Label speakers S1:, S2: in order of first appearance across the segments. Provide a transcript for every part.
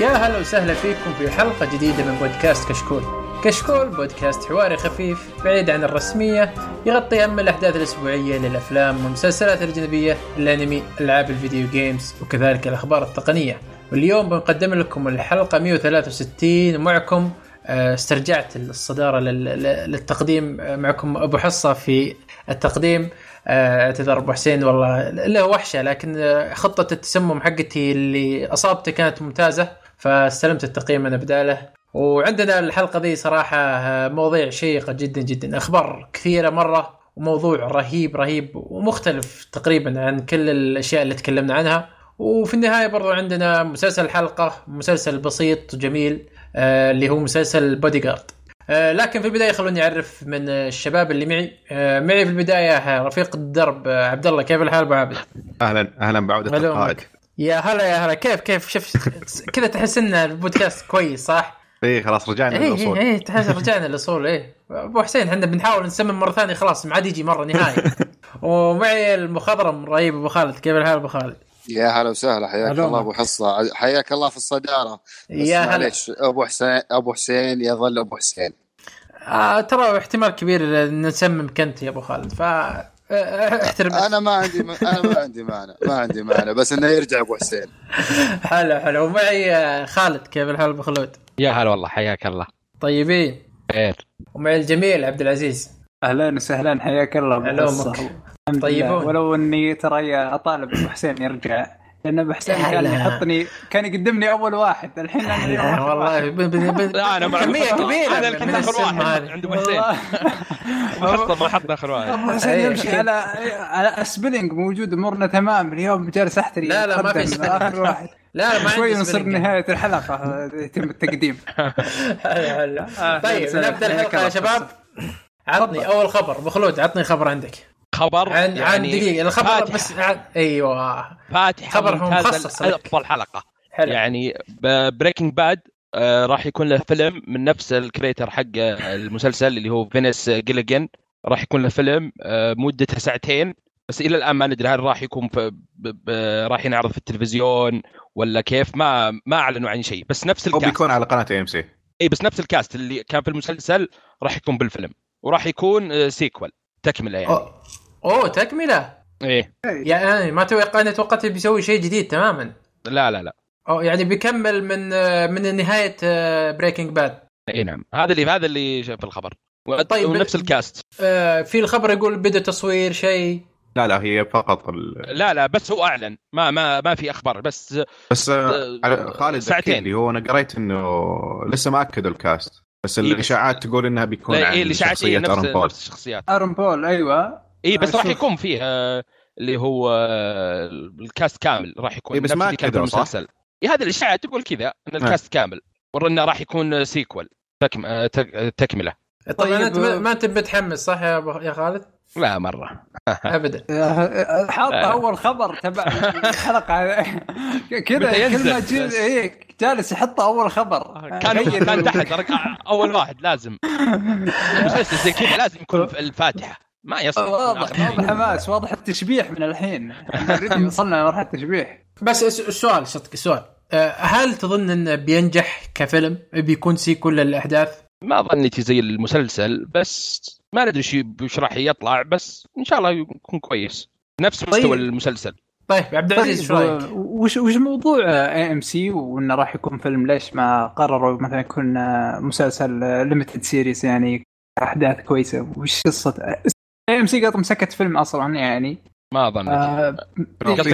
S1: يا هلا وسهلا فيكم في حلقة جديدة من بودكاست كشكول. كشكول بودكاست حواري خفيف بعيد عن الرسمية يغطي أهم الأحداث الأسبوعية للأفلام والمسلسلات الأجنبية، الأنمي، ألعاب الفيديو جيمز وكذلك الأخبار التقنية. واليوم بنقدم لكم الحلقة 163 ومعكم آه، استرجعت الصدارة لل- للتقديم آه، معكم أبو حصة في التقديم آه، أعتذر أبو حسين والله له وحشة لكن خطة التسمم حقتي اللي اصابته كانت ممتازة فاستلمت التقييم أنا بداله وعندنا الحلقة دي صراحة آه، مواضيع شيقة جدا جدا أخبار كثيرة مرة وموضوع رهيب رهيب ومختلف تقريبا عن كل الأشياء اللي تكلمنا عنها. وفي النهاية برضو عندنا مسلسل الحلقة مسلسل بسيط وجميل آه، اللي هو مسلسل بودي جارد آه، لكن في البداية خلوني أعرف من الشباب اللي معي. آه، معي في البداية آه، رفيق الدرب آه، عبد الله كيف الحال أبو عابد؟
S2: أهلا أهلا بعودة
S1: هلا
S2: القائد.
S1: يا هلا يا هلا كيف كيف؟ شفت كذا تحس إن البودكاست كويس صح؟
S2: اي إيه، خلاص رجعنا
S1: اي
S2: للأصول.
S1: اي اي تحس رجعنا للأصول اي أبو حسين إحنا بنحاول نسمم مرة ثانية خلاص ما عاد يجي مرة نهائي. ومعي المخضرم رهيب أبو خالد كيف الحال أبو خالد؟
S3: يا هلا وسهلا حياك الله أبو حصة. حياك الله في الصدارة.
S1: يا هلا.
S3: معليش أبو حسين أبو حسين يظل أبو حسين.
S1: آه ترى احتمال كبير نسمم كنت يا أبو خالد ف احترم.
S3: أنا ما عندي أنا ما عندي مانع ما عندي مانع بس إنه يرجع أبو حسين.
S1: حلو حلو ومعي آه، خالد كيف الحال أبو خلود؟
S4: يا هلا والله حياك الله.
S1: طيبين؟
S4: خير
S1: ومعي الجميل عبد العزيز.
S5: أهلا وسهلا حياك الله.
S1: علومك. طيبون.
S5: ولو إني ترى أطالب أبو حسين يرجع لأن ابو حسين كان. يحطني كان يقدمني أول واحد الحين
S1: أنا
S5: آخر
S1: والله
S5: واحد.
S1: ب- ب- ب-
S4: لا أنا مع
S1: كمية.
S4: كبيرة
S1: أنا
S4: الحين
S1: آخر
S4: واحد عند أبو حسين محطه ما حطنا آخر واحد
S5: أبو حسين
S1: أي.
S5: يمشي على على أسبلينج موجود امورنا تمام اليوم جالس احتري
S1: لا، لا، ما في.
S5: آخر واحد
S1: لا لا ما
S5: شوي نصير. نهاية الحلقة يتم التقديم
S1: حلو حلو طيب. نبدا الحلقة يا شباب عطني أول خبر ابو خلود عطني خبر عندك
S4: خبر
S1: عن عن دقيقة الخبر
S4: فاتحة.
S1: بس عن أيوه.
S4: فاتحة
S1: خبر هو مخصص.
S4: افضل حلقه
S1: حلو.
S4: يعني بريكنج باد راح يكون له فيلم من نفس ال creator حق آه، المسلسل اللي هو Vince Gilligan راح يكون له فيلم آه، مدته ساعتين. بس إلى الآن ما ندري هل راح يكون في ب... ب... راح ينعرض في التلفزيون ولا كيف. ما ما أعلنوا عن شيء. بس نفس
S2: هو
S4: ال cast.
S2: بيكون على قناة اي ام سي
S4: إي بس نفس ال cast اللي كان في المسلسل راح يكون بالفيلم. وراح يكون آه، sequel تكملة يعني.
S1: أوه أوه، تكملة.
S4: إيه.
S1: يعني ما توقع أنا توقعت بيسوي شيء جديد تماما.
S4: لا لا لا.
S1: أو يعني بيكمل من آه، من نهاية Breaking Bad
S4: اي نعم. هذا اللي هذا اللي في الخبر.
S1: طيب،
S4: ونفس
S1: ال
S4: cast.
S1: في الخبر يقول بدا تصوير شيء.
S2: لا لا هي فقط ال...
S4: لا لا بس هو أعلن. ما ما ما في أخبار بس
S2: بس آه،
S4: آه،
S2: خالد
S4: ساعتين.
S2: ساعتين. لي هو أنا قريت إنه لسه ما اكدوا ال cast. بس
S4: إيه.
S2: الإشاعات تقول إنها بيكون
S4: لا
S2: عن
S4: الإشاعات
S2: شخصية
S4: نفس
S2: Aaron Paul.
S4: نفس الشخصيات.
S5: Aaron Paul أيوه.
S4: اي بس راح
S5: شوف.
S4: يكون فيه آه، اللي هو آه، ال cast كامل راح يكون
S2: إيه بس ما
S4: اللي كان؟ المسلسل إيه هذه الاشاعات تقول كذا إن
S2: آه.
S4: ال cast كامل ورنا راح يكون sequel تكم... آه، تك- آه، تكملة
S1: طبعا
S5: طيب،
S1: أنت ما- ما أنت متحمس صح يا يا خالد؟
S4: لا مرة
S1: ابدا
S5: حاط
S4: آه.
S5: أول خبر تبع الحلقة كذا كل ما. إيه جالس يحط أول خبر
S4: كان كان تحت أول واحد لازم المسلسل زي كذا لازم يكون في الفاتحة ما يصلح
S5: واضح واضح حماس واضح التشبيح من الحين. إحنا already وصلنا لمرحلة التشبيح.
S1: بس الس- السؤال صدق السؤال آه، هل تظن انه بينجح كفيلم؟ بيكون sequel للاحداث؟
S4: ما ظنيتي زي المسلسل بس ما ندري شو وش راح يطلع بس إن شاء الله يكون كويس. نفس مستوى
S1: طيب.
S4: المسلسل.
S1: طيب عبد العزيز شو رأيك؟
S5: وش وش موضوع AMC وإنه راح يكون فيلم؟ ليش ما قرروا مثلا يكون آه، مسلسل limited series يعني أحداث كويسة؟ وش قصة AMC قط مسكت فيلم أصلا يعني
S4: ما أظن
S5: آه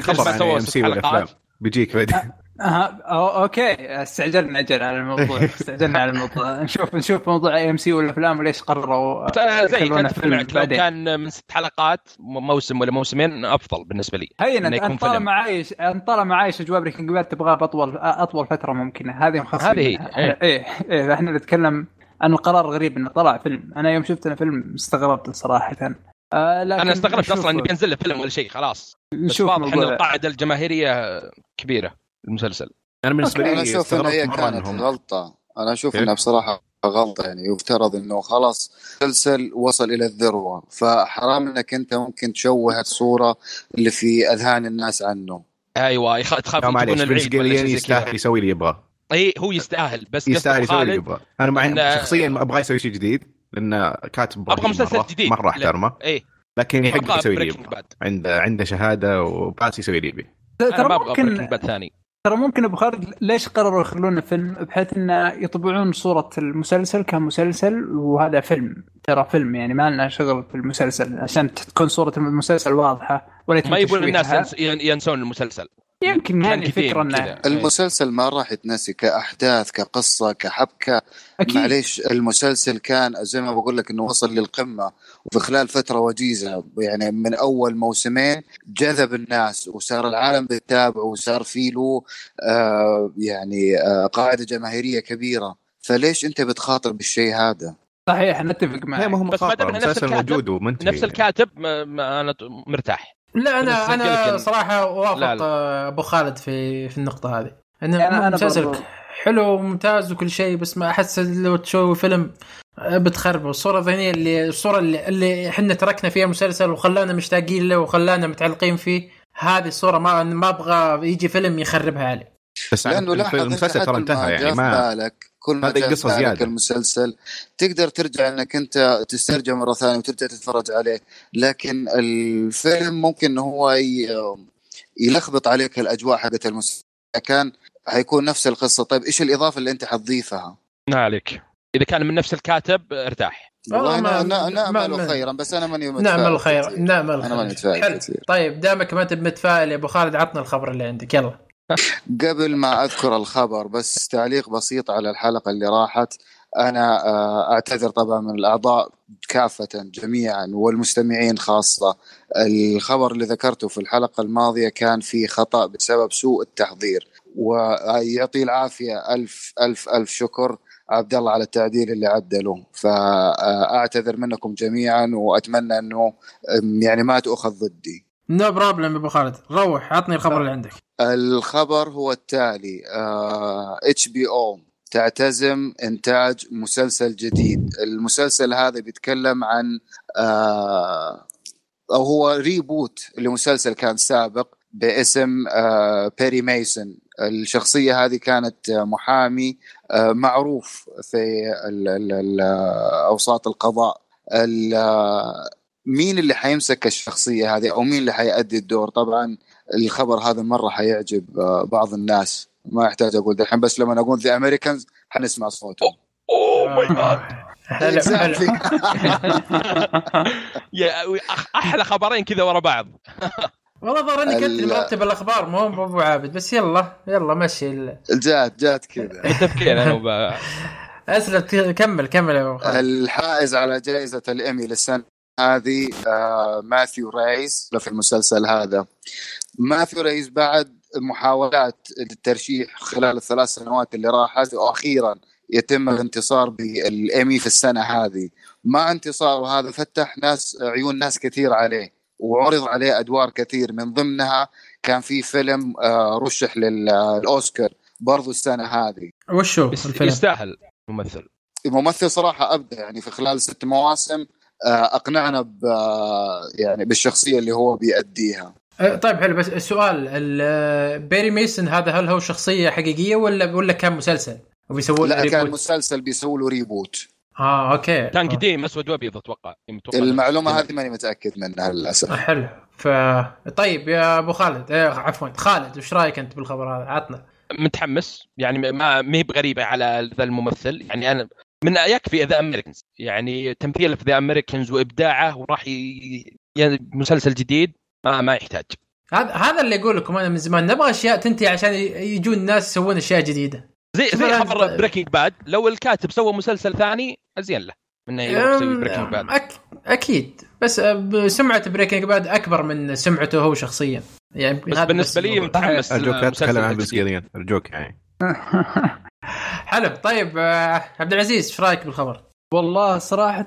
S2: خبر عن
S4: سووا
S2: AMC والافلام؟ بيجيك بعدين
S5: آه أو- okay استعجلنا أجل على الموضوع استعجلنا على الموضوع نشوف نشوف موضوع AMC والافلام وليش قرروا
S4: زي كنت
S5: فيلم
S4: لو
S5: بعدين.
S4: كان من ست حلقات موسم ولا موسمين أفضل بالنسبة لي
S5: هين
S4: إنه يكون
S5: أنت طالما. عايش أنت طالما عايش أجواء Breaking Bad تبغاه باطول أطول فترة ممكنة هذه مخصصه
S4: هذه هي، إيه.
S5: إيه إيه إحنا نتكلم عن القرار غريب إنه طلع فيلم. أنا يوم شفت أنا فيلم استغربت صراحة. آه لكن
S4: أنا استغربت أصلا إنه بينزل له فيلم ولا شيء خلاص. بس
S5: نشوف
S4: واضح ان القاعده الجماهيرية كبيرة المسلسل.
S2: أنا بالنسبة
S3: أنا
S2: لي
S3: أشوف ان هي كانت غلطة. أنا أشوف
S2: كيف؟
S3: إنها بصراحة غلطة يعني يفترض إنه خلاص مسلسل وصل إلى الذروة. فحرام إنك أنت ممكن تشوه الصورة اللي في أذهان الناس عنه.
S4: أيوه يخ- تخاف
S2: فينس
S4: العيد كذا.
S2: يستاهل يسوي اللي يبغاه.
S4: اي هو يستاهل بس
S2: يستاهل يسوي اللي يبغى. أنا مع
S4: إن-
S2: شخصيا ما أبغى يسوي شيء جديد لأن كاتب أبغى
S4: مسلسل
S2: مرة-
S4: جديد. مرة.
S2: أحترمه.
S4: اي
S2: لكن يحق
S4: أبغى
S2: يسوي اللي يبغى. عنده عنده شهادة وباس يسوي اللي يبي.
S5: ترى ممكن
S4: ثاني.
S5: ترى ممكن أبو خالد ليش قرروا يخلونه فيلم بحيث انه يطبعون صورة المسلسل كمسلسل وهذا فيلم. ترى فيلم يعني ما لنا شغل في المسلسل عشان تكون صورة المسلسل واضحة ولا
S4: ما يبون الناس ينسون المسلسل.
S5: يمكن هذه الفكرة إنه
S4: كذا.
S3: المسلسل ما راح يتنسي كأحداث كقصة كحبكة.
S5: أكيد.
S3: معليش المسلسل كان زي ما بقول لك إنه وصل للقمة وفي خلال فترة وجيزة يعني من أول موسمين جذب الناس وصار العالم بيتابعه وصار في له آه يعني آه قاعدة جماهيرية كبيرة. فليش أنت بتخاطر بالشيء هذا؟
S5: صحيح نتفق معك
S2: ما هو
S4: بس ما دام نفس الكاتب- نفس الكاتب ما ما أنا مرتاح.
S1: لا
S4: أنا أنا
S1: صراحة وافق
S4: لا، لا.
S1: آه، أبو خالد في في النقطة هذه. انه
S5: يعني أنا
S1: مسلسل
S5: برضو-
S1: حلو وممتاز وكل شيء بس ما أحس لو تسوي فيلم بتخربه الصورة الذهنية اللي الصورة اللي, اللي إحنا تركنا فيها المسلسل وخلانا مشتاقين له وخلانا متعلقين فيه هذه الصورة ما ما أبغى يجي فيلم يخربها علي.
S2: بس
S3: لأنه إنت
S2: المسلسل ترى انتهى يعني
S3: في
S2: ما
S3: بالك كل ما بالك
S2: زيادة.
S3: المسلسل. تقدر ترجع إنك أنت تسترجع مرة ثانية وترجع تتفرج عليه. لكن الفيلم ممكن انه هو يلخبط عليك الأجواء حقت المسلسل. كان حيكون نفس القصة. طيب إيش الإضافة اللي أنت حتضيفها؟
S4: ما عليك. إذا كان من نفس الكاتب ارتاح.
S3: والله أنا
S1: ما-
S3: نأمل
S1: ما-
S3: خيرا بس أنا ماني متفائل
S1: نعم الخير
S3: كثير.
S1: نعم
S3: أنا ماني
S1: الخير
S3: متفائل
S1: طيب دامك ما انت متفائل يا أبو خالد عطنا الخبر اللي عندك. يلا.
S3: قبل ما أذكر الخبر بس تعليق بسيط على الحلقة اللي راحت. أنا آه، أعتذر طبعا من الأعضاء كافة جميعا والمستمعين خاصة. الخبر اللي ذكرته في الحلقة الماضية كان في خطأ بسبب سوء التحضير. ويعطي العافية ألف ألف ألف شكر عبد الله على التعديل اللي عدله. فاعتذر منكم جميعا وأتمنى إنه يعني ما تؤخذ ضدي.
S1: no problem أبو خالد. روح عطني الخبر اللي عندك.
S3: الخبر هو التالي HBO تعتزم إنتاج مسلسل جديد. المسلسل هذا بيتكلم عن آه أو هو reboot لمسلسل كان سابق باسم آه بيري ميسون الشخصية هذه كانت آه، محامي آه معروف في ال ال ال أوساط القضاء. ال- آه، مين اللي حيمسك الشخصية هذه أو مين اللي حيأدي الدور؟ طبعا الخبر هذا مرة حيعجب آه، بعض الناس. ما يحتاج أقول الحين بس لما أقول The Americans حنسمع صوتهم.
S4: oh my god
S1: حلو حلو
S4: يا أحلى خبرين كذا ورا بعض.
S1: والله ظهر انك انت اللي
S3: ال-
S1: مرتب الأخبار مو أبو عابد بس يلا يلا مشي ال-
S3: جات جات كذا.
S4: متفقين أنا
S1: أسلم كمل كمل يا أبو خالد.
S3: الحائز على جائزة الإيمي للسنة هذه آه، ماثيو ريس في المسلسل هذا. ماثيو ريس بعد محاولات الترشيح خلال الثلاث سنوات اللي راحت وأخيرا يتم الانتصار بالإيمي في السنة هذه. مع انتصاره هذا فتح ناس عيون ناس كثير عليه وعرض عليه أدوار كثير. من ضمنها كان في فيلم آه، رشح للأوسكار برضو السنة هذه.
S1: وشو الفيلم؟
S4: يستاهل ممثل.
S3: الممثل صراحة أبدع يعني في خلال ست مواسم آه، أقنعنا ب آه، يعني بالشخصية اللي هو بيأديها.
S1: طيب حلو بس السؤال ال- بيري ميسون هذا هل هو شخصية حقيقية ولا ولا كان مسلسل؟ وبيسووا له
S3: لا كان
S1: reboot؟
S3: مسلسل بيسووا له reboot
S1: آه okay.
S4: كان. قديم أسود وأبيض أتوقع. متوقع
S3: المعلومة هذه ماني متأكد منها للأسف.
S1: آه، حلو. ف طيب يا أبو خالد آه، عفوا خالد وش رأيك أنت بالخبر هذا؟ عطنا.
S4: متحمس. يعني ما ما هي بغريبة على ذا الممثل. يعني أنا من يكفي The Americans يعني تمثيله في The Americans وإبداعه وراح ي... يعني مسلسل جديد. ما ما يحتاج.
S1: هذا هذا اللي أقول لكم أنا من زمان نبغى أشياء تنتهي عشان يجون الناس يسوون أشياء جديدة.
S4: زي زي خبر Breaking Bad لو الكاتب سوى مسلسل ثاني ازين له إنه يسوي Breaking Bad
S1: أك... أكيد. بس آه، سمعة Breaking Bad أكبر من سمعته هو شخصيا. يعني
S4: بس بالنسبة لي. متحمس
S2: أرجوك لا تتكلم عن. بسكيليان أرجوك يعني.
S1: حلو. طيب آه، عبد العزيز إيش رأيك بالخبر؟
S5: والله صراحة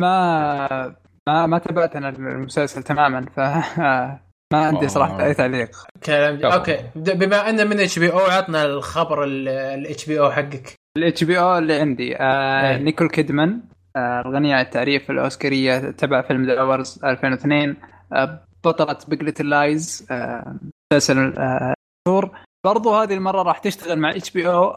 S5: ما ما ما تابعت أنا المسلسل تماما ف ما عندي صراحة أي تعليق.
S1: كلام. okay. بما أن من HBO عطنا الخبر ال HBO حقك.
S5: ال HBO اللي عندي آه
S1: إيه.
S5: نيكول كيدمان آه الغنية عن التعريف الأوسكارية تبع فيلم The Hours 2002 آه بطلة Big Little Lies آه مسلسل آه مشهور. برضو هذه المرة راح تشتغل مع HBO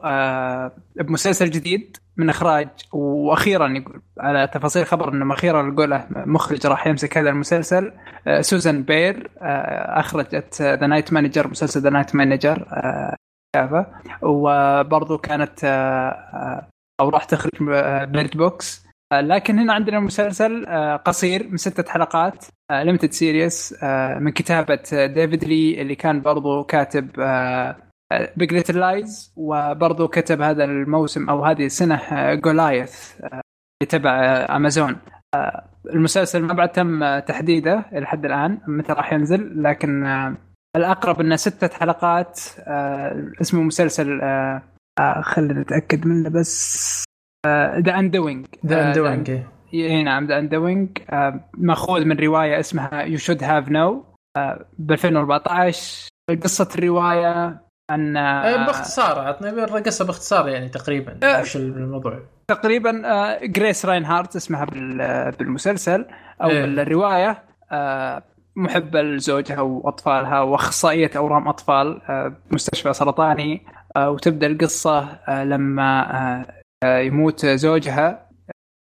S5: بمسلسل جديد من إخراج. وأخيرا يقول على تفاصيل خبر إنه أخيرا يقول مخرج راح يمسك هذا المسلسل. آه، سوزان بير آه، أخرجت The Night Manager مسلسل The Night Manager وبرضو كانت آه، أو راح تخرج Bird Box لكن هنا عندنا مسلسل آه، قصير من ستة حلقات limited series من كتابة آه، ديفيد كيلي اللي كان برضو كاتب Big Little Lies وبرضو كتب هذا الموسم أو هذه السنة Goliath اللي تبع آه، امازون آه، المسلسل ما بعد تم آه، تحديده إلى حد الآن متى راح ينزل لكن آه، الأقرب إنه ستة حلقات آه، اسمه مسلسل آه، آه، خلينا نتأكد منه بس. The Undoing
S1: The Undoing
S5: اي نعم The Undoing مأخوذ من رواية اسمها You Should Have Known ب 2014 قصة الرواية عن آه،
S1: باختصار عطني القصة باختصار يعني تقريبا
S5: آه.
S1: وش الموضوع
S5: تقريبا آه، جريس راينهارت اسمها بال- بالمسلسل أو
S1: إيه.
S5: بالرواية آه، محبه لزوجها وأطفالها وأخصائية أورام أطفال آه، بمستشفى سرطاني آه، وتبدأ القصة آه، لما آه، آه، يموت زوجها.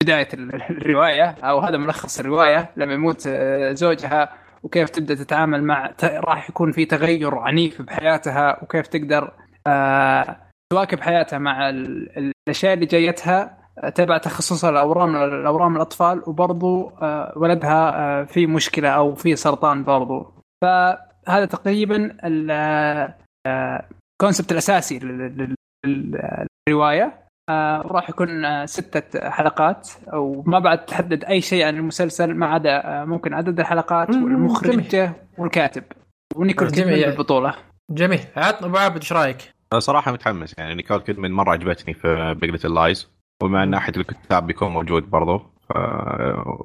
S5: بداية ال- الرواية أو هذا ملخص الرواية لما يموت آه، زوجها وكيف تبدأ تتعامل مع راح يكون في تغير عنيف بحياتها وكيف تقدر آه، تواكب حياتها مع ال- ال- الأشياء اللي جايتها آه، تبع تخصصها الاورام الاورام الأطفال وبرضو آه، ولدها آه، في مشكلة أو في سرطان برضو. فهذا تقريبا ال concept الأساسي لل- لل- لل- للرواية. آه، راح يكون آه، ستة حلقات وما بعد تحدد أي شيء عن المسلسل ما عدا آه، ممكن عدد الحلقات
S1: مم،
S5: والمخرج والكاتب ونيكول. كيدمان بالبطولة.
S1: جميل. عطنا أبو عابد إيش رأيك؟
S2: أنا صراحة متحمس يعني نيكول كيدمان مرة عجبتني في Big Little Lies ومع ناحيه الكتاب بيكون موجود برضو ف-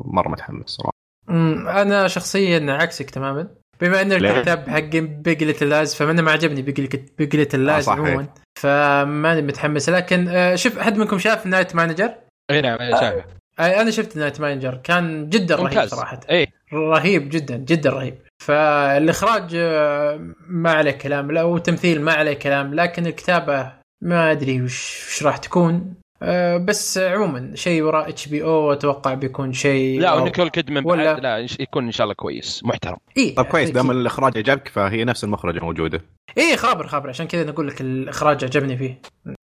S2: مرة متحمس صراحة.
S1: أمم، أنا شخصيا عكسك تماما. بما
S2: إن؟
S1: الكاتب حق Big Little Lies فانا ما عجبني Big Little
S2: Lies.
S1: عموما. فماني متحمس. لكن آه، شوف احد منكم شاف Night Manager؟
S4: إي نعم أنا شايفه.
S1: آه، أنا شفت Night Manager كان جدا رهيب
S4: ممتاز.
S1: صراحة.
S4: إي.
S1: رهيب جدا جدا رهيب. فالإخراج آه، ما عليه كلام لا وتمثيل ما عليه كلام لكن الكتابة ما أدري وش, وش راح تكون. آه، بس عموما شيء وراء HBO أتوقع بيكون شيء
S4: لا. ونيكول كيدمان
S1: ولا-
S4: بعد لا يكون إن شاء الله كويس محترم.
S1: إيه
S2: طيب كويس دام
S1: أكيد.
S2: الإخراج عجبك فهي نفس المخرجه موجوده
S1: إيه خابر خابر عشان كذا نقول لك الإخراج عجبني فيه.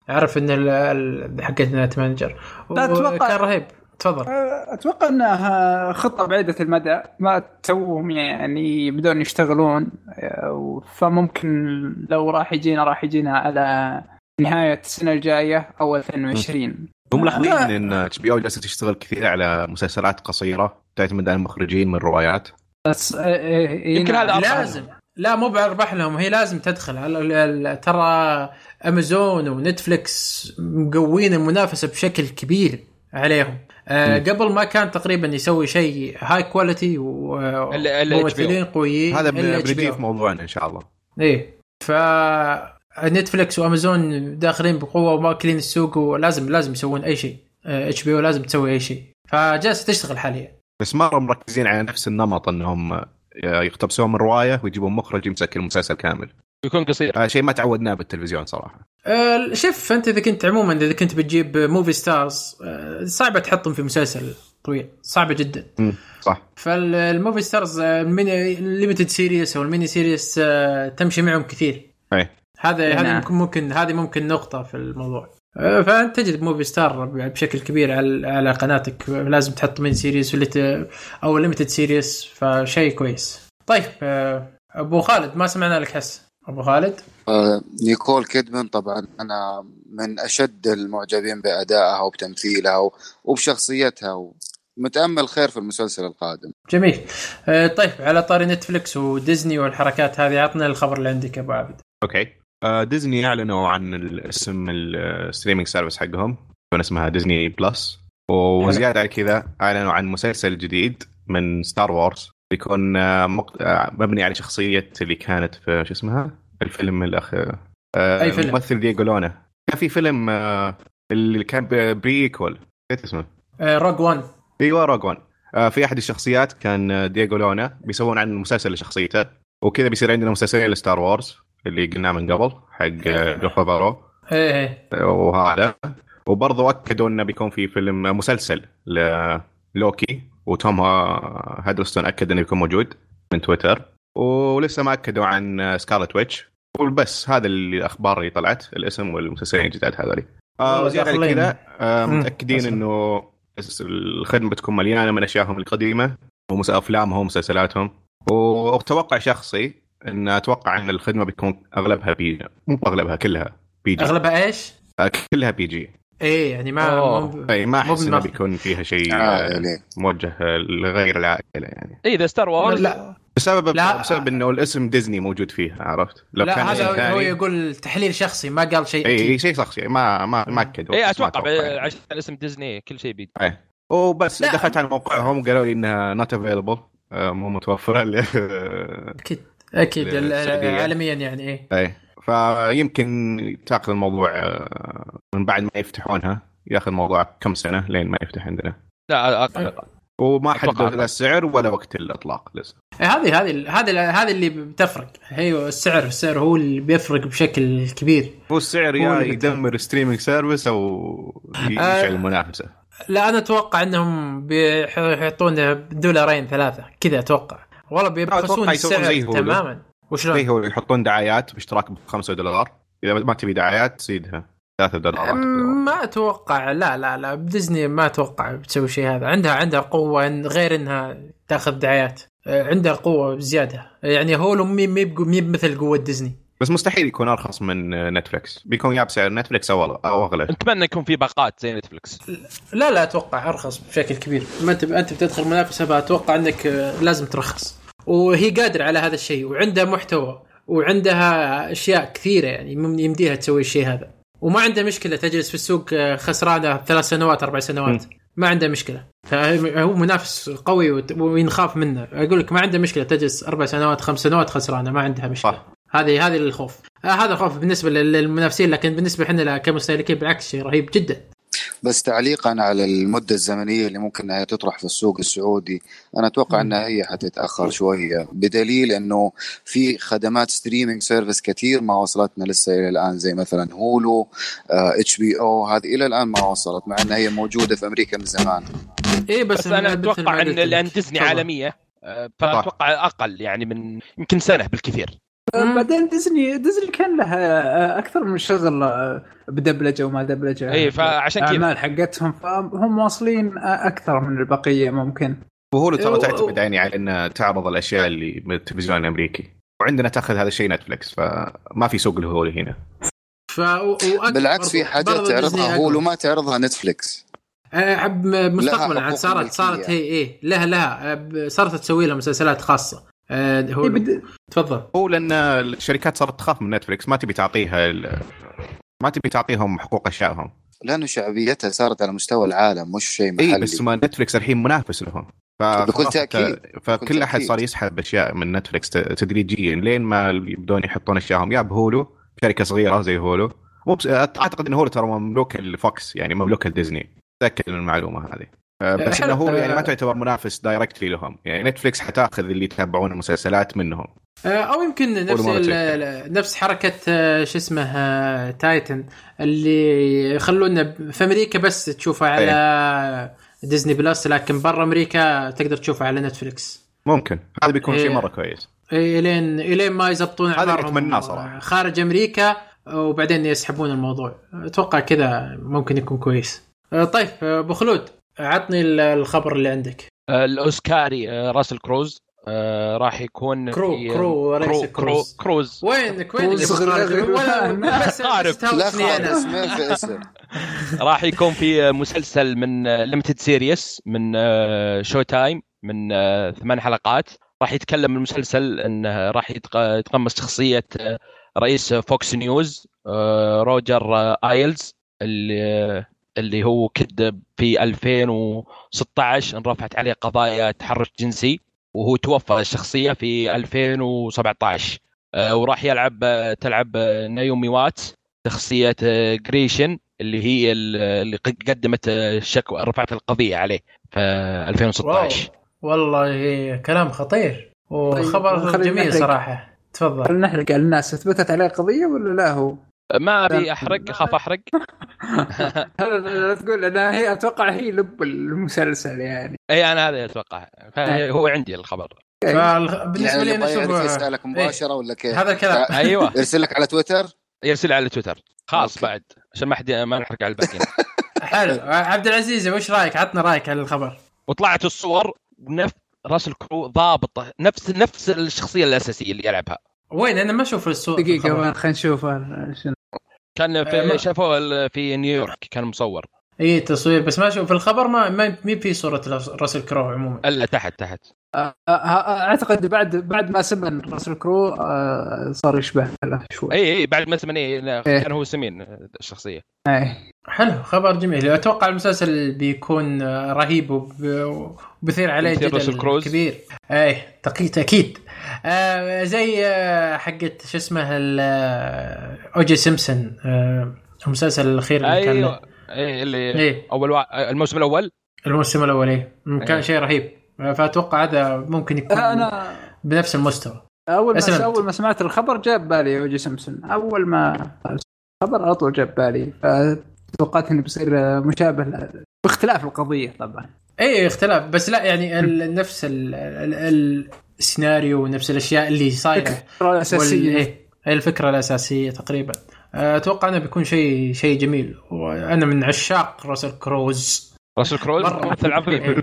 S1: أعرف إن حقت Night Manager
S5: لا، أتوقع-
S1: كان رهيب. تفضل.
S5: أتوقع إنها خطة بعيدة المدى ما توهم يعني بدون يشتغلون آه، فممكن لو راح يجينا راح يجينا على نهاية السنة الجاية أو 2020
S2: هم ملاحظين
S5: لا.
S2: إن HBO جالسة تشتغل كثير على مسلسلات قصيرة تعتمد على المخرجين من روايات
S5: بس آه، آه،
S4: يمكن
S5: نعم.
S4: هذا أربعة.
S1: لازم لا مو بأرباح لهم هي لازم تدخل على ال- ال- ترى امازون ونتفلكس مقوين المنافسة بشكل كبير عليهم آه. قبل ما كان تقريبا يسوي شيء
S4: high quality
S1: وممثلين قويين
S2: هذا بنجي. في موضوعنا إن شاء الله
S1: إيه ف نتفلكس وأمازون داخلين بقوة وماكلين السوق ولازم لازم يسوون أي شيء. HBO لازم تسوي أي شيء. فجالسه تشتغل حاليا.
S2: بس مره مركزين على نفس النمط إنهم يقتبسون من رواية ويجيبون مخرج يمسك المسلسل كامل.
S4: يكون قصير.
S2: هذا شيء ما تعودناه بالتلفزيون صراحة.
S1: آه، شوف أنت إذا كنت عموما إذا كنت بتجيب movie stars آه، صعبة تحطهم في مسلسل طويل. صعبة جدا.
S2: مم. صح.
S1: ف ال movie stars آه، ال mini ال limited series أو ال mini series آه، تمشي معهم كثير.
S2: اي
S1: هذا هذا
S5: نعم.
S1: ممكن ممكن هذه ممكن نقطة في الموضوع. آه، فأنت تجد movie star بشكل كبير على على قناتك. لازم تحط mini series ولا أو limited series فشيء كويس. طيب آه، أبو خالد ما سمعنا لك هسه أبو خالد؟
S3: آه، نيكول كيدمان طبعا أنا من أشد المعجبين بأدائها وبتمثيلها و- وبشخصيتها ومتامل خير في المسلسل القادم.
S1: جميل. آه، طيب على طاري نتفلكس وديزني والحركات هذه عطنا الخبر اللي عندك يا أبو عابد.
S2: Okay. ديزني اعلنوا عن الاسم ال streaming service حقهم. يكون اسمها Disney Plus. وزيادة على كذا اعلنوا عن مسلسل جديد من Star Wars بيكون آه، آه، مبني على شخصية اللي كانت في شو اسمها؟ الفيلم الاخ آه،
S1: أي فيلم؟
S2: الممثل دييغو لونا. كان في فيلم آه، اللي كان prequel نسيت اسمه.
S1: Rogue 1
S2: أيوه Rogue One آه، في أحد الشخصيات كان آه، دييغو لونا. بيسوون عن مسلسل لشخصيته. وكذا بيصير عندنا مسلسلين ل Star Wars اللي قلناه من قبل حق جون فافرو
S1: إيه إيه.
S2: وهذا. وبرضه أكدوا إنه بيكون في فيلم مسلسل لوكي وتوم هادلستون أكد إنه بيكون موجود من تويتر. ولسه ما أكدوا عن Scarlet Witch. وبس هذا اللي الأخبار اللي طلعت الاسم والمسلسلين الجداد هذولي. آه
S1: وزيادة.
S2: كذا آه.
S1: متأكدين.
S2: إنه الخدمة بتكون مليانة من اشيائهم القديمة ومس- أفلامهم ومسلسلاتهم. وأتوقع شخصي إن أتوقع إن الخدمة بتكون أغلبها P مو أغلبها كلها PG.
S1: أغلبها إيش؟
S2: آه، كلها PG.
S1: إيه يعني ما. مو-
S2: اي ما أحس
S1: إنه
S2: بيكون فيها شيء آه،
S3: عائلي
S2: موجه لغير العائلة يعني.
S4: اي ذا Star Wars
S1: لا.
S2: بسبب
S1: لا.
S2: بسبب إنه الاسم ديزني موجود فيها عرفت؟ لو
S1: لا
S2: كان
S1: هذا هو يقول تحليل شخصي ما قال شيء
S2: اي شيء شخصي ما ما ما اكدوا
S4: اي أتوقع
S2: يعني.
S4: عشان اسم ديزني كل شيء PG
S2: وبس
S1: لا.
S2: دخلت على موقعهم قالوا لي إنها not available مو
S1: متوفرة. أكيد.
S2: أكيد.
S1: عالميا يعني إيه.
S2: أي. فيمكن تأخذ الموضوع آه، من بعد ما يفتحونها يأخذ موضوع كم سنة لين ما يفتح عندنا؟
S4: لا أقل.
S2: وما حددوا
S4: أقل.
S2: لا السعر ولا وقت الإطلاق لسه.
S1: إيه، هذه هذه هذه هذه اللي بتفرق. هي السعر السعر هو اللي بيفرق بشكل كبير.
S2: هو السعر
S1: هو
S2: يا يدمر streaming service أو يشعل المنافسة.
S1: لا أنا أتوقع إنهم بيحطون دولارين ثلاثة كذا أتوقع. والله بيبخسون السعر. تماما. وشلون؟
S2: زي هو يحطون دعايات باشتراك ب 5 دولار. إذا ما تبي دعايات زيدها. 3 دولارات
S1: ما أتوقع. لا لا لا. بديزني ما أتوقع بتسوي شيء هذا. عندها عندها قوة إن غير إنها تاخذ دعايات. أه، عندها قوة زياده يعني Hulu مي مي بمثل قوة ديزني.
S2: بس مستحيل يكون أرخص من نتفلكس بيكون يا بسعر نتفلكس أو أو أغلى.
S4: نتمنى يكون في باقات زي نتفلكس
S1: لا لا أتوقع أرخص بشكل كبير. ما أنت أنت بتدخل منافسة فأتوقع إنك آه، لازم ترخص. وهي قادره على هذا الشيء وعندها محتوى وعندها أشياء كثيرة يعني يمديها تسوي الشيء هذا. وما عندها مشكلة تجلس في السوق آه، خسرانة ثلاث سنوات أربع سنوات. ما عنده مشكلة. فهو منافس قوي وينخاف منه. أقول لك ما عنده مشكلة تجلس أربع سنوات خمس سنوات خسرانة ما عندها مشكلة.
S2: صح.
S1: هذه هذه الخوف. آه هذا الخوف بالنسبة لل- للمنافسين لكن بالنسبة إحنا كمستهلكين بالعكس شيء رهيب جدا.
S3: بس تعليقا على المدة الزمنية اللي ممكن أنها تطرح في السوق السعودي أنا أتوقع أنها هي حتتأخر شوية بدليل إنه في خدمات streaming service كثير ما وصلتنا لسه إلى الآن زي مثلا Hulu HBO هذه إلى الآن ما وصلت مع إنها هي موجودة في أمريكا من زمان
S1: إيه بس,
S4: بس أنا
S1: أتوقع إن.
S4: لأن ديزني. عالمية آه، فأتوقع أقل يعني من يمكن سنة بالكثير.
S5: بعدين ديزني ديزني كان لها أكثر من شغل آه، بدبلجة وما دبلجه
S4: اي فعشان كذا.
S5: الاعمال حقتهم فهم واصلين أكثر من البقية ممكن.
S2: وهولو ترى تعتمد يعني على انها تعرض الأشياء اللي من التلفزيون الأمريكي. وعندنا تأخذ هذا الشيء نتفلكس فما في سوق لهولو هنا.
S1: ف...
S3: بالعكس في حاجات تعرضها. هولو ما تعرضها نتفليكس
S1: آه، عب- مستقبلا عاد صارت. صارت هي إيه لها لها آه، صارت تسوي لها مسلسلات خاصة. آه، هو
S5: إيه، بد-
S1: تفضل.
S2: هو لأن الشركات صارت تخاف من نتفلكس ما تبي تعطيها ال- ما تبي تعطيهم حقوق اشيائهم
S3: لأنه شعبيتها صارت على مستوى العالم مش شيء محلي.
S2: اي بس ما نتفلكس الحين منافس لهم. ف-
S3: بكل.
S2: أنت- فكل
S3: أحد.
S2: صار يسحب أشياء من نتفلكس تدريجيا. لين ما يبدون يحطون اشيائهم يا بهولو شركة صغيرة زي هولو. مو بس أعتقد إن هولو ترى مملوك الفوكس يعني مملوك الديزني. تأكد من المعلومة هذه. بس
S1: حلو.
S2: إنه هو يعني ما
S1: آه.
S2: تعتبر منافس directly لهم. يعني نتفلكس حتاخذ اللي يتابعون المسلسلات منهم.
S1: آه، أو يمكن نفس نفس حركة آه، شو اسمه آه، Titans اللي يخلونا في أمريكا بس تشوفها على ديزني بلس لكن برا أمريكا تقدر تشوفها على نتفلكس
S2: ممكن. هذا بيكون شيء
S1: إيه.
S2: مرة كويس.
S1: إيه، الين إلين ما يزبطون
S2: هذا أتمناه صراحة.
S1: خارج أمريكا وبعدين يسحبون الموضوع. أتوقع كذا ممكن يكون كويس. آه، طيب آه، أبو خلود. عطني ال- الخبر اللي عندك.
S4: آه، الأوسكاري آه، راسل كروز آه، راح يكون
S1: كرو-
S4: في-
S1: كرو
S4: كرو
S1: كروز.
S4: كروز.
S1: وينك وين اللي
S5: صغير-
S1: بتقارن؟ ولا بس
S4: عارف.
S3: لا
S1: أنا.
S3: اسمين في اسم
S4: راح يكون في مسلسل من limited series من آه، Showtime من آه، ثمان حلقات. راح يتكلم المسلسل انه راح يتق- يتقمص شخصية آه، رئيس فوكس نيوز آه، روجر آه، ايلز اللي اللي هو كذب في 2016 انرفعت عليه قضايا تحرش جنسي وهو توفى الشخصية في 2017 آه، وراح يلعب آه، تلعب آه، نايومي واتس شخصية جريشن اللي هي ال- اللي قد- قدمت الشكوى رفعت القضية عليه في 2016
S1: والله كلام خطير وخبر
S5: طيب،
S1: جميل. صراحة. تفضل.
S5: هل نحرق على الناس. أثبتت عليه قضيه ولا لا هو؟
S4: ما أبي أحرق أخاف
S5: أحرق. لا تقول أنا هي أتوقع هي لب المسلسل يعني.
S4: اي أنا هذا أتوقع. هو عندي الخبر.
S1: فبالنسبه
S3: يعني
S1: لي
S3: اللي
S1: أنا
S3: يعرف يسألك مباشرة ولا كيف؟
S1: هذا الكلام.
S4: أيوه.
S3: يرسل لك على تويتر؟
S4: يرسل على تويتر. خاص
S3: أوكي.
S4: بعد عشان ما حد ما نحرق على الباقيين.
S1: حلو. عبد العزيز وش رأيك؟ عطنا رأيك على الخبر.
S4: وطلعت الصور نفس راس الكرو ضابطه نفس نفس الشخصية الأساسية اللي يلعبها.
S1: وين؟ أنا ما أشوف
S5: الصورة دقيقة خلينا نشوف. شنو
S4: كان
S1: آه،
S4: في
S1: ما-
S4: شافوه ال- في نيويورك كان مصور.
S1: اي تصوير بس ما أشوف في الخبر ما ما مي في صورة راسل كرو عموما.
S4: الا تحت تحت.
S5: آه، آه، أعتقد بعد بعد ما سمن راسل كرو آه، صار يشبه له شوي.
S4: إي إي بعد ما لا،
S5: إيه.
S4: كان هو سمين الشخصية.
S5: إيه.
S1: حلو خبر جميل. أتوقع المسلسل بيكون آه، رهيب وب- وبثير عليه جدل. كبير. إيه تقيت أكيد. آه زي آه حقت شو اسمه ال- آه، أو جي سيمبسون آه المسلسل الأخير اللي كان
S4: أيوه
S1: له.
S4: اي اللي
S1: إيه.
S4: أول وا... الموسم الأول؟
S1: الموسم الأول إيه. كان
S4: إيه.
S1: شيء رهيب. فأتوقع هذا ممكن يكون
S5: أنا
S1: بنفس المستوى.
S5: أول ما
S1: أسلمت.
S5: أول ما سمعت الخبر جاب بالي اوجي سمسون. أول ما الخبر على طول جاب بالي فتوقعت إنه بيصير مشابه باختلاف القضية طبعا.
S1: اي اختلاف. بس لا يعني ال- نفس ال- ال- السيناريو ونفس الأشياء اللي صايرة.
S5: الفكرة الأساسية.
S1: وال- إيه، الفكرة الأساسية تقريبا. أتوقع إنه بيكون شيء شيء جميل. وأنا من عشاق راسل كروز.
S4: راسل كروز؟
S1: مرة.
S4: ممثل عظيم.
S1: إيه.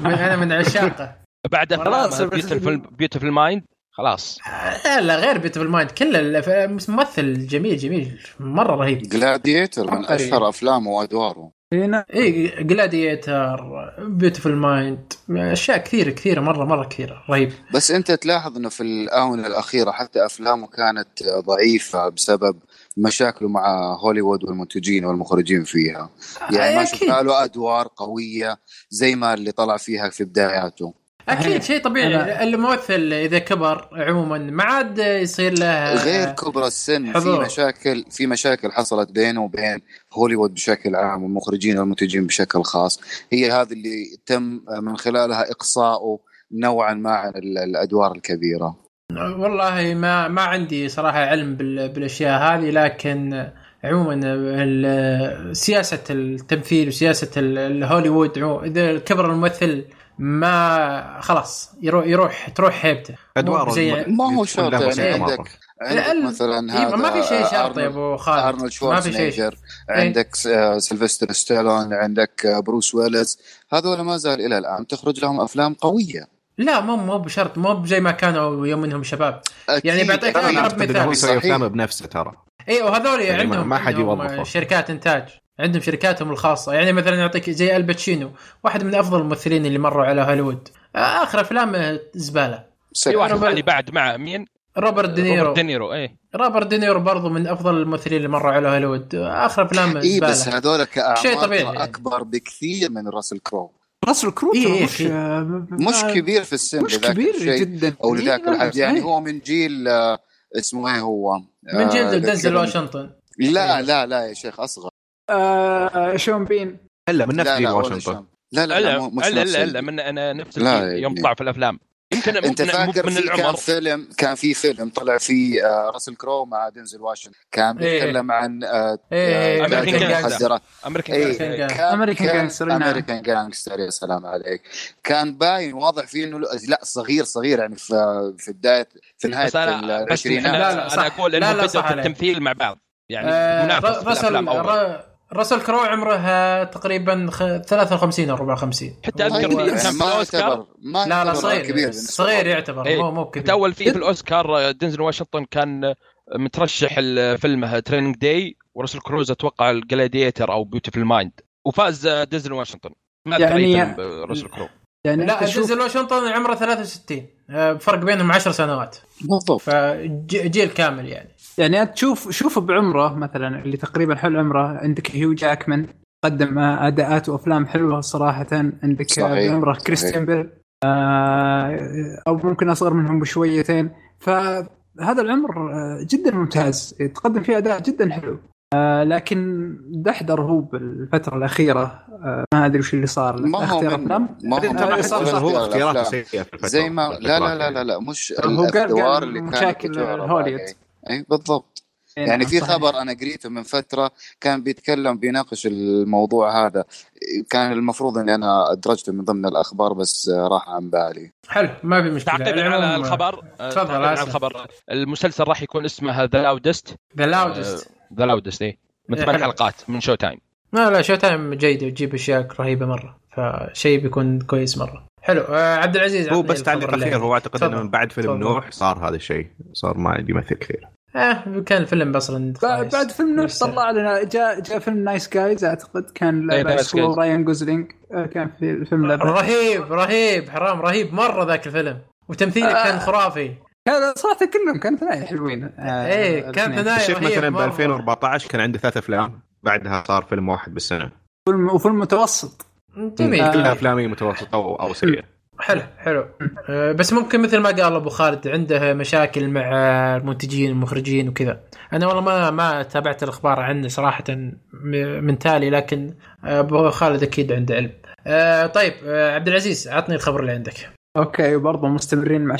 S1: من- أنا من عشاقه.
S4: بعد
S5: خلاص،
S4: Beautiful Beautiful Mind خلاص.
S1: لا لا غير Beautiful Mind كل الأف- ممثل جميل جميل. مرة رهيب.
S3: Gladiator من. أشهر أفلامه وأدواره.
S5: هنا
S1: إي Gladiator Beautiful Mind أشياء كثيرة كثيرة مرة مرة كثيرة. رهيب.
S3: بس أنت تلاحظ إنه في الآونة الأخيرة حتى أفلامه كانت ضعيفة بسبب مشاكله مع هوليوود والمنتجين والمخرجين فيها. يعني ما. شفنا له أدوار قوية زي ما اللي طلع فيها في بداياته.
S1: أكيد شيء طبيعي.
S5: أنا-
S1: الممثل إذا كبر عموما ما عاد يصير له
S3: غير كبر السن في
S1: حضور.
S3: مشاكل في مشاكل حصلت بينه وبين هوليوود بشكل عام والمخرجين والمنتجين بشكل خاص. هي هذه اللي تم من خلالها إقصائه نوعا ما عن ال- الأدوار الكبيرة.
S1: والله ما ما عندي صراحة علم بال- بالأشياء هذه لكن عموما سياسة التمثيل وسياسة ال- الهوليوود إذا كبر الممثل ما خلاص يروح يروح تروح هيبته.
S2: ادواره
S1: زي
S3: ما هو شرط يعني. عندك عندك مثلا هذا
S1: ما في شيء شرط يا أبو خالد.
S3: أرنولد
S1: ما في
S3: شوارزنيجر
S1: شيء
S3: عندك آه، سيلفستر ستالون عندك آه، بروس ويلز هذول ما زال إلى الآن تخرج لهم أفلام قوية.
S1: لا مو مو بشرط مو زي ما كانوا يوم إنهم شباب يعني بعطيك. أقرب
S2: أعتقد إنه هو
S1: مثال.
S2: يسوي
S3: صحيح.
S2: افلامه بنفسه ترى
S1: اي وهذول
S2: يعني
S1: عندهم
S2: ما حد يوظفه.
S1: شركات إنتاج عندهم شركاتهم الخاصة يعني مثلا يعطيك زي آل باتشينو واحد من أفضل الممثلين اللي مروا على هوليوود آخر افلامه
S3: زبالة.
S4: في واحد ثاني بعد مع مين؟
S1: روبرت دينيرو
S4: روبرت دينيرو إيه
S1: روبرت دينيرو برضو من أفضل الممثلين اللي مروا على هوليوود آخر افلامه
S3: اي بس هذول كأعمار
S1: شيء طبيعي
S3: ترى
S1: يعني.
S3: أكبر بكثير من راسل كرو
S5: راسل كرو
S1: إيه،
S5: ترى
S1: إيه،
S5: مش. آه،
S3: مش
S5: آه،
S3: كبير في السن
S5: مش كبير
S3: الشيء
S5: جدا.
S3: أو
S5: إيه،
S3: لذاك
S5: لا،
S3: الحد. يعني. هو من جيل آه، اسمه إيه هو؟
S1: من
S3: آه،
S1: جلد دنزل واشنطن.
S3: لا لا لا يا شيخ أصغر.
S5: آه، شون بين.
S2: الا من نفس
S3: لا
S2: جيل
S3: لا
S2: واشنطن.
S3: لا لا لا
S4: الا
S3: مو- مش
S4: الا الا
S3: ال-
S4: الا من أنا نفس
S3: لا يا
S4: يوم. طلع في الأفلام. يمكن أنت
S3: فاكر
S4: من
S3: في كان
S4: العمر
S3: فيلم كان في فيلم طلع فيه آه، راسل كرو مع دينزل واشنطن كان
S1: إيه.
S3: بيتكلم عن آه،
S1: إيه،
S3: آه،
S4: أمريكان
S3: تاجر
S4: جانجستر.
S3: American
S5: Gangster. نعم.
S3: American Gangster يا سلام عليك كان باين واضح فيه إنه لا صغير صغير يعني في في بداية في
S4: نهاية
S3: العشرينات
S1: لا، لا،
S4: أنا
S1: أقول
S4: بدأوا
S1: صح
S4: في. التمثيل مع بعض يعني
S1: آه، راسل كرو عمره تقريبا خ- 53 أو 54
S4: حتى
S3: أذكر
S4: كان في
S3: ما الأوسكار. ما
S1: لا لا صغير
S3: كبير
S1: صغير. يعتبر
S4: إيه.
S1: مو مو
S4: حتى
S1: كبير.
S4: اول في في الاوسكار دينزل واشنطن كان مترشح فيلمه Training Day وراسل كرو أتوقع ال Gladiator أو Beautiful Mind وفاز دينزل واشنطن. ما
S5: يعني-
S4: راسل كرو.
S5: يعني
S1: لا دينزل واشنطن عمره 63 آه، فرق بينهم 10 سنوات.
S3: بالضبط.
S1: فجيل كامل يعني.
S5: يعني انت تشوف شوف بعمره مثلا اللي تقريبا حول عمره. عندك هيو جاكمان قدم أداءات وأفلام حلوة صراحة. عندك
S3: صحيح.
S5: بعمره. كريستيان بيل. آه، أو ممكن أصغر منهم بشويتين. فهذا العمر آه، جدا ممتاز. تقدم فيه أداء جدا حلو. آه لكن دحدر هو بالفترة الأخيرة. آه ما أدري وش اللي صار.
S3: ما هو ما هو
S5: آه، صار-
S3: هو
S5: صار-
S2: هو اختياراته. سيئة
S3: زي ما لا لا لا لا, لا مش
S5: هو قال- قال
S3: الادوار اللي كانت
S5: مشاكل هوليوود.
S3: إي بالضبط. يعني في خبر أنا قريته من فترة كان بيتكلم بيناقش الموضوع هذا. كان المفروض إني أنا أدرجته من ضمن الأخبار بس راح عن بالي.
S1: حلو ما في مشكلة.
S4: تعقيبا على الخبر آه،
S1: تفضل،
S4: على. الخبر. المسلسل راح يكون اسمه The Loudest
S1: The Loudest
S4: The Loudest إيه من
S1: إيه،
S4: ثمان. حلقات من Showtime
S1: لا لا Showtime جيدة وتجيب أشياء رهيبة مرة. فشيء بيكون كويس مرة. حلو آه عبد العزيز
S2: هو بس تعليق أخير هو
S1: أعتقد.
S2: إنه من بعد فيلم. نوح صار هذا الشيء. صار ما يمثل كثير
S1: آه كان الفيلم أصلا
S5: بعد. بعد فيلم نوح طلع لنا جاء جاء فيلم
S4: Nice
S5: Guys أعتقد
S4: كان.
S5: رايان جوزلينج آه، كان في الفيلم.
S1: رهيب رهيب حرام رهيب مرة ذاك الفيلم وتمثيله
S5: آه.
S1: كان خرافي
S5: كان صراحة كلهم كانوا ثنائي حلوين آه،
S1: إيه كان. ثنائي
S2: شوف
S1: رهيب
S2: مثلا ب
S1: مرة.
S2: 2014 كان عنده ثلاث أفلام بعدها صار فيلم واحد بالسنة
S5: فيلم وفيلم متوسط
S1: جميل
S5: آه.
S2: كلها افلامي متوسطة أو أو سيئة
S1: حلو حلو. آه، بس ممكن مثل ما قال أبو خالد عنده مشاكل مع المنتجين المخرجين وكذا. أنا والله ما ما تابعت الأخبار عنه صراحة من تالي لكن أبو خالد أكيد عنده علم. آه، طيب آه، عبد العزيز عطني الخبر اللي عندك.
S5: أوكي وبرضه مستمرين مع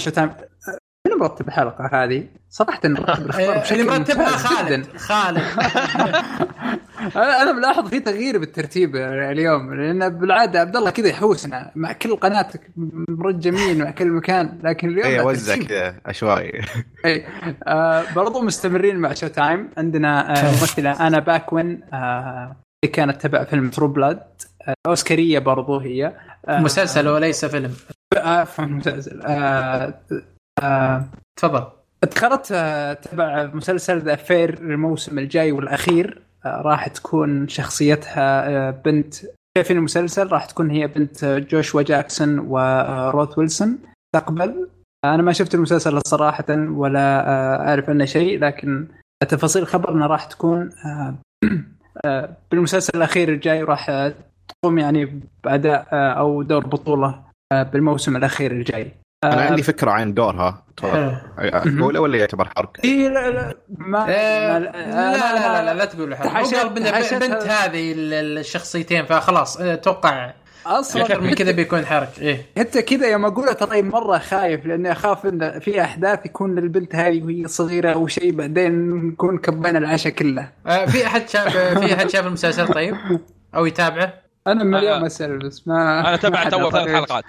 S5: آه، من مرتب الحلقة هذه؟ صراحة مرتب
S1: الأخبار
S5: بشكل
S1: اللي مرتبها خالد
S5: جداً.
S1: خالد.
S5: أنا أنا ملاحظ في تغيير بالترتيب اليوم لأن بالعادة عبد الله كذا يحوسنا مع كل قناه مرجمين مع كل مكان لكن اليوم
S2: اي وزع. كذا عشوائي
S5: اي آه برضو مستمرين مع Showtime. عندنا آه ممثلة أنا باكوين آه اللي كانت تبع فيلم True Blood آه أوسكارية برضو هي. آه
S1: مسلسل وليس فيلم.
S5: آه مسلسل. آه آه
S1: تفضل.
S5: دخلت آه، تبع مسلسل The Affair الموسم الجاي والأخير. راح تكون شخصيتها آه، بنت. في المسلسل راح تكون هي بنت آه، جوشوا جاكسون وروث ويلسون تقبل. أنا ما شفت المسلسل صراحة ولا آه، أعرف عنه شيء لكن تفاصيل خبرنا راح تكون آه، آه، بالمسلسل الأخير الجاي راح آه، تقوم يعني بأداء آه، أو دور بطولة آه، بالموسم الأخير الجاي.
S2: أنا
S5: آه،
S2: عندي فكرة عن دورها
S1: حلو.
S2: أقول ولا يعتبر حرق؟
S5: اي لا لا ما
S1: آه،
S5: ما-
S1: لا لا لا لا, لا تقول قال بنت. هذه ال- ال- الشخصيتين فخلاص آه، أتوقع
S5: أصلا
S1: أكثر من كذا بيكون حرق إيه
S5: حتى كذا يوم أقول ترى مرة خايف لأني أخاف إن في أحداث يكون للبنت هذه وهي صغيرة أو شيء بعدين نكون كبينا العشاء كله
S1: آه، في أحد شاف في أحد شاف المسلسل طيب أو يتابعه
S5: أنا من اليوم
S4: آه.
S5: اسال بس ما أنا
S4: تابعت أول ثلاث. حلقات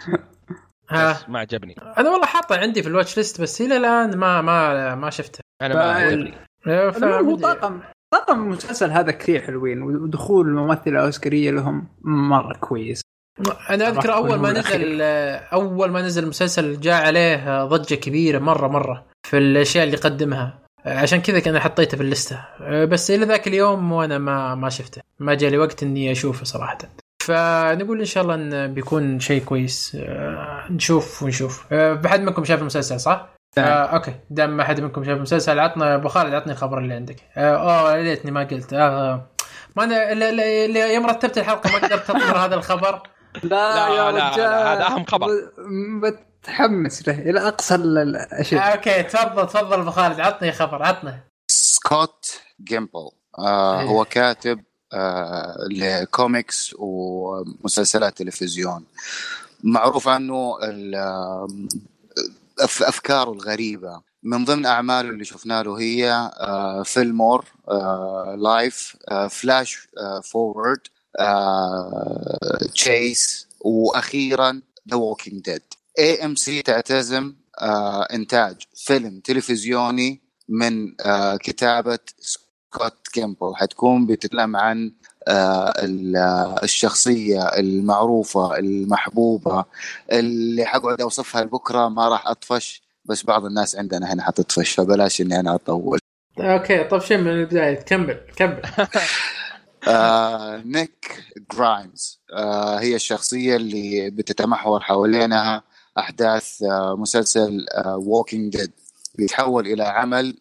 S4: بس ما عجبني.
S1: أنا والله حاطه عندي في الواتش ليست بس إلى الآن ما ما ما شفته.
S4: أنا ما عجبني.
S5: هو طاقم طاقم المسلسل هذا كثير حلوين ودخول ممثله اوسكاريه لهم مرة كويس.
S1: أنا
S5: أذكر
S1: أول ما نزل أول ما نزل المسلسل جاء عليه ضجة كبيرة مرة مرة في الأشياء اللي قدمها عشان كذا كان حطيته في الليسته بس إلى ذاك اليوم وأنا ما ما شفته. ما جالي وقت إني أشوفه صراحة. فنقول إن شاء الله انه بيكون شيء كويس. آه، نشوف ونشوف. آه، بحد منكم شاف المسلسل صح؟ آه، أوكي. دام ما حد منكم شاف المسلسل عطنا أبو خالد عطني الخبر اللي عندك. آه، أوه يا ليتني ما قلت. آه، ما أنا يوم رتبت الحلقة ما قدرت أطمر هذا الخبر.
S5: لا,
S4: لا،
S5: يا
S4: لا،
S5: رجال
S4: هذا أهم خبر.
S5: بتحمس له إلى أقصى ال- الأشياء.
S1: آه، أوكي تفضل تفضل أبو خالد عطني خبر عطنا
S3: سكوت جيمبل. آه
S1: إيه.
S3: هو كاتب لكوميكس ومسلسلات تلفزيون. معروف عنه أفكاره الغريبة. من ضمن أعماله اللي شفنا له هي آه Fillmore Life FlashForward Chase وأخيرا The Walking Dead AMC تعتزم آه إنتاج فيلم تلفزيوني من آه كتابة سكوت جيمبل حتكون بتتكلم عن آه ال- الشخصية المعروفة المحبوبة اللي حقعد أوصفها لبكرة ما راح أطفش بس بعض الناس عندنا هنا حتطفش فبلاش إني أنا أطول.
S1: أوكي طيب شيء من البداية. كمل كمل.
S3: آه ريك جرايمز. آه هي الشخصية اللي بتتمحور حوالينها أحداث آه مسلسل Walking Dead بيتحول إلى عمل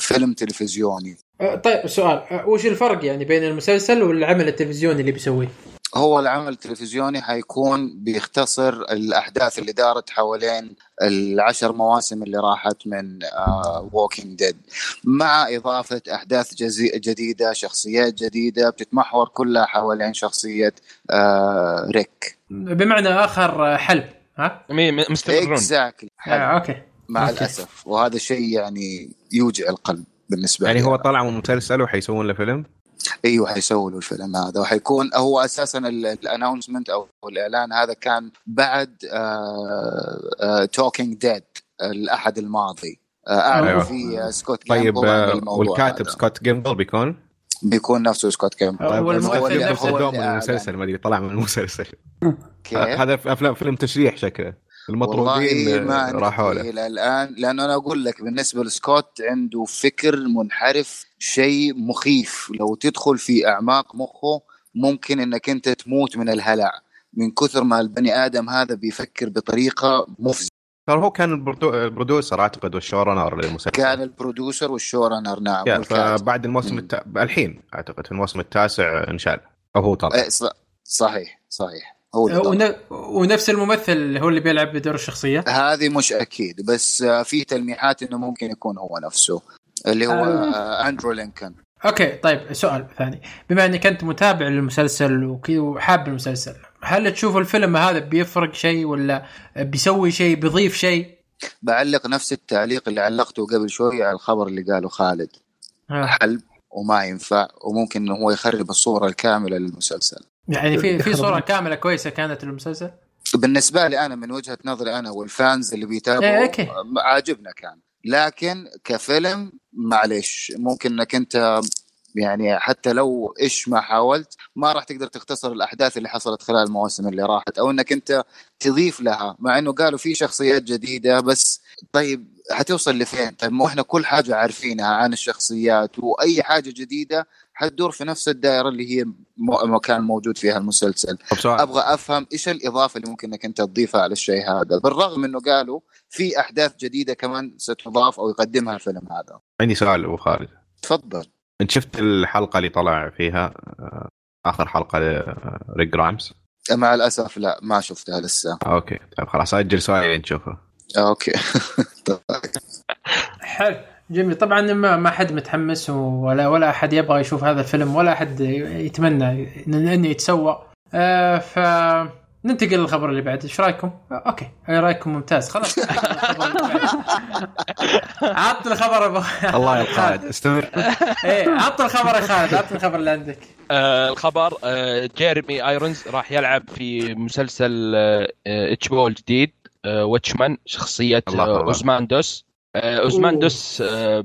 S3: فيلم تلفزيوني.
S1: آه، طيب سؤال آه، وش الفرق يعني بين المسلسل والعمل التلفزيوني اللي بيسويه؟
S3: هو العمل التلفزيوني حيكون بيختصر الأحداث اللي دارت حوالين العشر مواسم اللي راحت من Walking Dead مع إضافة أحداث جزي- جديدة شخصيات جديدة بتتمحور كلها حوالين شخصية آه ريك
S1: بمعنى آخر حلب ها؟
S4: مستمرون.
S3: exactly
S1: آه okay.
S3: مع
S1: أوكي.
S3: الأسف وهذا شيء يعني يوجع القلب بالنسبة
S2: يعني
S3: لي
S2: هو. طلع من مسلسل وحيسوون له فيلم
S3: إيوه حيسووا له الفيلم هذا وحيكون هو أساسا ال announcement أو الإعلان هذا كان بعد توكينج ديد الأحد الماضي آه، اعلنوا
S2: أيوة.
S3: آه، سكوت
S2: طيب آه، والكاتب
S3: هذا.
S2: سكوت جيمبل بيكون
S3: بيكون نفسه سكوت
S1: طيب، والممثل
S3: هو
S1: نفسه
S3: هو
S2: دوم
S3: اللي
S2: من. المسلسل ما أدري طلع من المسلسل؟ هذا في أفلام فيلم تشريح شكله المطرودين
S3: ما
S2: راحوا له
S3: إلى الآن لأنه أنا أقول لك بالنسبة لسكوت عنده فكر منحرف شيء مخيف. لو تدخل في أعماق مخه ممكن إنك أنت تموت من الهلع. من كثر ما البني آدم هذا بيفكر بطريقة مفزعة.
S2: ترى هو كان ال produ- ال producer أعتقد وال showrunner للمسلسل.
S3: كان ال producer وال
S2: showrunner نعم
S3: والكاتب.
S2: فبعد الموسم. التا... الحين أعتقد في الموسم التاسع انشال أو هو طلع.
S3: إيه، صحيح صحيح. هو اللي
S1: ون... ونفس الممثل هو اللي بيلعب بدور الشخصية
S3: هذه مش أكيد بس آه، في تلميحات إنه ممكن يكون هو نفسه اللي هو
S1: آه.
S3: آه، أندرو لينكولن
S1: okay طيب سؤال ثاني بما إنك أنت متابع للمسلسل وكذا وحاب المسلسل هل تشوف الفيلم هذا بيفرق شيء ولا بيسوي شيء بيضيف شيء؟
S3: بعلق نفس التعليق اللي علقته قبل شوي على الخبر اللي قاله خالد
S1: ها.
S3: حلب وما ينفع وممكن إنه هو يخرب الصورة الكاملة للمسلسل
S1: يعني في في صورة كاملة كويسة كانت للمسلسل؟
S3: بالنسبة لي أنا من وجهة نظري أنا والفانز اللي
S1: إيه،
S3: بيتابعوا. آه، عاجبنا كان لكن كفيلم معلش ممكن إنك أنت يعني حتى لو إيش ما حاولت ما راح تقدر تختصر الأحداث اللي حصلت خلال المواسم اللي راحت أو إنك أنت تضيف لها مع إنه قالوا في شخصيات جديدة بس طيب حتوصل لفين؟ طيب مو إحنا كل حاجة عارفينها عن الشخصيات وأي حاجة جديدة حتدور في نفس الدائرة اللي هي مكان موجود فيها المسلسل. أبغى أفهم إيش الإضافة اللي ممكن إنك أنت تضيفها على الشيء هذا؟ بالرغم إنه قالوا في أحداث جديدة كمان ستضاف أو يقدمها الفيلم هذا.
S2: عندي سؤال أبو خالد.
S3: تفضل.
S2: أنت شفت الحلقة اللي طلع فيها آه، آخر حلقة لريك جرايمز
S3: مع الأسف لا ما شفتها لسه.
S2: okay طيب خلاص أجل سؤالين تشوفه
S3: okay.
S1: حلو. جميل. طبعا ما ما حد متحمس ولا ولا أحد يبغى يشوف هذا الفيلم ولا أحد يتمنى إن- إنه يتسوى. آه ف ننتقل للخبر اللي بعد. إيش رأيكم؟ آه، okay. آه، رأيكم؟ ممتاز. خلاص. الخبر اللي بعد. عط الخبر ابو
S2: الله يا خالد استمر.
S1: إيه عط الخبر يا خالد. عط الخبر اللي عندك.
S4: آه الخبر آه جيرمي آيرونز راح يلعب في مسلسل HBO الجديد. آه Watchmen
S2: شخصية
S4: آه. أوزيماندياس آه أوزيماندياس آه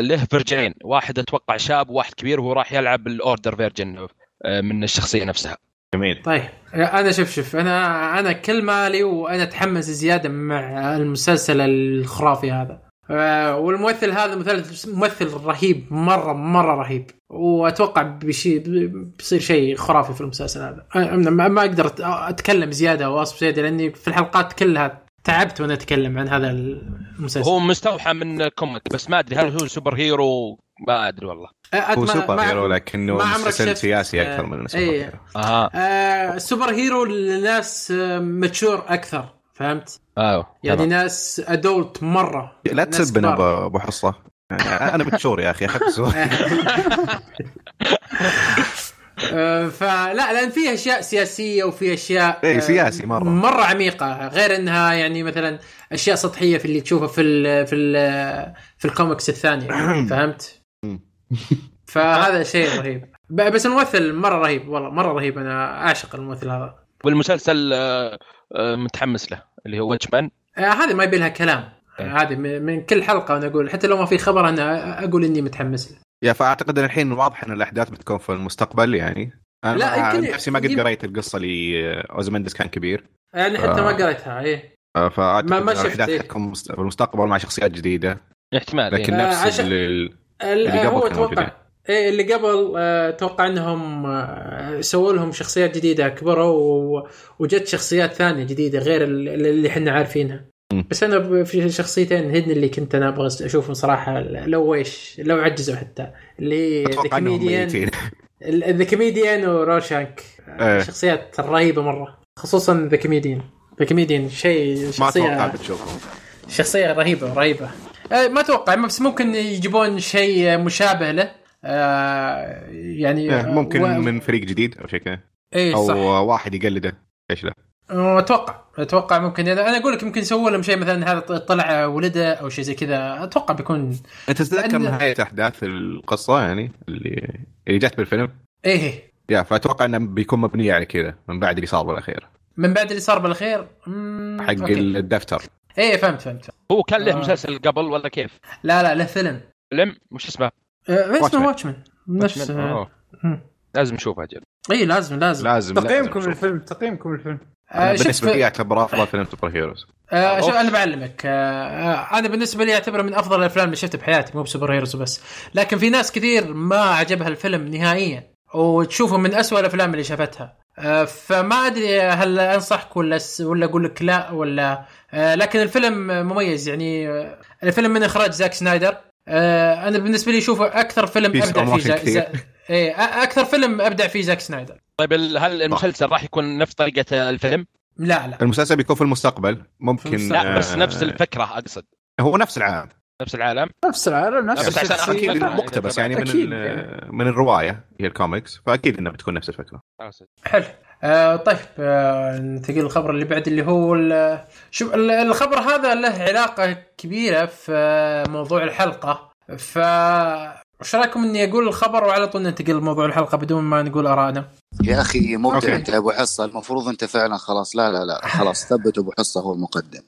S4: له version ين واحد أتوقع شاب وواحد كبير وهو راح يلعب ال older version آه من الشخصية نفسها.
S2: جميل.
S1: طيب أنا شوف شوف أنا أنا كل ما لي وأنا أتحمس زيادة مع المسلسل الخرافي هذا. آه، والممثل هذا مثل ممثل رهيب مره مرة رهيب. وأتوقع بشي بيصير شيء خرافي في المسلسل هذا. أنا ما ما أقدر أتكلم زيادة واصف زيادة لأني في الحلقات كلها تعبت وأنا أتكلم عن هذا المسلسل.
S4: هو مستوحى من comic بس ما أدري هل هو superhero؟ ما أدري والله.
S2: هو superhero لكنه مسلسل سياسي أكثر
S1: آه،
S2: من سوبر
S1: إيه.
S2: hero.
S4: أها
S1: آه ال superhero لناس آه، mature أكثر. فهمت؟
S4: أيوه
S1: يعني. ناس adult مرة
S2: لا تسبنا. ابو حصة يعني أنا mature يا أخي أخذت
S1: آه، فلا لأن في أشياء سياسية وفي أشياء
S2: إيه،
S1: آه،
S2: سياسي مرة.
S1: مرة عميقة غير إنها يعني مثلا أشياء سطحية في اللي تشوفها في ال في ال في الكوميكس الثانية فهمت؟ فهذا شيء رهيب بس الممثل مرة رهيب والله مرة رهيب أنا أعشق الممثل هذا
S4: والمسلسل آه، متحمس له اللي هو واتشمان
S1: آه، هذه ما يبي لها كلام. آه، هذه من من كل حلقة أنا أقول حتى لو ما في خبر أنا أقول إني متحمس له
S2: يا فأعتقد إن الحين واضح إن الأحداث بتكون في المستقبل يعني أنا
S1: لا،
S2: نفسي ما قد قريت القصة اللي أوزمندس كان كبير
S1: يعني حتى
S2: آه.
S1: ما قريتها إيه
S2: آه، فأعتقد
S1: ما- ما شفت،
S2: الأحداث
S1: إيه.
S2: في المستقبل مع شخصيات جديدة
S4: احتمال
S2: لكن
S4: إيه.
S1: آه،
S2: نفس
S1: عشان-
S2: اللي
S1: ال-
S2: اللي قبل
S1: هو
S2: موجودين.
S1: إيه اللي قبل آه، أتوقع إنهم آه، سووا لهم شخصيات جديدة كبروا وجت شخصيات ثانية جديدة غير ال- اللي إحنا عارفينها. بس أنا في شخصيتين هن اللي كنت أنا أبغى أشوفهم صراحة لو إيش لو عجزوا حتى. اللي هي ذا
S2: أتوقع
S1: كوميديان و رورشاك
S2: إيه.
S1: شخصيات رهيبة مرة خصوصا ذا كوميديان ذا كوميديان شيء
S2: ما
S1: شخصيه
S2: توقعت تشوفهم
S1: شخصية رهيبة رهيبة. آه، ما أتوقع بس ممكن يجيبون شيء مشابه له. آه، يعني
S2: إيه، ممكن
S1: و-
S2: من فريق جديد أو شيء كذا.
S1: إيه
S2: أو
S1: صح.
S2: واحد يقلده. إيش لا
S1: أتوقع أتوقع ممكن أنا أقول لك يمكن يسووا لهم شيء مثلا هذا طلع ولده أو شيء زي كذا. أتوقع بيكون
S2: أنت تتذكر
S1: لأن-
S2: نهاية أحداث القصة يعني اللي اللي جت بالفيلم؟
S1: إيه
S2: يا فأتوقع إنه بيكون مبنيه على كذا من بعد اللي صار بالأخير.
S1: من بعد اللي صار بالأخير؟ مم،
S2: حق
S1: أوكي.
S2: الدفتر.
S1: إيه فهمت فهمت.
S4: هو كان له
S1: آه.
S4: مسلسل قبل ولا كيف؟
S1: لا لا له فيلم.
S4: فيلم؟ وش اسمه؟
S1: آه، اسمه
S2: Watchmen.
S4: Watchmen نفس.
S1: مم.
S4: لازم نشوفه أجل
S1: اي لازم لازم.
S2: لازم
S5: تقييمكم
S2: لازم
S5: للفيلم تقييمكم للفيلم.
S1: آه،
S2: بالنسبة لي اعتبر أفضل فيلم superheroes.
S1: آه شوف. أنا بعلمك. آه آه، أنا بالنسبة لي اعتبره من أفضل الأفلام اللي شفتها بحياتي مو ب superheroes وبس لكن في ناس كثير ما عجبها الفيلم نهائيا وتشوفه من أسوأ الأفلام اللي شافتها. آه فما أدري هل أنصحك ولا س- ولا أقول لك لا ولا آه لكن الفيلم مميز. يعني آه الفيلم من إخراج زاك سنايدر. آه أنا بالنسبة لي اشوفه أكثر فيلم
S2: في أبدع
S1: فيه زا... زا... إيه أ- أكثر فيلم أبدع فيه زاك سنايدر.
S4: طيب هل المسلسل راح يكون نفس طريقة الفيلم؟
S1: لا لا.
S2: المسلسل بيكون في المستقبل. ممكن.
S4: لا بس
S2: آه،
S4: نفس الفكرة أقصد.
S2: هو نفس العالم.
S4: نفس العالم؟
S5: نفس العالم نفس الشخصية.
S4: أكيد.
S2: مقتبس يعني من. ال- من الرواية هي الكوميكس فأكيد إنها بتكون نفس الفكرة.
S1: حلو. آه طيب آه ننتقل للخبر اللي بعد اللي هو شوف ال- الخبر هذا له علاقة كبيرة في موضوع الحلقة. ف وش رأيكم إني أقول الخبر وعلى طول ننتقل لموضوع الحلقة بدون ما نقول آرائنا؟
S3: يا أخي مبدع. أنت يا أبو حصة. المفروض أنت فعلا خلاص. لا لا لا. خلاص ثبت أبو حصة هو المقدم.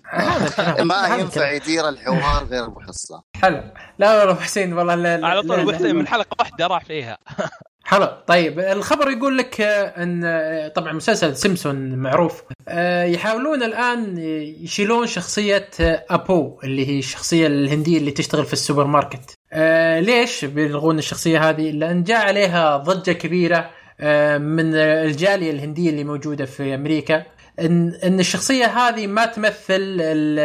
S3: ما ينفع. يدير الحوار غير أبو حصة.
S1: حلو. لا والله حسين والله لا
S4: على طول من حلقة واحدة راح فيها.
S1: حلو. طيب الخبر يقول لك آه، إن آه، طبعا مسلسل سيمبسون معروف آه، يحاولون الآن يشيلون شخصية آبو اللي هي الشخصية الهندية اللي تشتغل في السوبر ماركت. ليش بيلغون الشخصية هذه؟ لأن جاء عليها ضجة كبيرة من الجالية الهندية اللي موجودة في أمريكا إن إن الشخصية هذه ما تمثل ال-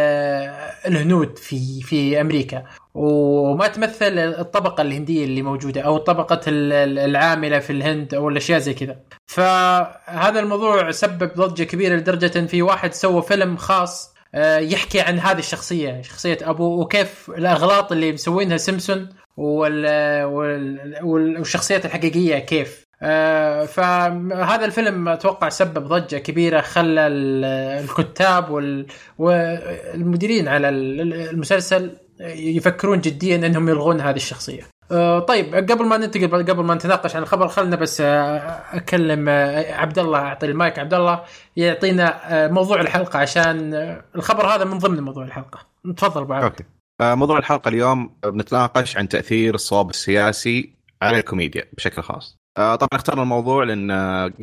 S1: الهنود في في أمريكا. وما تمثل الطبقة الهندية اللي موجودة أو طبقة ال- ال- العاملة في الهند أو الأشياء زي كذا. فهذا الموضوع سبب ضجة كبيرة لدرجة إن في واحد سوى فيلم خاص آه، يحكي عن هذه الشخصية شخصية ابوه وكيف الأغلاط اللي مسوينها سيمسون وال وال وال- والشخصيات الحقيقية كيف. آه، فهذا الفيلم أتوقع سبب ضجة كبيرة خلى ال- الكتاب وال- والمديرين على ال- المسلسل يفكرون جديا أنهم يلغون هذه الشخصية. آه، طيب قبل ما ننتقل قبل ما نتناقش عن الخبر خلنا بس آه، أكلم آه، عبد الله أعطي المايك عبد الله يعطينا موضوع الحلقة عشان الخبر هذا من ضمن موضوع الحلقة. تفضل
S2: أبو. أوكي موضوع الحلقة اليوم بنتناقش عن تأثير الصواب السياسي على الكوميديا بشكل خاص. طبعا اخترنا الموضوع لأن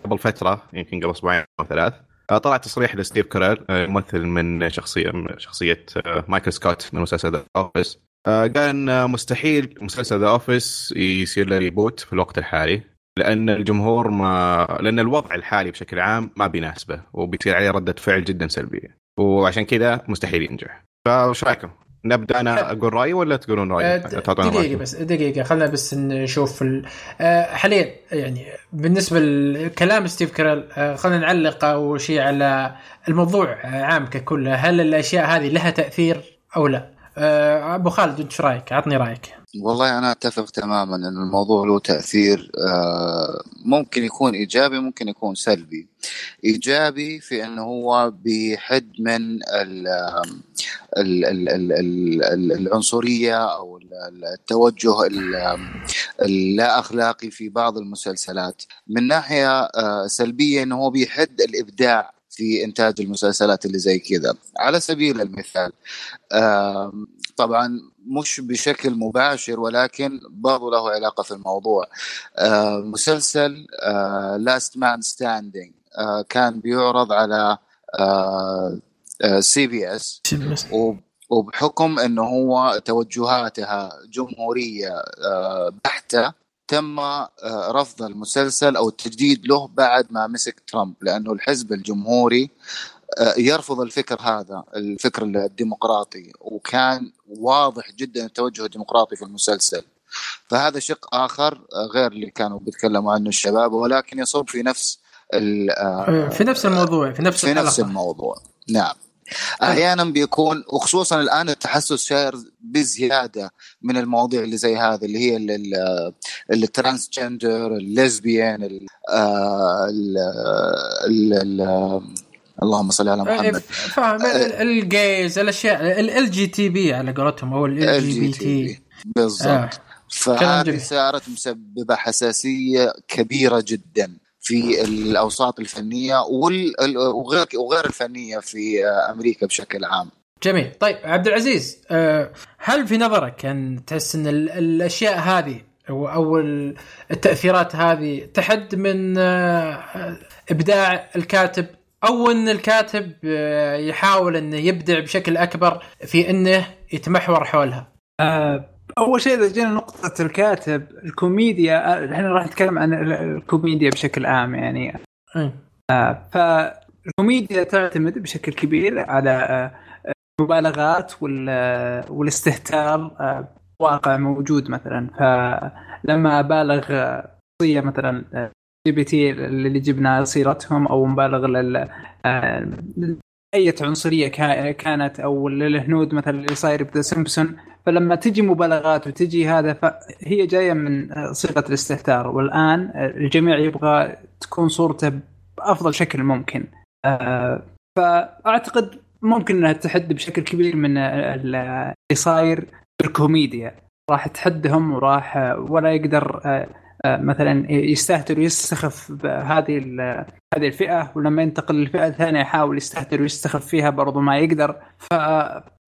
S2: قبل فترة يمكن قبل أسبوعين أو ثلاث طلع تصريح لستيف كاريل آه، ممثل من شخصيه من شخصية آه، مايكل سكوت من مسلسل The Office قال إن آه، مستحيل مسلسل The Office يصير له reboot في الوقت الحالي لأن الجمهور ما لأن الوضع الحالي بشكل عام ما بيناسبه وبيصير عليه ردة فعل جدا سلبية وعشان كذا مستحيل ينجح فايش رأيكم؟ نبدأ أنا أقول رأيي ولا تقولون رأيي؟
S1: د-
S2: تعطونا
S1: دقيقة
S2: رأيكم.
S1: بس دقيقة خلنا بس نشوف ال... آه، حاليا يعني بالنسبة لكلام ستيف كارل آه، خلينا نعلق أول شيء على الموضوع عام ككل هل الأشياء هذه لها تأثير أو لا؟ آه، أبو خالد أنت إيش رأيك؟ عطني رأيك.
S3: والله أنا أتفق تماما إن الموضوع له تأثير آه، ممكن يكون إيجابي ممكن يكون سلبي إيجابي في إنه هو بيحد من ال العنصرية أو ال- ال- التوجه ال- اللا أخلاقي في بعض المسلسلات من ناحية آه، سلبية إنه هو بيحد الإبداع في إنتاج المسلسلات اللي زي كذا. على سبيل المثال طبعا مش بشكل مباشر ولكن برضو له علاقة في الموضوع. آه، مسلسل Last Man Standing كان بيعرض على CBS وبحكم إنه هو توجهاتها جمهورية آه، بحتة تم آه، رفض المسلسل أو التجديد له بعد ما مسك ترامب لأنه الحزب الجمهوري آه، يرفض الفكر هذا الفكر الديمقراطي وكان واضح جدا التوجه الديمقراطي في المسلسل. فهذا شق آخر آه، غير اللي كانوا بيتكلموا عنه الشباب ولكن يصب في نفس
S1: في نفس الموضوع في نفس
S3: في نفس الموضوع. نعم. أحيانا بيكون وخصوصا الآن التحسس صاير بزيادة من المواضيع اللي زي هذه اللي هي ال- ال- ال transgender ال lesbian ال- آه، ال- ال- ال- اللهم صل على
S1: إيه،
S3: محمد
S1: فاهم ال- ال gays الأشياء ال GTB على قولتهم أو ال
S3: GBT. بالضبط
S1: آه.
S3: فهذه. صارت مسببة حساسية كبيرة جدا في الأوساط الفنية وغير وغير الفنية في أمريكا بشكل عام.
S1: جميل طيب عبد العزيز آه، هل في نظرك ان تحس إن ال- الأشياء هذه أو أو ال- التأثيرات هذه تحد من آه، إبداع الكاتب أو إن الكاتب آه، يحاول إنه يبدع بشكل أكبر في إنه يتمحور حولها
S5: آه، أول شيء إذا جينا نقطه الكاتب الكوميديا آه، إحنا راح نتكلم عن ال- الكوميديا بشكل عام يعني
S1: إيه.
S5: فالكوميديا تعتمد بشكل كبير على آه، المبالغات وال- آه، والاستهتار آه، واقع موجود مثلا فلما بالغ آه، شخصية مثلا آه، GBT اللي جبنا سيرتهم أو مبالغ لل آه، اي عنصرية كا- كانت أو للهنود مثلا اللي صاير ب The Simpsons فلما تجي مبالغات وتجي هذا فهي جاية من صيغة الاستهتار. والآن الجميع يبغى تكون صورته بأفضل شكل ممكن. آه، فأعتقد ممكن إنها تحد بشكل كبير من ال- اللي صاير بالكوميديا راح تحدهم وراح ولا يقدر آه، آه، مثلا يستهتر ويستخف بهذه هذه الفئة ولما ينتقل للفئة الثانية يحاول يستهتر ويستخف فيها برضو ما يقدر.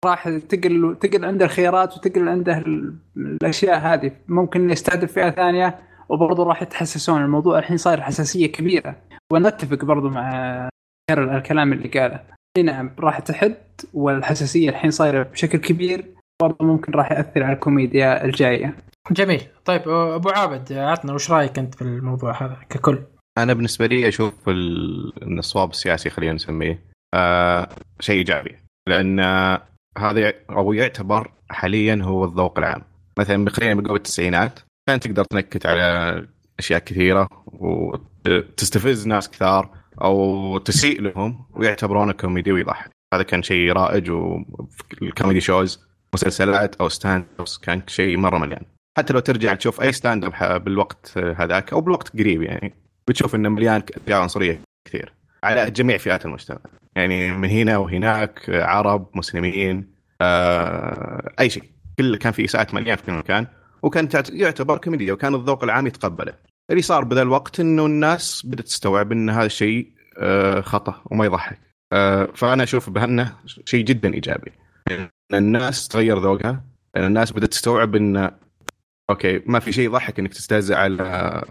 S5: فراح تقل تقل عنده الخيارات وتقل عنده ال- الأشياء هذه. ممكن يستهدف فئة ثانية وبرضه راح يتحسسون. الموضوع الحين صاير حساسية كبيرة. ونتفق برضو مع الكلام اللي قاله. إي نعم راح تحد والحساسية الحين صايرة بشكل كبير. برضه ممكن راح يأثر على الكوميديا الجاية.
S1: جميل. طيب أبو عابد عطنا وش رأيك أنت في الموضوع هذا ككل؟
S2: أنا بالنسبة لي أشوف ال- إن الصواب السياسي خلينا نسميه آه شيء إيجابي. لأن آه، هذا أو يعتبر حاليا هو الذوق العام. مثلا خلينا بقول التسعينات كان تقدر تنكت على أشياء كثيرة وتستفز ناس كثار أو تسيء لهم ويعتبرونه كوميدي ويضحك. هذا كان شيء رائج وال comedy shows مسلسلات أو stand كان شيء مرة مليان. حتى لو ترجع تشوف أي stand-up بالوقت هذاك أو بالوقت قريب يعني بتشوف إنه مليان أشياء عنصرية كثير. على جميع فئات المجتمع. يعني من هنا وهناك عرب مسلمين آه أي شيء. كل كان في اساءات مليان في كل مكان وكان يعتبر كوميديا وكان الذوق العام يتقبله. اللي صار بذا الوقت إنه الناس بدأت تستوعب إن هذا الشيء آه خطأ وما يضحك. آه فأنا أشوف بانه شيء جدا إيجابي. الناس تغير ذوقها الناس بدأت تستوعب إن أوكي ما في شيء يضحك إنك تستهزئ على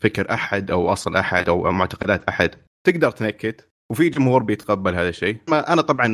S2: فكر أحد أو أصل أحد أو معتقدات أحد. تقدر تنكت وفي جمهور بيتقبل هذا الشيء. ما أنا طبعا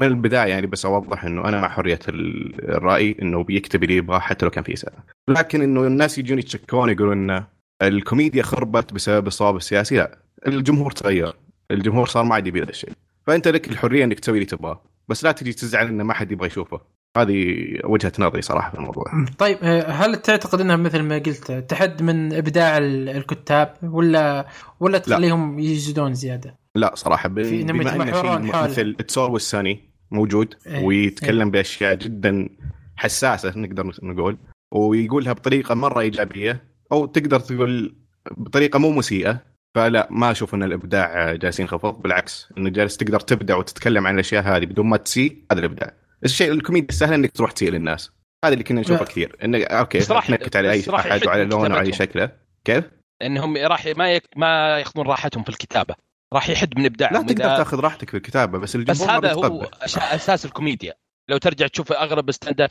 S2: من البداية يعني بس أوضح إنه أنا مع حرية ال- الرأي إنه بيكتب اللي يبغاه حتى لو كان في إساءة. لكن إنه الناس يجون يتشكون يقولون إن الكوميديا خربت بسبب الصواب السياسي لا. الجمهور تغير. الجمهور صار ما عاد يبي هذا الشيء. فأنت لك الحرية إنك تسوي اللي تبغاه. بس لا تجي تزعل انه ما حد يبغى يشوفه. هذه وجهة نظري صراحة في الموضوع.
S1: طيب آه، هل تعتقد إنها مثل ما قلت تحد من إبداع ال- الكتاب ولا ولا تخليهم يجدون زيادة؟
S2: لا صراحة ب-
S1: في
S2: بما
S1: يتمحورون
S2: شيء. مثل It's Always Sunny موجود
S1: إيه،
S2: ويتكلم بأشياء جدا حساسة نقدر نقول ويقولها بطريقة مرة إيجابية أو تقدر تقول بطريقة مو مسيئة فلا ما أشوف إن الإبداع جالس ينخفض بالعكس انه جالس تقدر تبدع وتتكلم عن الأشياء هذه بدون ما تسيء هذا الإبداع. الشيء الكوميديا السهل إنك تروح تسيء للناس هذا اللي كنا نشوفه
S1: لا.
S2: كثير انه okay
S4: بس راح-
S2: تنكت على أي
S4: بس
S2: احد وعلى لونه وعلى. شكله كيف؟
S4: إنهم راح ما يك... ما يأخذون راحتهم في الكتابة راح يحد من إبداعهم
S2: لا تقدر
S4: إذا-
S2: تأخذ راحتك في الكتابة بس
S4: بس
S2: الجمهور ما
S4: هذا هو أش- أساس الكوميديا لو ترجع تشوف أغلب stand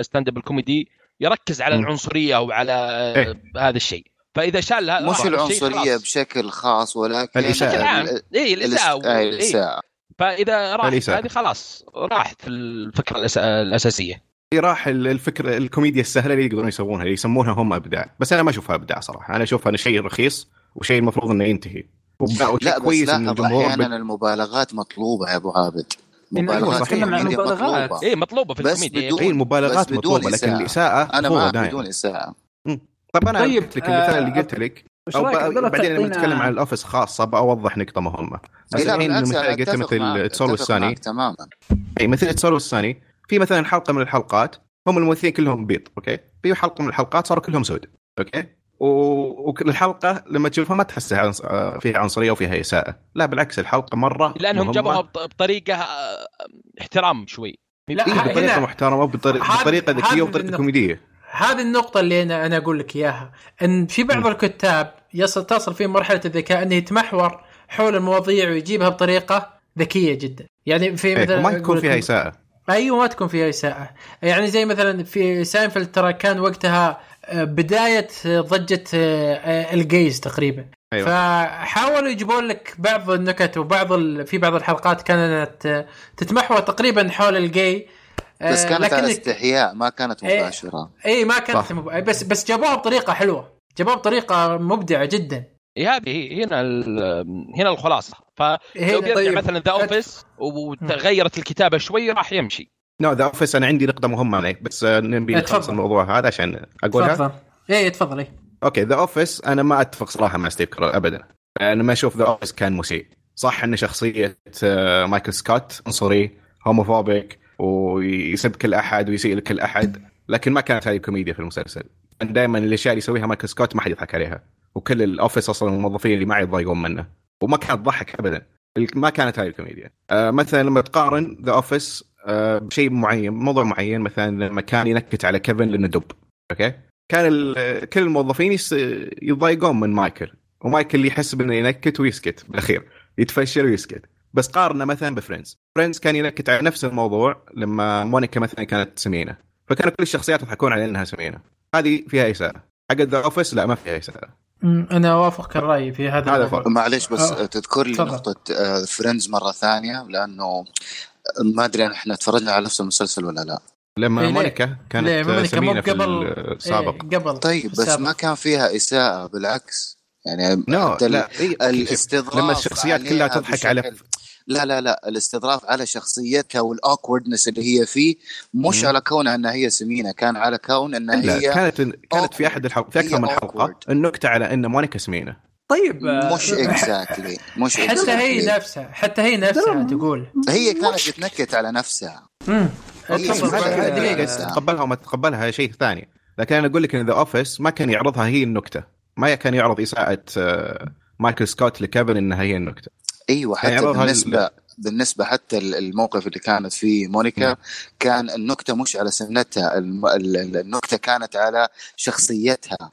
S4: stand up ال comedy يركز على. العنصرية وعلى
S2: إيه.
S4: هذا الشيء فإذا شال هذا
S3: مش العنصرية
S4: خلاص.
S3: بشكل خاص ولكن
S2: الإساءة.
S4: بشكل عام
S3: ال-
S4: اي الاساءه فإذا راحت
S2: الإساءة.
S4: هذه خلاص راحت الفكرة الأس... الأساسية
S2: راح ال- الفكرة الكوميديا السهلة اللي يقدرون يسوونها اللي يسمونها هم أبداع بس أنا ما أشوفها أبداع صراحة أنا أشوفها شيء رخيص وشيء المفروض إنه ينتهي
S3: لا بس
S2: كويس الجمهور
S3: أحيانا
S2: بت-
S3: المبالغات مطلوبة يا أبو عابد مبالغات
S2: صحيح.
S5: نتكلم عن
S3: كوميديا
S5: مبالغات.
S3: مطلوبة.
S4: إيه مطلوبة في
S3: بس
S4: الكوميديا
S3: بدون-
S2: هي المبالغات
S3: بس بدون
S2: مطلوبه لكن
S3: إساءة. الإساءة
S2: أنا
S3: معك
S2: دايم
S3: بدون إساءة
S2: طيب أنا
S5: طيب،
S2: قلت لك المثال اللي
S5: آه،
S2: قلت لك
S5: الله
S2: بعدين لما نتكلم عن ال Office خاصه بوضح نقطة مهمة. بس
S3: إيه
S2: الحين المثال قلت مثل It's Always
S3: أتفق
S2: Sunny.
S3: معك تماما.
S2: أي مثل It's Always Sunny في مثلا حلقة من الحلقات هم الممثلين كلهم بيض okay? في حلقة من الحلقات صاروا كلهم سود okay? و- والحلقة لما تشوفها ما تحسها عنص... فيها عنصرية وفيها إساءة. لا بالعكس الحلقة
S4: مرة
S2: لأنهم.
S4: جابوها بط- بطريقة آه، احترام شوي.
S1: لا
S2: إيه بطريقة
S1: هنا محترمة
S2: بطريقة ذكيه وبطريقه. كوميديه
S1: هذه النقطة اللي أنا أنا أقول لك إياها إن في بعض الكتاب يصل تصل فيه مرحلة الذكاء إنه يتمحور حول المواضيع ويجيبها بطريقة ذكية جدا. يعني في
S2: إيه،
S1: مثلا
S2: وما تكون فيها إساءة.
S1: أيوه ما تكون فيها إساءة. يعني زي مثلا في ساينفيلد ترى كان وقتها آه، بداية ضجة آه، آه، ال gays تقريبا.
S2: أيوة.
S1: فحاولوا يجيبون لك بعض النكت وبعض ال... في بعض الحلقات كانت تتمحور تقريبا حول الجي
S3: بس كانت على
S1: لكن
S3: استحياء ما كانت
S1: إيه.
S3: مباشرة.
S1: اي ما كانت. مب... بس بس جابوها بطريقة حلوة. جابوها بطريقة مبدعة جدا.
S4: إيه هذه هي- هنا ال- هنا الخلاصة. فلو
S1: هي-
S4: بيرجع
S1: طيب.
S4: مثلا The Office وتغيرت الكتابة شوي راح يمشي.
S2: No The Office أنا عندي نقطة مهمة عليك بس آه، نبي
S1: اتفضل.
S2: نخلص الموضوع هذا عشان أقولها.
S1: تفضل. اي تفضل اي
S2: okay The Office أنا ما أتفق صراحة مع ستيف كارل ابدا. أنا ما أشوف The Office كان مسيء. صح إن شخصية آه، مايكل سكوت عنصري homophobic ويسب كل أحد ويسيء لكل أحد لكن ما كانت هذه كوميديا في المسلسل. دائما الأشياء اللي يسويها مايكل سكوت ما حد يضحك عليها وكل ال office أصلا الموظفين اللي معي يتضايقون منه وما كانت تضحك ابدا. ما كانت هذه الكوميديا. آه مثلا لما تقارن The Office آه بشيء معين موضوع معين مثلا لما كان ينكت على كيفن لأنه دب. okay? كان كل الموظفين يتضايقون من مايكل ومايكل يحس انه ينكت ويسكت بالأخير يتفشل ويسكت. بس قارنه مثلا ب Friends Friends كان ينكت على نفس الموضوع لما مونيكا مثلا كانت سمينة فكانوا كل الشخصيات يضحكون على إنها سمينة هذه فيها اساءه حق ذا اوفيس لا ما فيها اساءه
S1: أمم، أنا اوافقك الرأي في هذا
S2: هذا. فرق.
S3: معليش بس
S1: آه.
S3: تذكر لي. نقطة Friends مرة ثانية لأنه ما أدري إحنا تفرجنا على نفس المسلسل ولا لا
S2: لما
S1: إيه،؟
S2: مونيكا كانت
S1: ليه؟ مونيكا مو
S2: سمينه في
S1: قبل-
S2: السابق
S1: إيه قبل
S3: طيب بس
S1: السابق.
S3: ما كان فيها إساءة بالعكس يعني ال-
S2: لا إيه،
S3: الاستظراف
S2: لما الشخصيات كلها تضحك على
S3: لا لا لا الاستظراف على شخصيتها وال awkwardness اللي هي فيه مش
S2: مم.
S3: على كونها أنها هي سمينة كان على كون أنها
S2: لا
S3: هي
S2: كانت كانت في أحد الحلقات في
S3: هي
S2: أكثر من حلقة.
S3: awkward.
S2: النكتة على إن مونيكا سمينة.
S5: طيب آه،
S3: مش exactly مش
S1: حتى هي
S3: exactly.
S1: نفسها حتى هي نفسها تقول.
S3: هي كانت تتنكت على نفسها.
S1: امم
S3: هي. دقيقة.
S2: تتقبلها وما تتقبلها شيء ثاني. لكن أنا أقول لك إن The Office ما كان يعرضها هي النكتة. ما كان يعرض إساءة آه، مايكل سكوت لكيفن إنها هي
S3: النكتة
S2: أيوه
S3: حتى بالنسبة بالنسبة حتى ال- الموقف اللي كانت فيه مونيكا
S2: نعم.
S3: كان النكتة مش على سمنتها الم- ال- ال- النكتة كانت على شخصيتها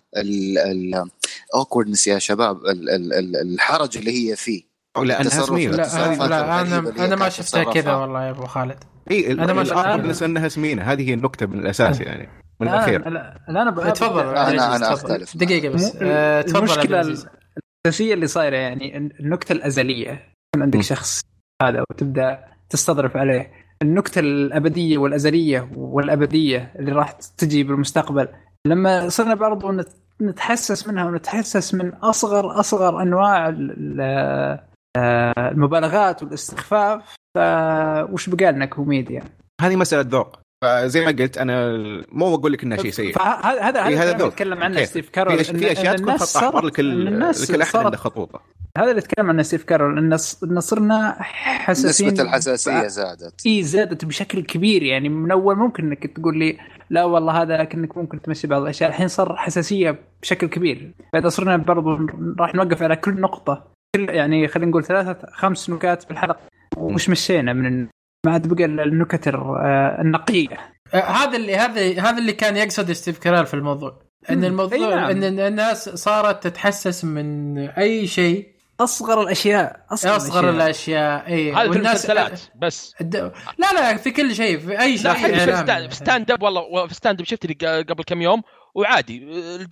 S3: ال awkwardness يا شباب ال- ال- ال- الحرج اللي هي فيه
S2: لأنها
S3: تصرف-
S2: سمينه
S1: لا
S3: التصرفات
S1: لا
S3: أنا
S1: أنا ما شفتها. كذا والله يا أبو خالد
S2: اي
S1: أنا ما. ال
S2: awkwardness إنها سمينة هذه هي النكتة من الاساس يعني من الأخير
S5: الآن أبغى-
S1: تفضل تفضل.
S3: أختلف معك.
S1: دقيقة بس آه، تفضل المشكلة.
S5: الأساسية اللي صايرة يعني النكتة الأزلية يكون عندك
S2: م.
S5: شخص هذا وتبدأ تستظرف عليه النكتة الأبدية والأزلية والأبدية اللي راح تجي بالمستقبل لما صرنا برضو نت- نتحسس منها ونتحسس من اصغر أصغر أنواع آه، المبالغات والاستخفاف فوش بقى لنا كوميديا
S2: هذه مسألة ذوق فزي ما قلت أنا مو بقول لك إنها شيء سيء.
S5: فهذا هذا
S2: إيه، هذا.
S5: يتكلم عنه؟ ستيف كارول
S2: في
S5: إن-
S2: في أشياء تكون
S5: الناس
S2: خط احمر
S5: صارت-
S2: لكل لكل احد عنده خطوطه
S5: هذا اللي يتكلم عنه ستيف كاريل إن صرنا حساسين
S3: نسبة الحساسية زادت.
S5: اي زادت بشكل كبير. يعني من أول ممكن إنك تقول لي لا والله هذا كأنك ممكن تمشي بعض الأشياء. الحين صار حساسية بشكل كبير. فاذا صرنا برضو راح نوقف على كل نقطة. كل يعني خلينا نقول ثلاثة خمس نكات في الحلقة وش مشينا من ما عاد بقى النكت الر- آه، النقية.
S1: آه، هذا اللي هذا هذا اللي كان يقصد ستيف كاريل في الموضوع.
S5: إن.
S1: الموضوع
S5: نعم.
S1: إن الناس صارت تتحسس من أي شيء.
S5: أصغر الأشياء أصغر,
S1: أصغر الأشياء. إي.
S4: هذا في المسلسلات بس.
S1: الد... لا لا في كل شيء في أي شيء.
S4: لا حتى في. ستاند- ستاند اب والله في ستاند اب شفت قبل كم يوم؟ وعادي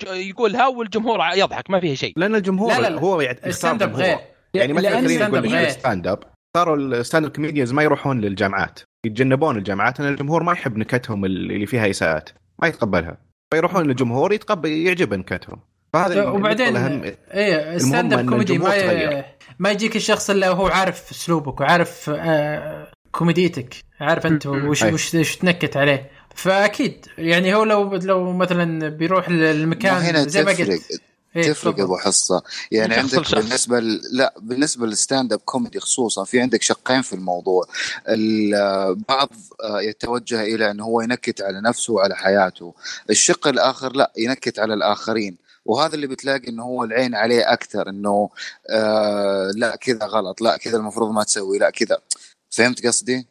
S4: يقولها والجمهور يضحك ما فيها شيء.
S2: لأن الجمهور
S1: لا، لا، لا.
S2: هو يختار
S1: ال stand
S2: up.
S1: غير.
S2: يعني مثلا
S5: لأن
S2: خلينا ال
S1: stand
S2: نقول
S1: up
S2: ال stand صاروا ال stand up comedians ما يروحون للجامعات. يتجنبون الجامعات. لأن الجمهور ما يحب نكتهم اللي فيها إساءات. ما يتقبلها. فيروحون للجمهور يتقبل يعجب نكتهم. فهذا
S1: وبعدين
S2: الأهم.
S1: إيه
S2: stand
S1: up
S2: comedy
S1: ما ي... ما يجيك الشخص الا وهو عارف أسلوبك وعارف آه كوميديتك. عارف
S5: أنت.
S1: وش. وش, وش تنكت عليه. فأكيد يعني هو لو لو مثلا بيروح للمكان زي ما قلت. إيه،
S3: تفرق. ابو حصه يعني
S4: شخص
S3: عندك
S4: لشخص.
S3: بالنسبة ل... لا بالنسبة لل stand up comedy خصوصا في عندك شقين في الموضوع البعض آه، يتوجه إلى إنه هو ينكت على نفسه وعلى حياته الشق الآخر لا ينكت على الآخرين وهذا اللي بتلاقي إنه هو العين عليه أكثر إنه آه لا كذا غلط لا كذا المفروض ما تسوي لا كذا فهمت قصدي؟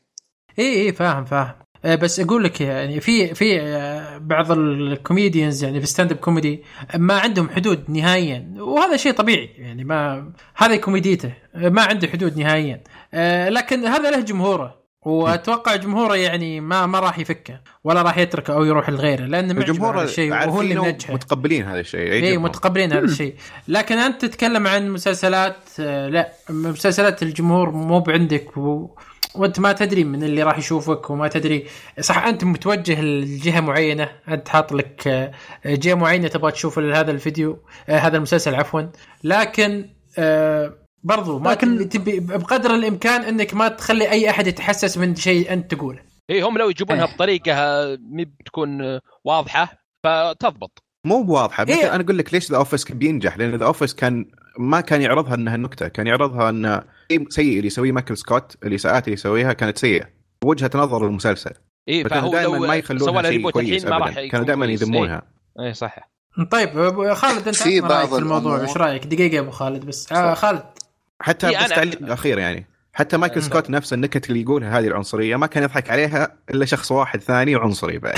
S1: اي اي فاهم فاهم بس أقول لك يعني في في آه، بعض ال comedians يعني في stand up comedy ما عندهم حدود نهائيا وهذا شيء طبيعي يعني ما هذه كوميديته آه، ما عنده حدود نهائيا. آه، لكن هذا له جمهوره وأتوقع جمهوره يعني ما ما راح يفكه ولا راح يتركه أو يروح لغيره معجب
S2: الجمهور
S1: الشيء وهو اللي منجحه.
S2: متقبلين هذا الشيء
S1: أي
S2: يعجبهم.
S1: متقبلين هذا الشيء. لكن أنت تتكلم عن مسلسلات آه، لا مسلسلات الجمهور مو بعندك و... وانت ما تدري من اللي راح يشوفك وما تدري صح أنت متوجه لجهة معينة أنت حاط لك آه، جهة معينة تبغى تشوف هذا الفيديو آه، هذا المسلسل عفوا لكن آه، برضو ما
S5: لكن-.
S1: تبي بقدر الإمكان إنك ما تخلي أي أحد يتحسس من شيء أنت تقوله
S4: إي هم لو يجيبونها
S5: إيه.
S4: بطريقة مي بتكون واضحة فتضبط
S2: مو بواضحه مثل
S1: إيه.
S2: أنا أقول لك ليش The Office بينجح لأن The Office كان ما كان يعرضها إنها نكتة كان يعرضها إنها شيء سيء اللي يسويه مايكل سكوت الاساءات اللي يسويها كانت سيئة. وجهة نظر المسلسل.
S4: اي فهو
S2: دائما ما يخلونها شيء
S4: ريبوت
S2: كويس
S4: الحين ما راح
S2: ابدا كانوا دائما. يذمونها.
S4: اي إيه، صح
S1: طيب أبو- خالد أنت
S3: في
S1: رأيك
S3: بعض
S1: في الموضوع؟ إيش رأيك؟ دقيقة يا أبو خالد بس. آه خالد.
S2: حتى
S4: إيه،
S2: بس تعليق اخير يعني. حتى مايكل
S1: مم.
S2: سكوت نفسه النكت اللي يقولها هذه العنصرية ما كان يضحك عليها إلا شخص واحد ثاني وعنصري بعد.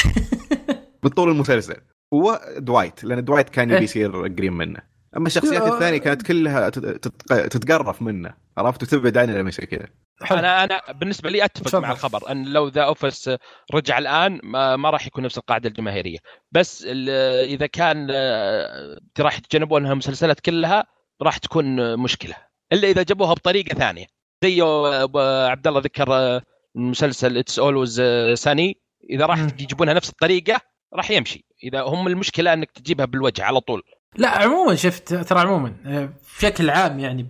S2: بطول المسلسل. هو دوايت لأن دوايت كان
S1: إيه.
S2: يبي يصير قريب منه. أما الشخصيات. الثانية كانت كلها تت- تت- تتقرف منه عرفت وتبعد عنه لما يصير كذا.
S4: أنا أنا بالنسبة لي
S1: أتفق.
S4: مع الخبر أن لو The Office رجع الآن ما, ما راح يكون نفس القاعدة الجماهيرية بس ال- إذا كان آه، راح يتجنبونها المسلسلات كلها راح تكون مشكلة إلا إذا جابوها بطريقة ثانية زي آه، أبو عبد الله ذكر مسلسل It's Always Sunny إذا راح. يجيبونها نفس الطريقة راح يمشي إذا هم المشكلة أنك تجيبها بالوجه على طول
S1: لا عموما شفت ترى عموما آه، بشكل عام يعني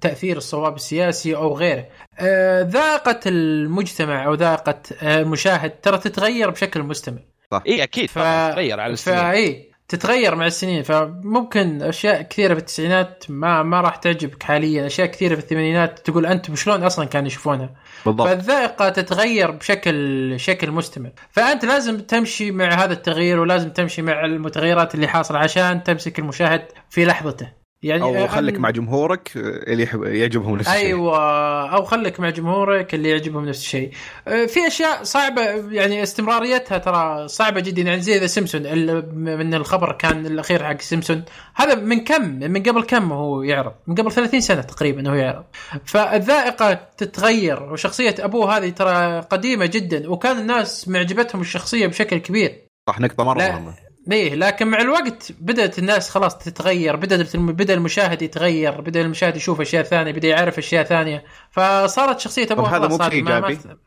S1: تأثير الصواب السياسي أو غيره. آه، ذاقه المجتمع أو ذاقه آه، المشاهد ترى تتغير بشكل مستمر.
S4: اي أكيد
S1: ف...
S4: طبعاً تغير على السنين.
S1: فاي تتغير مع السنين فممكن أشياء كثيرة في التسعينات ما ما راح تعجبك حاليا. أشياء كثيرة في الثمانينات تقول انت شلون أصلا كانوا يشوفونها
S2: بالضبط.
S1: فالذائقة تتغير بشكل شكل مستمر. فأنت لازم تمشي مع هذا التغيير ولازم تمشي مع المتغيرات اللي حاصلة عشان تمسك المشاهد في لحظته. يعني
S2: أو
S1: آه،
S2: خليك
S1: أن-
S2: مع جمهورك اللي يحب يعجبهم نفس الشيء.
S1: أيوه أو خليك مع جمهورك اللي يعجبهم نفس الشيء. آه، في أشياء صعبة يعني استمراريتها ترى صعبة جدا. يعني زي ذا سيمسون من الخبر كان الأخير حق سيمسون. هذا من كم؟ من قبل كم هو يعرض؟ من قبل 30 سنة تقريبا هو يعرض. فالذائقة تتغير وشخصية أبوه هذه ترى قديمة جدا وكان الناس معجبتهم الشخصية بشكل كبير.
S2: صح نقطة
S1: مرة.
S2: مهمة.
S1: ليه لكن مع الوقت بدأت الناس خلاص تتغير بدأت بدأ المشاهد يتغير بدأ المشاهد يشوف أشياء ثانية بدأ يعرف أشياء ثانية فصارت شخصية ابوه
S2: هذا
S1: خلاص
S2: مو؟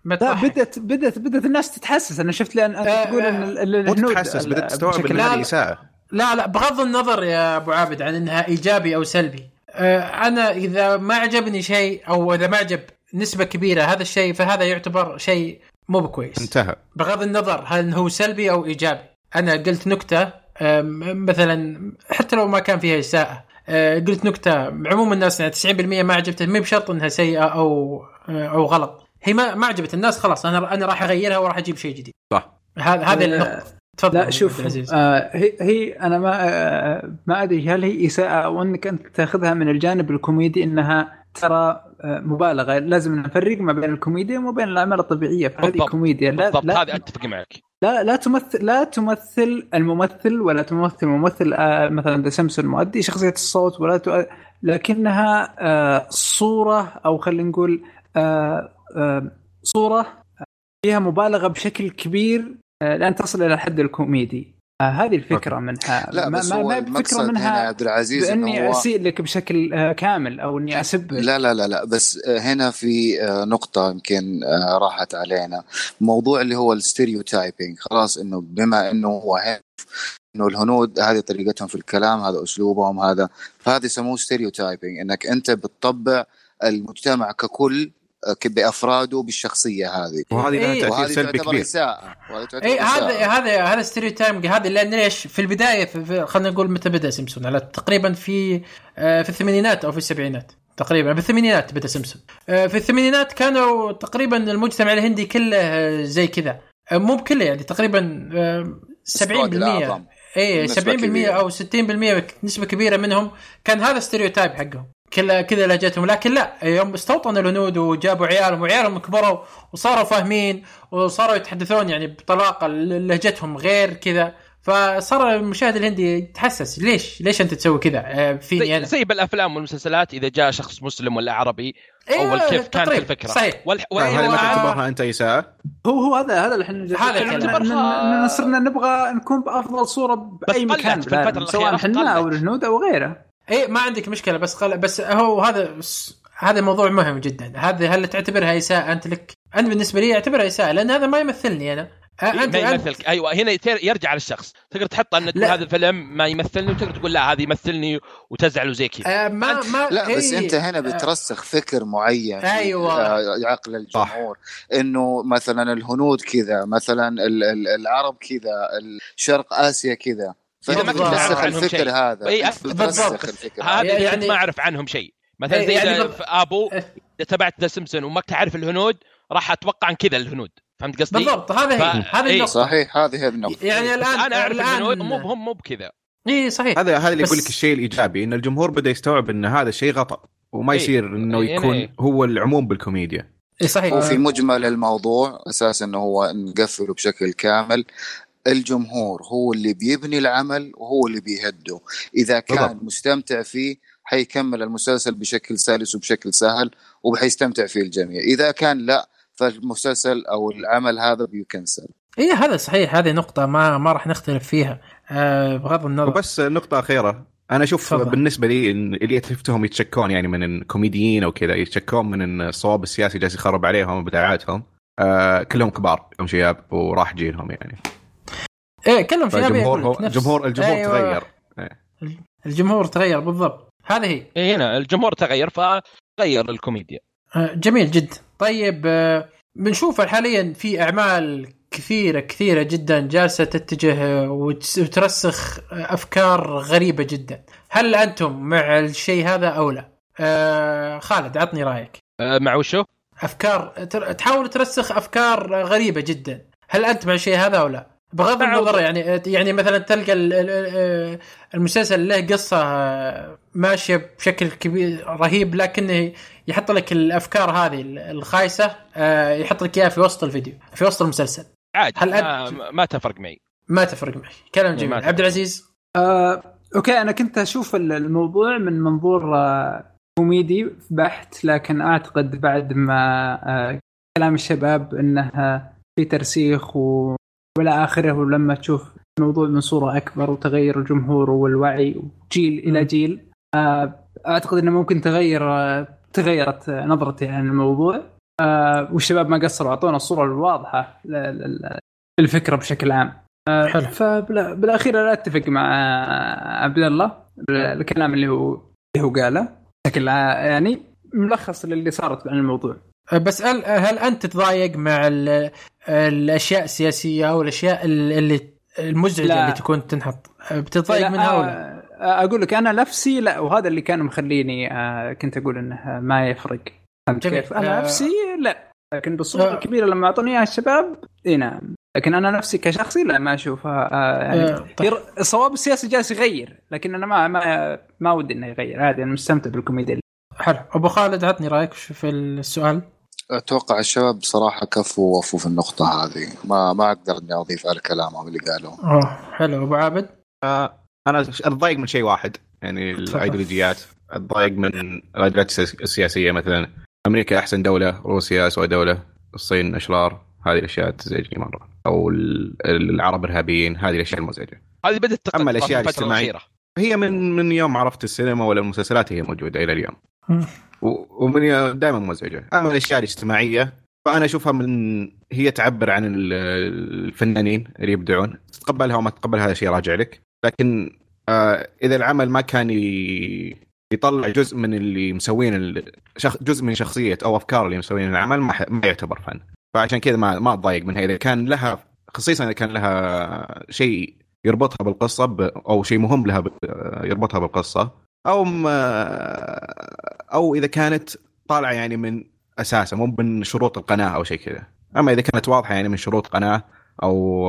S1: ما
S5: لا. بدت بدت بدت الناس تتحسس أنا شفت لأن أنت
S1: آه،
S5: تقول إن
S1: آه،
S2: مو تتحسس
S5: ال-
S2: بدأت تستوعب ان
S1: لا،
S2: هذه
S1: لا.
S2: اساءه
S1: لا لا بغض النظر يا أبو عابد عن إنها إيجابي أو سلبي آه، أنا إذا ما عجبني شيء أو إذا ما عجب نسبة كبيرة هذا الشيء فهذا يعتبر شيء مو بكويس
S2: انتهى
S1: بغض النظر هل هو سلبي أو إيجابي أنا قلت نكتة مثلا حتى لو ما كان فيها اساءه أه، قلت نكتة عموم الناس يعني 90% ما عجبته ما بشرط إنها سيئة أو أه، أو غلط. هي ما ما عجبت الناس خلاص أنا أنا راح أغيرها وراح أجيب شيء جديد.
S2: صح.
S1: هذا هذه
S5: آه،
S1: النقطة. تفضل
S5: لا شوف آه هي, هي أنا ما آه ما أدري هل هي اساءه أو إنك أنت تاخذها من الجانب الكوميدي إنها ترى آه مبالغة. لازم نفرق ما بين الكوميديا وما بين الأعمال الطبيعية. فهذه
S4: بالضبط.
S5: كوميديا. لا
S4: بالضبط.
S5: لا.
S4: هذه أتفق معك.
S5: لا لا تمثل لا تمثل الممثل ولا تمثل ممثل آه مثلا ذا سمسون مؤدي شخصية الصوت ولا تؤ... لكنها آه صورة أو خلينا نقول آه صورة فيها مبالغة بشكل كبير لأن تصل إلى الحد الكوميدي. هذه الفكرة منها.
S3: لا
S5: ما
S3: بس
S5: ما,
S3: هو
S5: ما
S3: المقصد
S5: فكره
S3: هنا يا
S5: منها
S3: عبد العزيز
S5: بأني
S3: هو
S5: أسيء لك بشكل آه كامل أو إني اسبك
S3: لا لا لا لا بس هنا في آه، نقطة يمكن آه، راحت علينا. موضوع اللي هو ال stereotyping خلاص إنه بما إنه هو إنه الهنود هذه طريقتهم في الكلام هذا أسلوبهم هذا فهذا يسموه stereotyping إنك أنت بتطبع المجتمع ككل آه، بأفراده بالشخصية هذه.
S2: وهذه لها
S1: إيه،
S2: تاثير
S3: وهذه
S2: سلبي
S3: تعتبر
S2: كبير.
S3: اساءه وهذه تعتبر
S1: اي هذا. هذا هذا stereotype هذا لأن ليش في البداية في في خلينا نقول متى بدأ سيمسون؟ على تقريبا في آه، في الثمانينات أو في السبعينات. تقريبا في الثمانينات بدأ سيمسون. آه، في الثمانينات كانوا تقريبا المجتمع الهندي كله زي كذا. آه، مو بكله يعني تقريبا آه، 70%
S3: السواد الأعظم.
S1: اي
S3: نسبة
S1: 70%
S3: كبيرة.
S1: أو 60% نسبة كبيرة منهم كان هذا stereotype حقهم. كذا كذا لهجتهم. لكن لا يوم استوطنوا الهنود وجابوا عيالهم وعيالهم كبروا وصاروا فاهمين وصاروا يتحدثون يعني بطلاقة لهجتهم غير كذا. فصار المشاهد الهندي يتحسس. ليش؟ ليش انت تسوي كذا؟ آه، فيني
S4: زي,
S1: أنا؟
S4: زي بالأفلام والمسلسلات إذا جاء شخص مسلم ولا عربي
S1: أيوة،
S4: اول كيف كانت. الفكرة
S1: صحيح.
S4: والح...
S2: طيب هذه ما. تعتبرها أنت اساءه؟
S5: هو هو هذا هذا اللي إحنا
S1: هذا
S5: صرنا نبغى نكون بأفضل صورة
S4: بأي
S5: مكان
S4: في
S5: بالعالم، سواء إحنا
S4: أو.
S5: الهنود أو غيره.
S1: اي ما عندك مشكلة بس قل... بس هو هذا هذا موضوع مهم جدا. هذا هل تعتبرها إساءة أنت لك؟ أنا بالنسبة لي أعتبرها إساءة لأن هذا ما يمثلني أنا. أ- أنت
S4: ما
S1: أنت-
S4: يمثلك. أيوه هنا يرجع للشخص تقدر تحط أن تقول
S1: لا.
S4: هذا الفيلم ما يمثلني وتقدر تقول لا هذا يمثلني وتزعل وزي كذا.
S1: آه، ما ما
S3: لا بس
S1: إيه،
S3: أنت هنا
S1: آه،
S3: بترسخ فكر معين. في
S1: أيوة.
S3: آه، عقل الجمهور. إنه مثلا الهنود كذا مثلا ال- ال- العرب كذا الشرق آسيا كذا. فانت
S1: إذا ما كنت
S4: عنهم
S3: الفكر
S4: شيء.
S3: هذا
S4: إيه،
S1: بالضبط.
S3: بترسخ الفكر
S4: هذا
S1: يعني-
S4: يعني ما أعرف عنهم شيء مثلا زي
S1: يعني
S4: في
S1: أبو.
S4: إذا تابعت The Simpsons وما تعرف الهنود راح أتوقع عن كذا الهنود فهمت قصدي؟
S1: بالضبط هذا هي
S4: ف-
S1: هذه
S4: إيه.
S1: النقطة
S3: صحيح هذه هي النقطة
S1: يعني الان
S4: أنا أعرف الهنود
S1: الان
S4: مو هم مو بكذا
S1: إي صحيح
S2: هذا هذا اللي
S1: بس-
S2: يقول لك الشيء الإيجابي إن الجمهور بدأ يستوعب إن هذا الشيء غلط وما
S4: إيه.
S2: يصير إنه
S4: إيه،
S2: يكون
S4: إيه.
S2: هو العموم بالكوميديا
S1: إي صحيح
S3: وفي مجمل الموضوع أساس إنه هو نقفله بشكل كامل الجمهور هو اللي بيبني العمل وهو اللي بيهده. إذا كان
S2: بالضبط.
S3: مستمتع فيه حيكمل المسلسل بشكل سلس وبشكل سهل وحيستمتع فيه الجميع. إذا كان لا فالمسلسل أو العمل هذا بيكنسل.
S1: إي هذا صحيح. هذه نقطة ما ما راح نختلف فيها. آه بغض النظر.
S2: وبس نقطة أخيرة. أنا أشوف. بالنسبة لي اللي شفتهم يتشكون يعني من الكوميديين أو كذا يتشكون من الصواب السياسي جالس يخرب عليهم وبداعاتهم آه كلهم كبار. كلهم شياب وراح جيلهم يعني.
S1: إيه كلهم
S2: هو
S1: لك نفس-
S2: الجمهور الجمهور
S1: أيوة.
S2: تغير.
S1: الجمهور تغير بالضبط. هذه هي.
S4: إيه هنا الجمهور تغير فغير الكوميديا.
S1: آه، جميل جدا. طيب آه، بنشوف حاليا في أعمال كثيرة كثيرة جدا جالسة تتجه وترسخ أفكار غريبة جدا. هل أنتم مع الشيء هذا أو لا؟ آه خالد عطني رأيك.
S4: أه مع وشو؟
S1: أفكار تر- تحاول ترسخ أفكار غريبة جدا. هل أنت مع الشيء هذا أو لا؟ بغض النظر. يعني يعني مثلا تلقى ال- ال- ال- المسلسل له قصة ماشية بشكل كبير رهيب لكنه يحط لك الأفكار هذه الخايسة آه، يحط لك إياها في وسط الفيديو في وسط المسلسل.
S4: عادي
S1: هل
S4: ما,
S1: أنت-
S4: ما تفرق معي.
S1: ما تفرق معي. كلام جميل. عبد العزيز؟
S5: آه، okay أنا كنت أشوف ال- الموضوع من منظور آه، كوميدي بحت لكن أعتقد بعد ما آه، كلام الشباب إنه في ترسيخ و... وإلى آخره ولما تشوف الموضوع من صورة أكبر وتغير الجمهور والوعي وجيل إلى جيل. آه، أعتقد إنه ممكن تغير تغيرت نظرتي عن الموضوع. آه، والشباب ما قصروا أعطونا الصورة الواضحة للفكرة بشكل عام. آه،
S1: حلو.
S5: فبالاخير أنا أتفق مع عبد الله الكلام اللي هو اللي هو قاله. بشكل يعني ملخص للي صارت عن الموضوع.
S1: آه، بس هل أنت تتضايق مع ال- الأشياء السياسية أو الأشياء ال- اللي المزعجة
S5: لا.
S1: اللي تكون تنحط بتتضايق منها أو لا؟
S5: آه، أقول لك أنا نفسي لا وهذا اللي كان مخليني آه، كنت أقول إنه ما يفرق فهمت. كيف؟ أنا
S1: آه،
S5: نفسي لا لكن بالصورة
S1: آه.
S5: الكبيره لما أعطوني إياها الشباب إي نعم لكن أنا نفسي كشخصي لا ما أشوفها آه، يعني
S1: آه، طيب.
S5: الصواب السياسي جالس يغير لكن أنا ما ما ما ودي إنه يغير عادي أنا مستمتع بالكوميديا
S1: حلو أبو خالد عطني رأيك في السؤال
S3: أتوقع الشباب بصراحة كفوا ووفوا في النقطة هذه. ما ما أقدر إني أضيف على كلامهم اللي قالوه.
S1: أوه حلو. أبو عابد؟
S2: آه أنا أتضايق من شيء واحد. يعني
S1: تفضل.
S2: الأيديولوجيات. أتضايق من الأيديولوجيات السياس- السياسية مثلا. أمريكا أحسن دولة روسيا أسوأ دولة الصين أشرار. هذه الأشياء تزعجني مرة. أو ال- العرب إرهابيين. هذه الأشياء المزعجة
S4: هذه
S2: بدأت
S4: الفترة
S2: الاجتماعية.
S4: الأخيرة.
S2: هي من من يوم عرفت السينما ولا المسلسلات هي موجودة إلى اليوم. ومن دائما مزعجه اما الأشياء الاجتماعية فأنا أشوفها من هي تعبر عن ال- الفنانين اللي يبدعون تتقبلها وما تتقبلها هذا شيء راجع لك لكن آه إذا العمل ما كان. يطلع جزء من اللي مسوين. جزء من شخصية أو أفكار اللي مسوين العمل ما. ما يعتبر فن فعشان كذا ما ما أتضايق منها إذا كان لها خصيصا إذا كان لها شيء يربطها بالقصة ب... أو شيء مهم لها ب... يربطها بالقصة أو. أو إذا كانت طالعة يعني من أساسها مو من شروط القناة أو شيء كذا. أما إذا كانت واضحة يعني من شروط قناة أو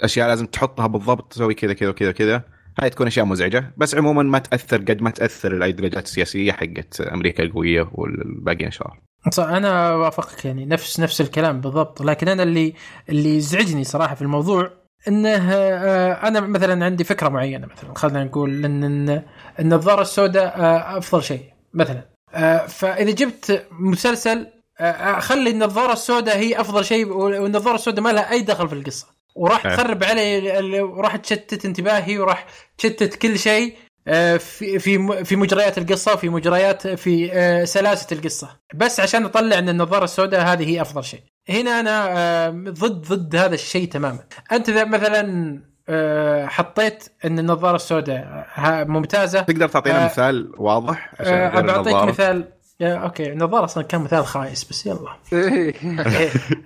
S2: أشياء لازم تحطها بالضبط تسوي كذا كذا كذا كذا هاي تكون أشياء مزعجة. بس عموما ما تأثر قد ما تأثر الايديولوجيات السياسيه حقت أمريكا القوية والباقيين اشرار
S1: صح أنا أوافقك يعني نفس نفس الكلام بالضبط. لكن أنا اللي اللي يزعجني صراحة في الموضوع إنه آه، أنا مثلا عندي فكرة معينة مثلا خلينا نقول إن إن النظاره السوداء آه، أفضل شيء مثلا. آه، فإذا جبت مسلسل خلي النظاره السوداء هي أفضل شيء والنظاره السوداء ما لها أي دخل في القصة. وراح
S2: إيه.
S1: تخرب علي وراح تشتت انتباهي وراح تشتت كل شيء في في مجريات القصة وفي مجريات في سلاسة القصة. بس عشان أطلع إن النظاره السوداء هذه هي أفضل شيء. هنا أنا آه، ضد ضد هذا الشيء تماما. أنت إذا مثلا آه، حطيت إن النظارة السوداء ها- ممتازة.
S2: تقدر تعطينا
S1: آه،
S2: مثال واضح عشان
S1: آه، بعطيك
S2: النظارة؟
S1: مثال. يا أوكي. النظارة أصلا كان مثال خايس بس يلا.
S5: إيه.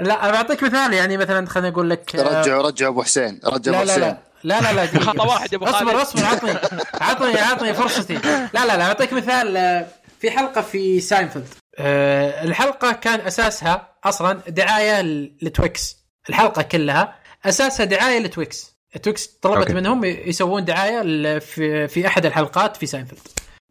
S1: لا أنا بعطيك مثال. يعني مثلا خليني أقول لك آه،
S3: رجعوا رجعوا أبو حسين. رجعوا
S1: لا
S3: ابو
S1: لا.
S3: حسين.
S1: لا لا لا. بس.
S4: واحد يا أبو
S1: اصبر
S4: خالد.
S1: اصبر. عطني عطني عطني فرصتي. لا لا لا. أعطيك مثال آه، في حلقة في ساينفيلد. آه، الحلقة كان أساسها أصلا دعاية لتويكس. الحلقة كلها أساسها دعاية لتويكس. تويكس طلبت
S2: okay.
S1: منهم يسوون دعاية في في أحد الحلقات في ساينفيلد.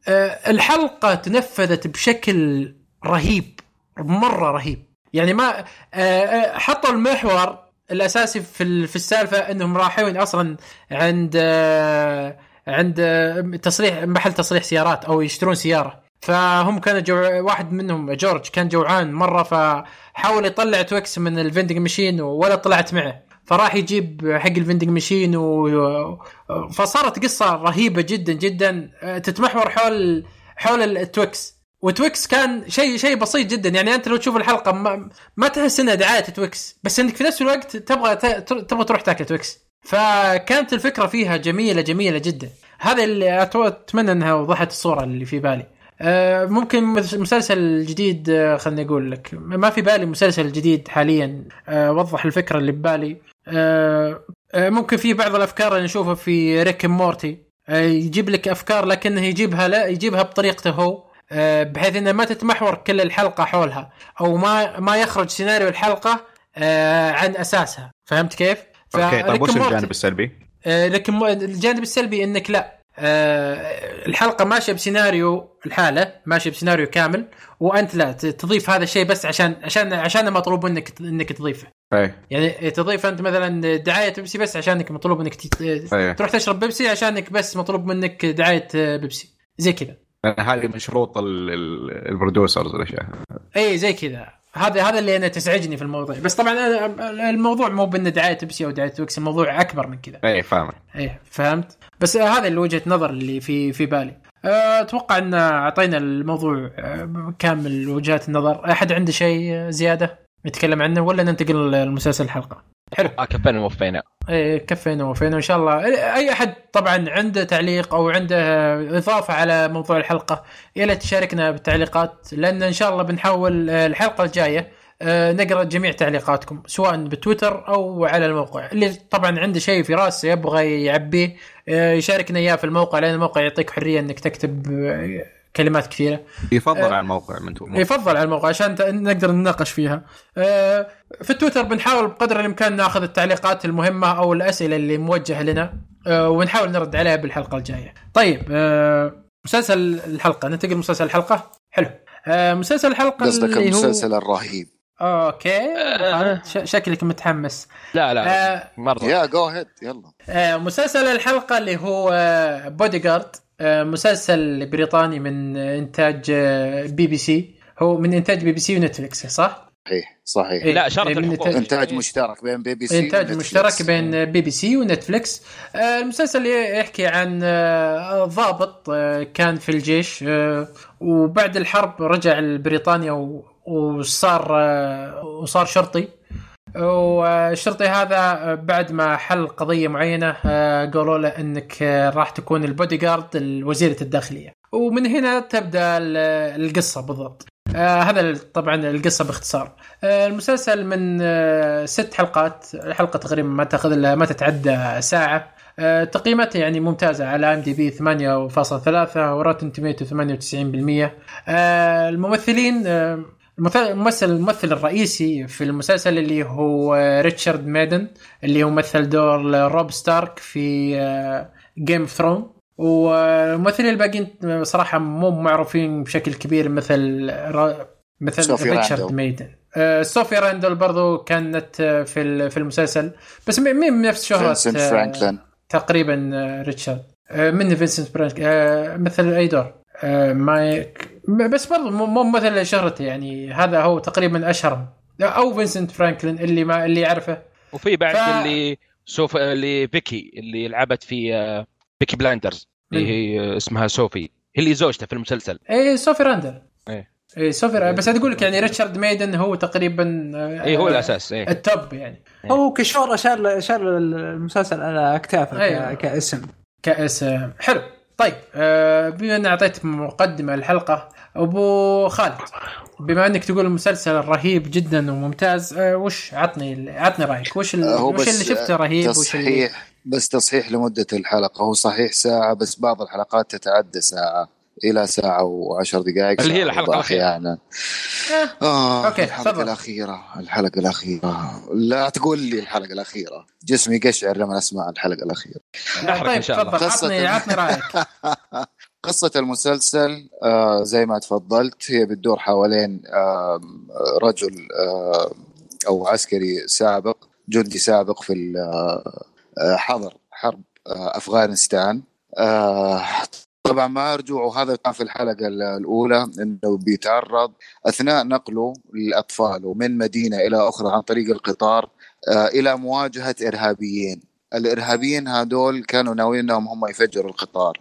S1: آه، الحلقة تنفذت بشكل رهيب مرة رهيب. يعني ما آه، آه، حطوا المحور الأساسي في في السالفة إنهم رايحين أصلا عند آه، عند آه، تصليح محل تصليح سيارات أو يشترون سيارة. فهم كانوا جو... واحد منهم جورج كان جوعان مرة فحاول يطلع تويكس من ال vending machine ولا طلعت معه. فراح يجيب حق ال vending machine و... فصارت قصة رهيبة جدا جدا تتمحور حول حول التويكس. وتويكس كان شيء شيء بسيط جدا. يعني أنت لو تشوف الحلقة ما, ما تحس إنها دعاية تويكس بس إنك في نفس الوقت تبغى تبغى تروح تاكل تويكس. فكانت الفكرة فيها جميلة جميلة جدا. هذا اللي أتمنى إنها وضحت الصورة اللي في بالي. ممكن مس- مسلسل جديد آه، خلني أقول لك. ما في بالي مسلسل جديد حاليا. آه، وضح الفكرة اللي ببالي. آه، آه، ممكن في بعض الأفكار اللي نشوفها في ريك مورتي. آه، يجيب لك أفكار لكنه يجيبها لا يجيبها بطريقته هو. آه، بحيث إنه ما تتمحور كل الحلقة حولها أو ما ما يخرج سيناريو الحلقة آه، عن أساسها. فهمت كيف؟
S2: okay طيب وش الجانب السلبي؟
S1: آه، لكن الجانب السلبي إنك لا. آه، الحلقة ماشية بسيناريو الحالة ماشية بسيناريو كامل وأنت لا تضيف هذا الشيء بس عشان عشان عشان مطلوب منك إنك تضيفه.
S2: إيه
S1: يعني تضيف أنت مثلا دعاية بيبسي بس عشانك مطلوب منك ت-
S2: إيه.
S1: تروح تشرب بيبسي عشانك بس مطلوب منك دعاية بيبسي. زي كذا.
S2: هذه من شروط ال- ال- producers والأشياء.
S1: أي زي كذا. هذا هذا اللي أنا تزعجني في الموضوع. بس طبعا أنا الموضوع مو بانه دعاية بيبسي أو دعاية تويكس الموضوع أكبر من كذا.
S2: إيه فاهم
S1: إيه فهمت؟ بس هذا اللي وجهة نظر اللي في في بالي. آه، أتوقع أن أعطينا الموضوع آه، كامل وجهات النظر. أحد عنده شيء زيادة نتكلم عنه ولا ننتقل للمسلسل الحلقة؟ حلو.
S4: آه كفينا ووفينا.
S1: إيه كفينا وفينا وإن شاء الله. أي أحد طبعا عنده تعليق أو عنده إضافة على موضوع الحلقة يا ليت تشاركنا بالتعليقات لأن إن شاء الله بنحاول الحلقة الجاية آه، نقرأ جميع تعليقاتكم سواء بتويتر أو على الموقع. اللي طبعا عنده شيء في راسه يبغى يعبيه آه، يشاركنا إياه في الموقع لأن الموقع يعطيك حرية إنك تكتب آه، كلمات كثيرة
S2: يفضل
S1: آه.
S2: على الموقع من تو-
S1: يفضل على الموقع عشان نقدر نناقش فيها. آه، في التويتر بنحاول بقدر الإمكان ناخذ التعليقات المهمة أو الأسئلة اللي موجهة لنا آه، ونحاول نرد عليها بالحلقة الجاية. طيب آه، مسلسل الحلقة ننتقل مسلسل الحلقة حلو. آه، مسلسل الحلقة
S3: قصدك
S1: اللي هو
S3: المسلسل الرهيب
S1: okay
S4: آه.
S1: ش- شكلك متحمس.
S4: لا لا
S1: آه،
S4: مرة
S3: يا go ahead يلا
S1: آه، مسلسل الحلقة اللي هو بودي جارد مسلسل بريطاني من إنتاج آه، بي بي سي هو من إنتاج بي بي سي ونتفلكس صح؟
S3: صحيح صحيح
S1: إيه.
S4: لا شرط
S1: إيه،
S4: الحقوق
S1: إنتاج-
S3: إنتاج مشترك بين بي بي سي
S1: إنتاج
S3: ونتفليكس.
S1: مشترك بين بي بي سي ونتفلكس آه، المسلسل يحكي عن آه، ضابط آه، كان في الجيش آه، وبعد الحرب رجع لبريطانيا وصار آه، وصار شرطي والشرطي هذا بعد ما حل قضية معينة آه، قالوا له إنك آه، راح تكون البودي جارد لوزيره الداخلية. ومن هنا تبدأ ال- القصة بالضبط. آه هذا طبعا القصة باختصار. آه المسلسل من آه ست حلقات الحلقة تقريبا ما تأخذ ما تتعدى ساعة. آه تقييماتها يعني ممتازة على IMDb 8.3 و Rotten Tomatoes 98% آه الممثلين آه الممثل الممثل الرئيسي في المسلسل اللي هو آه، ريتشارد ميدن اللي هو مثل دور روب ستارك في Game of Thrones والممثلين الباقيين صراحة مو معروفين بشكل كبير مثل را- مثل ريتشارد. ميدن. آه، صوفي راندل برضو كانت آه، في في المسلسل. بس مين بنفس شهرة آه،
S3: فرانكلين.
S1: تقريبا آه، ريتشارد. آه، من فينسنت فرانك آه، مثل أي دور؟ آه، مايك بس برضو مو مو مثل شهرته يعني هذا هو تقريبا اشهرهم أو فينسنت فرانكلين اللي ما اللي يعرفه.
S4: وفي بعد
S1: ف-
S4: اللي سوف اللي بيكي اللي لعبت في آه، Peaky Blinders اللي هي آه، اسمها صوفي هي اللي زوجته في المسلسل.
S1: اي صوفي راندل.
S4: إيه.
S1: اي صوفي راندل. بس أقول لك يعني ريتشارد ميدن هو تقريبا آه،
S4: اي هو الأساس اي
S1: ال top يعني.
S5: هو كشهرة شال شال المسلسل على اكتافه. ك- كاسم.
S1: كاس آه، حلو. طيب آه، بما أن أعطيت مقدمة الحلقة أبو خالد بما أنك تقول المسلسل رهيب جدا وممتاز آه، وش عطني عطني رأيك؟ وش
S3: هو
S1: وش اللي شفته رهيب؟ وش اللي
S3: بس تصحيح لمدة الحلقة. هو صحيح ساعة بس بعض الحلقات تتعدى ساعة. إلى ساعة وعشر دقائق
S4: اللي هي
S3: وربع
S4: الأخيرة.
S3: أحيانا.
S1: آه،
S3: آه
S1: أوكي،
S3: الحلقة
S1: تفضل.
S3: الأخيرة الحلقة الأخيرة. لا تقول لي الحلقة الأخيرة. جسمي قشعر لما أسمع الحلقة الأخيرة.
S4: نحرق
S1: طيب
S4: إن شاء الله.
S1: تفضل.
S3: قصة
S1: عطني عطني رأيك.
S3: قصة المسلسل آه زي ما تفضلت هي بتدور حوالين آه رجل آه أو عسكري سابق جندي سابق في ال- آه، حضر حرب آه أفغانستان. آه طبعا ما رجوعه هذا كان في الحلقة ال- الأولى أنه بيتعرض أثناء نقله لأطفاله من مدينة إلى أخرى عن طريق القطار آه إلى مواجهة إرهابيين. الإرهابيين هذول كانوا ناويين أنهم هم يفجروا القطار.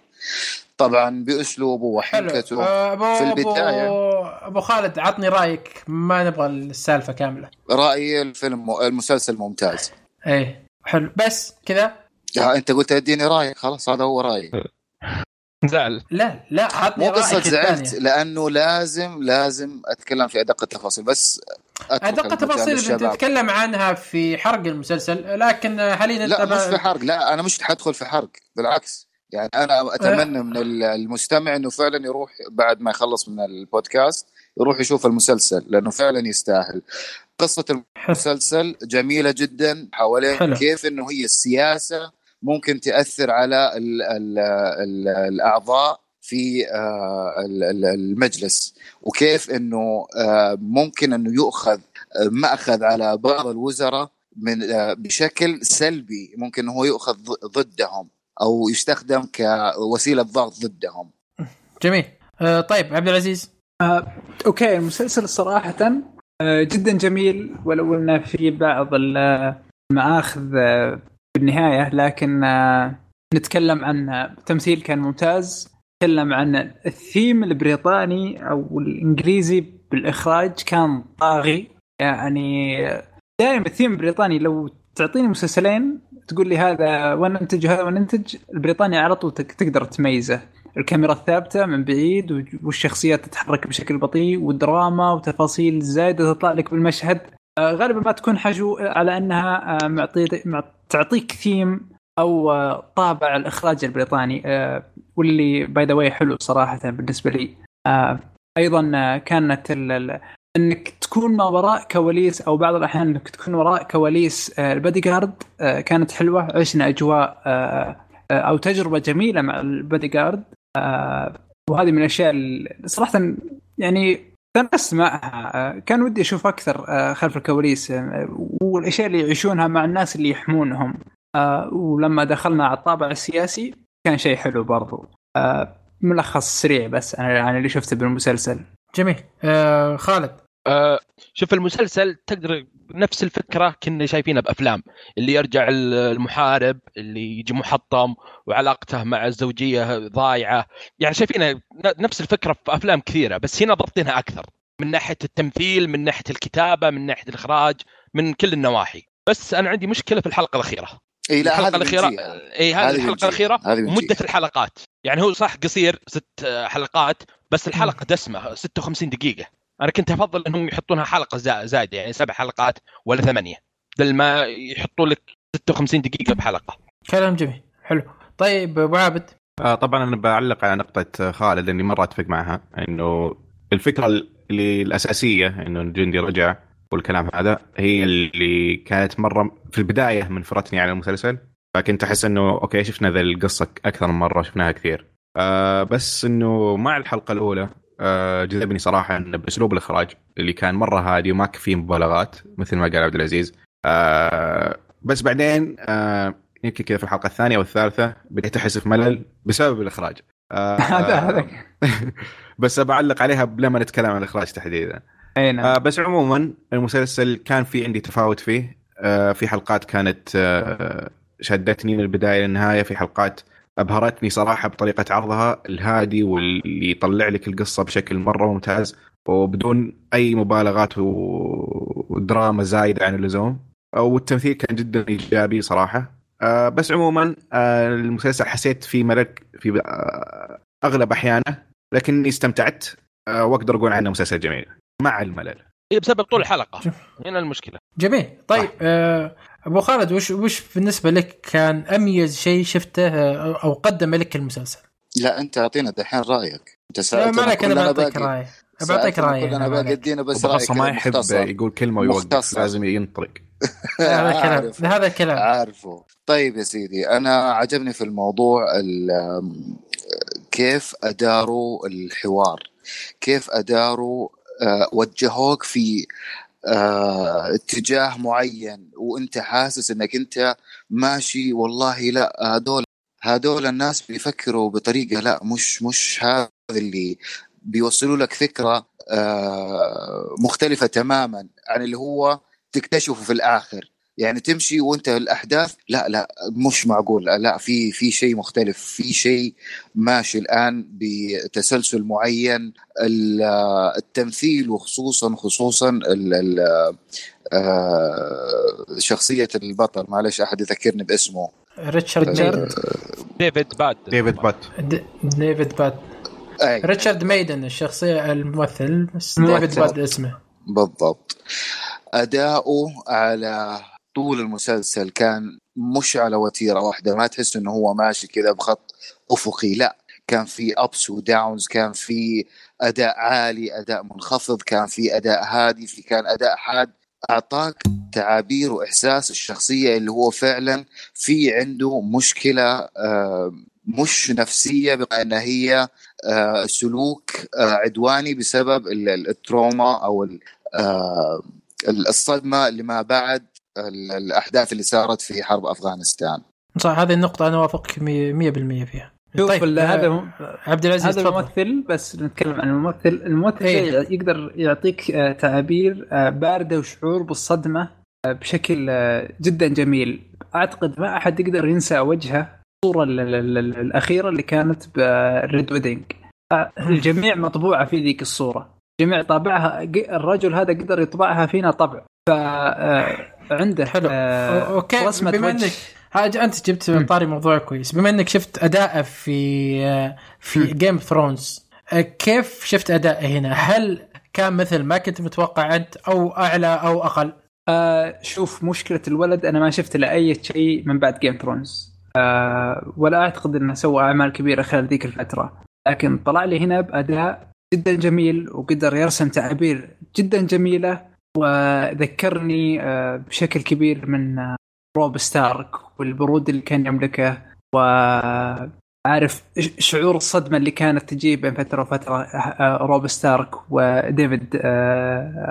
S3: طبعا
S1: بأسلوبه
S3: وحنكته
S1: آه، ابو
S3: في البداية.
S1: أبو ابو خالد عطني رأيك. ما نبغى السالفة كاملة.
S3: رايي الفيلم المسلسل ممتاز.
S1: إيه حلو. بس كذا.
S3: يا أنت قلت أديني رأيك. خلاص هذا هو رأيي.
S4: زعل
S1: لا لا عطني
S3: مو قصة
S1: رايك
S3: زعلت. لأنه لازم لازم أتكلم في أدق التفاصيل بس المجال
S1: التفاصيل. بنتكلم عنها في حرق المسلسل لكن حاليا
S3: لا مش في حرق لا أنا مش حدخل في حرق بالعكس يعني أنا أتمنى من المستمع إنه فعلا يروح بعد ما يخلص من البودكاست يروح يشوف المسلسل لأنه فعلا يستاهل قصة المسلسل جميلة جدا حوالين
S1: حلو.
S3: كيف إنه هي السياسة ممكن تأثر على ال ال ال الأعضاء في آه، ال- ال- المجلس. وكيف إنه آه، ممكن إنه يؤخذ آه، مأخذ على بعض الوزراء من بشكل سلبي. ممكن هو يؤخذ ض- ضدهم أو يستخدم كوسيلة ضغط ضدهم.
S1: جميل. طيب عبد العزيز.
S5: أوكي. المسلسل صراحة آه، جدا جميل. ولو انه في بعض المآخذ آه، بالنهاية لكن آه، نتكلم عن التمثيل كان ممتاز. نتكلم عن الثيم البريطاني أو الإنجليزي بالإخراج كان طاغي. يعني دائما الثيم البريطاني لو تعطيني مسلسلين تقول لي هذا وين ننتج وهذا وين ننتج البريطاني على طول تقدر تميزه. الكاميرا الثابتة من بعيد والشخصيات تتحرك بشكل بطيء والدراما وتفاصيل زايدة تطلع لك بالمشهد. آه، غالبا ما تكون حجو على أنها آه، معطي مع- تعطيك ثيم أو آه، طابع الإخراج البريطاني آه، واللي by the way حلو صراحة بالنسبة لي. آه، أيضا آه، كانت أنك تكون ما وراء كواليس أو بعض الأحيان أنك تكون وراء كواليس آه، البادي جارد آه، كانت حلوة. عشنا أجواء آه، آه، أو تجربة جميلة مع البادي جارد آه، وهذه من الأشياء صراحة يعني تنقصت معها آه، كان ودي أشوف أكثر آه، خلف الكواليس آه، والأشياء اللي يعيشونها مع الناس اللي يحمونهم. ولما دخلنا على الطابع السياسي كان شيء حلو برضو. ملخص سريع بس أنا عن اللي شفته بالمسلسل.
S1: جميل. آه خالد.
S4: آه، شوف المسلسل تقدر نفس الفكرة كنا شايفينها بأفلام اللي يرجع ال- المحارب اللي يجي محطم وعلاقته مع الزوجية ضايعة. يعني شايفينها نفس الفكرة في أفلام كثيرة بس هنا ضبطينها أكثر. من ناحية التمثيل من ناحية الكتابة من ناحية الإخراج من كل النواحي. بس أنا عندي مشكلة في الحلقة الأخيرة.
S3: إي لا الحلقة
S4: الاخيره. إي هذه
S3: الحلقة. الأخيرة.
S4: مدة الحلقات. يعني هو صح قصير ست حلقات بس الحلقة دسمة 56 دقيقة. أنا كنت أفضل إنهم يحطونها حلقة زا- زايدة يعني سبع حلقات ولا ثمانية بدل ما يحطوا لك 56 دقيقة بحلقة.
S1: كلام جميل حلو. طيب أبو عابد.
S2: آه طبعا أنا بعلق على نقطة خالد إني مرة أتفق معها إنه الفكرة اللي الأساسية إنه الجندي رجع والكلام هذا هي اللي كانت مرة في البداية منفرتني على المسلسل فكنت أحس إنه okay شفنا ذا القصة أكثر من مرة شفناها كثير. آه بس إنه مع الحلقة الأولى جذبني صراحة انه بأسلوب الإخراج اللي كان مرة هادي وما فيه مبالغات مثل ما قال عبد العزيز. آه بس بعدين آه يمكن كذا في الحلقة الثانية والثالثه بديت أحس في ملل بسبب الإخراج. آه،
S5: هذا هذا
S2: بس بعلق عليها لما نتكلم عن الإخراج تحديدا.
S5: أي نعم.
S2: آه بس عموما المسلسل كان في عندي تفاوت فيه. آه في حلقات كانت آه شدتني من البداية للنهاية في حلقات أبهرتني صراحة بطريقة عرضها الهادي واللي يطلع لك القصة بشكل مرة ممتاز وبدون أي مبالغات ودراما زايدة عن اللزوم. والتمثيل كان جدا إيجابي صراحة. آه بس عموما آه المسلسل حسيت فيه ملل في آه أغلب أحيانه لكني استمتعت. آه وأقدر أقول عنه مسلسل جميل مع الملل.
S4: هي إيه، بسبب طول
S1: الحلقة.
S4: هنا المشكلة.
S1: جميل. طيب آه أبو خالد وش وش بالنسبة لك كان أميز شيء شفته أو قدم لك المسلسل؟
S3: لا أنت أعطينا دحين رأيك أنت
S1: لا
S3: سالتنا
S1: ما عليك
S3: أنا
S1: بعطيك
S3: باقي.
S1: راي بعطيك
S3: سألتنا
S1: راي
S3: كلنا
S1: أنا ما
S3: باقي
S1: عليك.
S3: ادينا بس
S2: رأيك ما يحب
S3: مختصر.
S2: يقول كلمة ويوقف. لازم ينطلق
S1: هذا الكلام. هذا الكلام
S3: عارفه طيب يا سيدي أنا عجبني في الموضوع ال- كيف أداروا الحوار كيف أداروا آه، وجهوك في آه، اتجاه معين وانت حاسس انك انت ماشي والله لا هذول هذول الناس بيفكروا بطريقة لا مش مش هذا اللي بيوصلوا لك فكرة آه، مختلفة تماما عن اللي هو تكتشفه في الآخر. يعني تمشي وانت الأحداث لا لا مش معقول لا في في شيء مختلف في شيء ماشي الآن بتسلسل معين ال- التمثيل وخصوصا خصوصا ال- ال- آه، شخصية البطل معلش أحد يذكرني باسمه
S1: ريتشارد
S5: ريتشارد.
S1: ميدن
S4: ديفيد باد
S2: ديفيد
S1: باد ديفيد باد
S3: أي.
S1: ريتشارد ميدن الشخصية الممثل بس. ديفيد باد اسمه
S3: بالضبط أداؤه على طول المسلسل كان مش على وتيرة واحدة ما تحس إنه هو ماشي كذا بخط أفقي لا كان في أبس وداونز كان في أداء عالي أداء منخفض كان في أداء هادي في كان أداء حاد. أعطاك تعابير وإحساس الشخصية اللي هو فعلا في عنده مشكلة آه، مش نفسية بما أنها هي آه، سلوك آه، عدواني بسبب ال- ال- التروما آه، الصدمة اللي ما بعد. الأحداث اللي صارت في حرب أفغانستان.
S1: صح هذه النقطة أنا اوافقك 100% فيها.
S5: شوف
S1: طيب، آه،
S5: هذا
S1: عبد العزيز
S5: هذا
S1: تفضل.
S5: الممثل بس نتكلم عن الممثل. الممثل
S1: إيه.
S5: ده يقدر يعطيك آه، تعابير آه، باردة وشعور بالصدمة بشكل جدا جميل. أعتقد ما أحد يقدر ينسى وجهه الصورة ال- ال- ال- الأخيرة اللي كانت بال red wedding الجميع مطبوعة في ذيك الصورة. الجميع طابعها ق- الرجل هذا قدر يطبعها فينا طبع. فعنده
S1: حلو. okay
S5: رسمة
S1: بما انك أنت جبت من طاري موضوع كويس بما إنك شفت اداءه في في Game of Thrones كيف شفت اداءه هنا؟ هل كان مثل ما كنت متوقع أنت أو أعلى أو أقل؟
S5: آه شوف مشكلة الولد أنا ما شفت له أي شيء من بعد Game of Thrones آه ولا أعتقد أنه سوى أعمال كبيرة خلال ذيك الفترة لكن طلع لي هنا بأداء جدا جميل وقدر يرسم تعابير جدا جميلة وذكرني آه بشكل كبير من آه روب ستارك والبرود اللي كان يملكه وعارف شعور الصدمة اللي كانت تجي بين فترة وفترة آه، روب ستارك وديفيد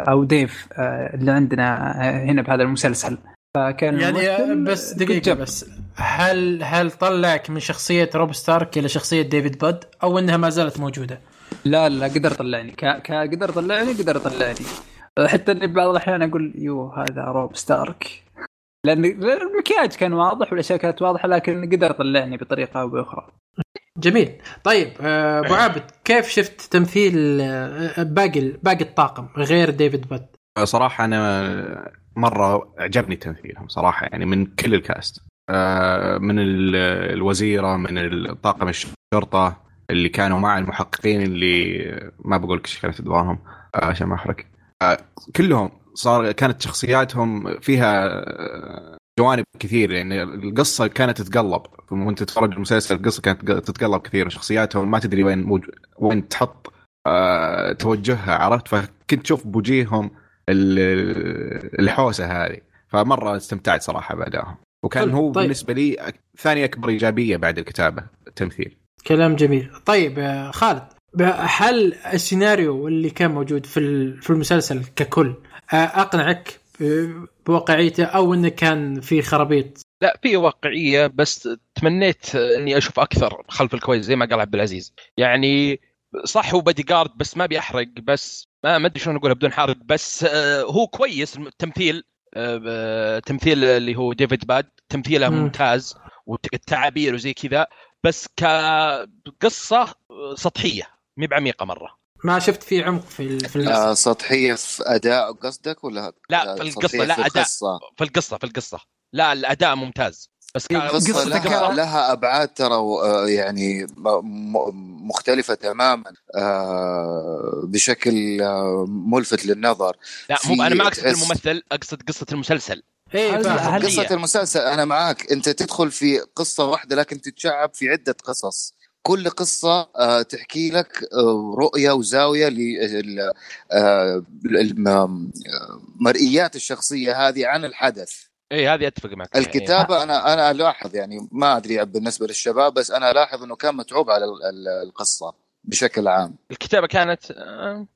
S5: أو ديف اللي عندنا هنا بهذا المسلسل فكان
S1: يعني بس دقيقة
S5: جاب.
S1: بس هل هل طلعك من شخصية روب ستارك إلى شخصية ديفيد باد أو إنها ما زالت موجودة؟
S5: لا لا قدر ك... ك... قدر يطلعني قدر يطلعني حتى إني بعض الأحيان أقول يو هذا روب ستارك. لأن لأن المكياج كان واضح والأشياء كانت واضحة لكن قدر يطلعني بطريقة أو بأخرى.
S1: جميل. طيب آه، أبو عابد كيف شفت تمثيل آه، باقي باقي الطاقم غير ديفيد باد؟
S2: صراحة أنا مرة عجبني تمثيلهم صراحة يعني من كل ال cast. آه، من ال- الوزيرة من الطاقم الشرطي شرطه اللي كانوا مع المحققين اللي ما بقول لك إيش كانت أدوارهم. عشان ما احرق كلهم صار كانت شخصياتهم فيها آه، جوانب كثير. يعني القصة كانت تتقلب. وانت تتفرج المسلسل القصة كانت تتقلب كثير. شخصياتهم ما تدري وين موج... وين تحط آه، توجهها عرفت؟ فكنت تشوف بوجيههم ال- الحوسة هذه. فمرة استمتعت صراحة بأدائهم. وكان
S1: حلو،
S2: هو
S1: طيب.
S2: بالنسبة لي ثاني أكبر إيجابية بعد الكتابة التمثيل.
S1: كلام جميل. طيب آه، خالد. هل السيناريو اللي كان موجود في في المسلسل ككل آه، أقنعك بواقعيته أو إنه كان في خرابيط؟
S4: لا في واقعية بس تمنيت إني أشوف أكثر خلف الكويس زي ما قال عبد العزيز. يعني صح هو بادي جارد بس ما بيحرق بس ما ما أدري شلون اقولها بدون حرق بس آه، هو كويس. التمثيل آه، تمثيل اللي هو ديفيد باد تمثيله
S1: مم.
S4: ممتاز والتعابير وزي كذا بس كقصة سطحية. مي بعميقة مرة
S1: ما شفت في عمق في في القصة.
S3: آه سطحية في أداء قصدك ولا
S4: لا،
S3: آه،
S4: في القصة،
S3: سطحية
S4: لا،
S3: في
S4: أداء.
S3: القصة.
S4: في القصة في القصة لا الأداء ممتاز بس
S5: قصة
S3: لها, لها أبعاد ترى آه، يعني مختلفة تماما آه، بشكل ملفت للنظر
S4: لا مو أنا ما أقصد
S3: تحس-
S4: الممثل أقصد قصة المسلسل.
S5: هل-
S3: قصة المسلسل أنا معاك أنت تدخل في قصة واحدة لكن تتشعب في عدة قصص كل قصة آه، تحكي لك آه، رؤية وزاوية للمرئيات الشخصية هذه عن الحدث
S4: اي هذه أتفق معك
S3: الكتابة أنا أنا ألاحظ يعني ما أدري بالنسبة للشباب بس أنا ألاحظ إنه كان متعوب على ال- ال- القصة بشكل عام
S4: الكتابة كانت آه،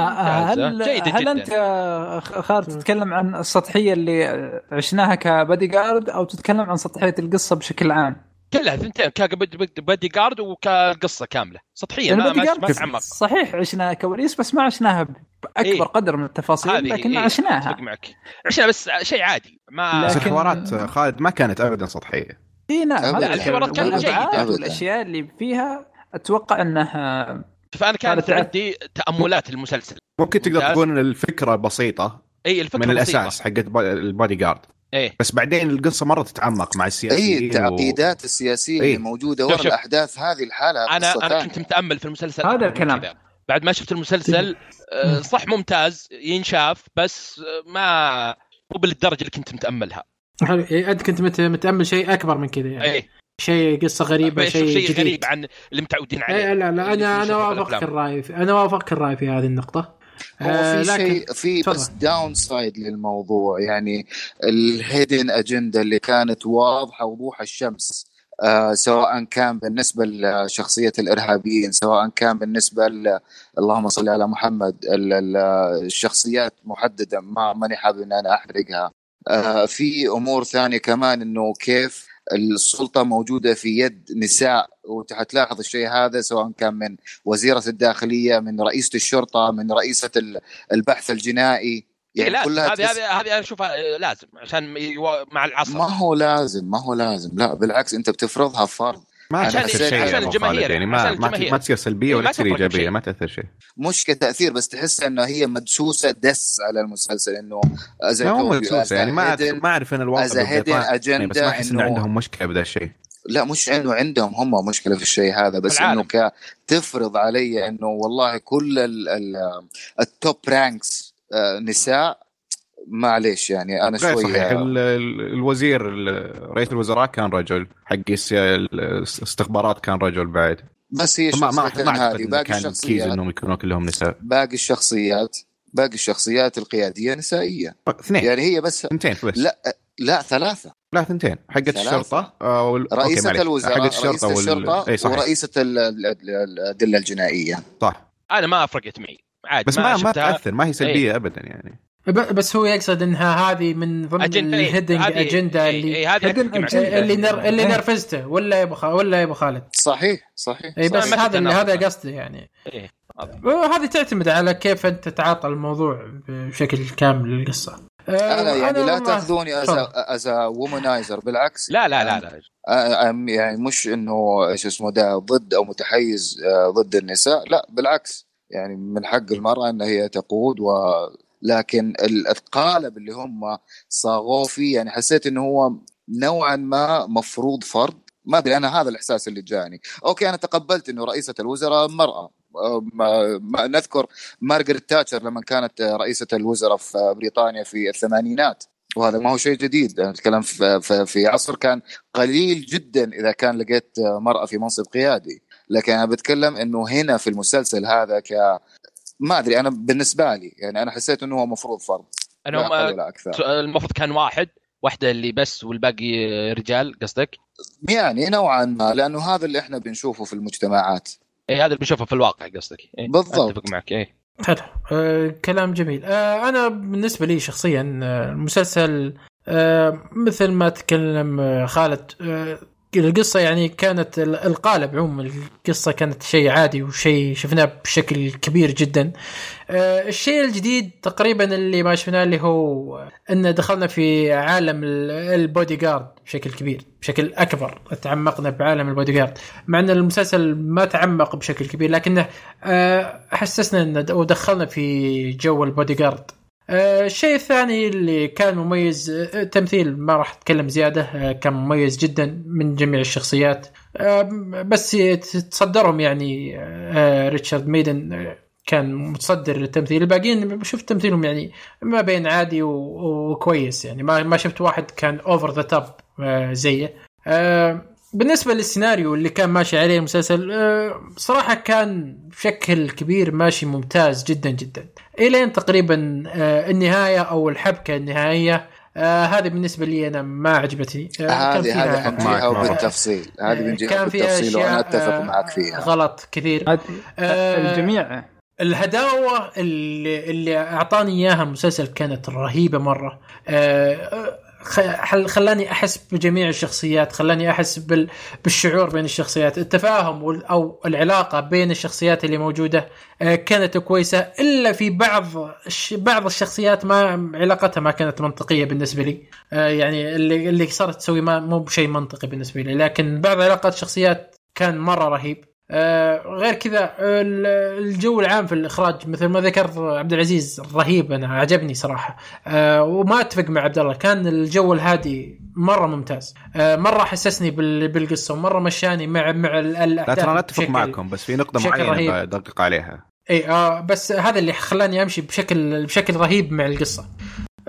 S5: آه، هل.
S4: جيدة
S5: هل
S4: جداً.
S5: أنت آه، خالد تتكلم عن السطحية اللي عشناها كبادي جارد أو تتكلم عن سطحية القصة بشكل عام؟
S4: كلها ثنتين كبادي جارد وكقصة كاملة سطحية
S5: يعني
S4: ما ما تعمق
S5: صحيح عشنا كواليس بس ما عشناها بأكبر
S4: إيه.
S5: قدر من التفاصيل لكن
S4: إيه،
S5: عشناها
S4: اتفق معك عشنا بس شيء عادي ما
S2: بس
S5: لكن-
S2: الحوارات خالد ما كانت ابدا سطحية
S5: إي نعم. هذا
S4: الحوارات كانت
S5: والأبعاد
S3: جيدة.
S5: والأشياء اللي فيها أتوقع إنها
S4: فانا كانت عندي تأملات المسلسل
S2: ممكن تقدر. تقول إن الفكرة بسيطة
S4: إي الفكرة
S2: من
S4: بسيطة.
S2: الأساس حقت با- البادي جارد
S4: إيه
S2: بس بعدين القصة مرة تتعمق مع السياسيين
S3: التعقيدات السياسية
S2: إيه.
S3: اللي موجودة
S4: شوف-
S3: ورا
S4: شوف.
S3: الأحداث هذه الحالة
S4: أنا
S3: أنا.
S4: كنت متأمل في المسلسل
S5: هذا الكلام.
S4: بعد ما شفت المسلسل آه، صح ممتاز ينشاف بس ما مو بالدرجة اللي كنت متأملها
S1: حلو إيه، أنت كنت مت- متأمل شيء أكبر من كذا يعني
S4: إيه
S1: شيء قصة
S4: غريبة
S1: شيء
S4: شيء
S1: جديد
S4: غريب عن اللي متعودين عليه
S1: إيه لا لا
S4: اللي أنا أنا
S1: وافقك. الرأي في أنا وافقك الرأي في هذه النقطة
S3: هو
S1: آه،
S3: في شيء في. بس downside للموضوع يعني ال hidden agenda اللي كانت واضحة وضوح الشمس آه سواء كان بالنسبة لشخصية الإرهابيين سواء كان بالنسبة ل... اللهم صل على محمد ال- ال- الشخصيات محددة ما ماني حابب أن أنا أحرقها آه في أمور ثانية كمان إنه كيف السلطة موجودة في يد نساء وحتلاحظ الشيء هذا سواء كان من وزيرة الداخلية من رئيسة الشرطة من رئيسة ال- البحث الجنائي.
S4: يعني لازم
S3: كلها
S4: هذه هذه هذه أشوفها لازم عشان مع العصر.
S3: ما هو لازم ما هو لازم لا بالعكس أنت بتفرضها فرض.
S2: ما
S3: عشان-
S2: تأثر شيء
S3: عشان
S4: الجماهير،
S2: يعني ما
S4: عشان
S2: ما,
S4: الجماهير.
S2: ما تصير سلبيه
S4: إيه،
S2: ولا
S4: ما
S2: تصير
S4: إيجابية.
S2: ما تأثر شيء
S3: مش كتأثير بس تحس إنه هي مدسوسة دس على المسلسل
S2: إنه
S3: told you, مدسوسة
S2: يعني ما أعرف
S3: hidden-
S2: ما أعرف إن الواقع بالبريطاني، بس ما أحس
S3: إنه
S2: عندهم مشكلة بهذا الشيء
S3: لا مش إنه عندهم هم مشكلة في الشيء هذا بس. إنه ك تفرض علي إنه والله كل ال ال ال top ranks آه، نساء معليش يعني
S2: أنا
S3: شوي
S2: صحيح. ال- ال- الوزير ال- رئيس الوزراء كان رجل حق الاستخبارات كان رجل بعد.
S3: بس هي
S2: ما ما ما
S3: هذه باقي الشخصيات
S2: إنهم يكونوا كلهم نساء.
S3: باقي الشخصيات باقي الشخصيات القيادية نسائية.
S2: اثنين.
S3: يعني هي بس
S2: ثنتين بس.
S3: لا لا ثلاثة.
S2: لا ثنتين حقت
S3: ثلاثة.
S2: الشرطة آه، وال-
S3: رئيسة. الوزراء
S2: حقت الشرطة
S3: رئيسة الشرطة
S2: اي صحيح.
S3: ورئيسة ال- ال- ال- الأدلة الجنائية.
S2: صح.
S4: أنا ما فرقت معي عادي
S2: بس ما ما
S4: شفتها.
S2: تأثر ما هي سلبية ابدا يعني.
S1: بس هو يقصد انها هذه من ضمن
S4: أجندة، ال
S1: hidden
S4: هذه-
S1: اجنده
S4: إيه،
S1: اللي
S4: إيه، هذه معك.
S5: agenda.
S1: اللي نر... اللي
S5: إيه.
S1: نرفزته ولا يا أبو خالد ولا يا أبو خالد
S3: صحيح صحيح
S1: اي بس هذا اللي هذا. قصدي يعني
S4: إيه.
S1: وهذه تعتمد على كيف أنت تتعاطى الموضوع بشكل كامل للقصة
S3: أنا يعني لا تأخذوني
S1: تفضل.
S3: as womanizer بالعكس
S4: لا لا لا لا
S3: آه، آه، يعني مش إنه إيش اسمه ده ضد أو متحيز آه، ضد النساء لا بالعكس يعني من حق المرأة إن هي تقود و لكن ال- القالب اللي هم صاغوه فيه يعني حسيت إنه هو نوعا ما مفروض فرض ما أدري أنا هذا الإحساس اللي جاني. أوكي أنا تقبلت إنه رئيسة الوزراء مرأة. ما ما نذكر مارغريت تاتشر لما كانت رئيسة الوزراء في بريطانيا في الثمانينات. وهذا ما هو شيء جديد. في, في, في عصر كان قليل جدا إذا كان لقيت مرأة في منصب قيادي. لكن أنا بتكلم إنه هنا في المسلسل هذا ك ما أدري أنا بالنسبة لي يعني أنا حسيت إنه هو مفروض فرض ولا أكثر
S4: المفروض كان واحد واحدة اللي بس والباقي رجال قصدك؟
S3: يعني نوعا ما لأنه هذا اللي إحنا بنشوفه في المجتمعات
S4: اي هذا اللي بنشوفه في الواقع قصدك إيه.
S3: بالضبط.
S4: أتفق معك اي
S1: حلو آه كلام جميل آه أنا بالنسبة لي شخصيا آه المسلسل آه مثل ما تكلم آه خالد آه القصة يعني كانت ال- القالب عموما القصة كانت شيء عادي وشيء شفناه بشكل كبير جدا. آه، الشيء الجديد تقريبا اللي ما شفناه اللي هو إن دخلنا في عالم ال- البودي جارد بشكل كبير بشكل أكبر. تعمقنا بعالم البودي جارد مع إن المسلسل ما تعمق بشكل كبير لكنه آه، حسسنا إن ودخلنا في جو البودي جارد الشيء الثاني اللي كان مميز آه، التمثيل ما راح أتكلم زيادة آه، كان مميز جدا من جميع الشخصيات. آه، بس تصدرهم يعني آه، ريتشارد ميدن آه، كان متصدر التمثيل الباقيين شفت تمثيلهم يعني ما بين عادي وكويس يعني. ما ما شفت واحد كان over the top زيه. آه، بالنسبة للسيناريو اللي كان ماشي عليه المسلسل آه، صراحة كان بشكل كبير ماشي ممتاز جدا جدا. إلين تقريبا آه، النهاية أو الحبكة النهائية آه هذه بالنسبة لي أنا ما عجبتني. آه
S3: هذه هذه حنجيها. بالتفصيل. هذه بنجيها بالتفصيل وأنا
S1: أتفق
S3: معك فيها.
S1: غلط كثير. آه،
S5: الجميع.
S1: الهداوة اللي, اللي أعطاني إياها المسلسل كانت رهيبة مرة. آه، خلاني أحس بجميع الشخصيات؟ خلاني أحس بال- بالشعور بين الشخصيات. التفاهم وال- أو العلاقة بين الشخصيات اللي موجودة آه، كانت كويسة. إلا في بعض بعض الشخصيات ما علاقتها ما كانت منطقية بالنسبة لي. آه، يعني اللي اللي صارت تسوي ما مو بشيء منطقي بالنسبة لي. لكن بعض علاقات الشخصيات كان مرة رهيب. غير كذا ال- الجو العام في الإخراج مثل ما ذكر عبد العزيز رهيب أنا عجبني صراحة. آه، وما أتفق مع عبد الله كان الجو الهادي مرة ممتاز. آه، مرة حسسني بال- بالقصة ومرة مشاني مع مع
S2: لا ترى أنا
S1: أتفق
S2: معكم بس في نقطة
S1: معينة.
S2: بدقق عليها.
S1: إي آه بس هذا اللي خلاني أمشي بشكل بشكل رهيب مع القصة.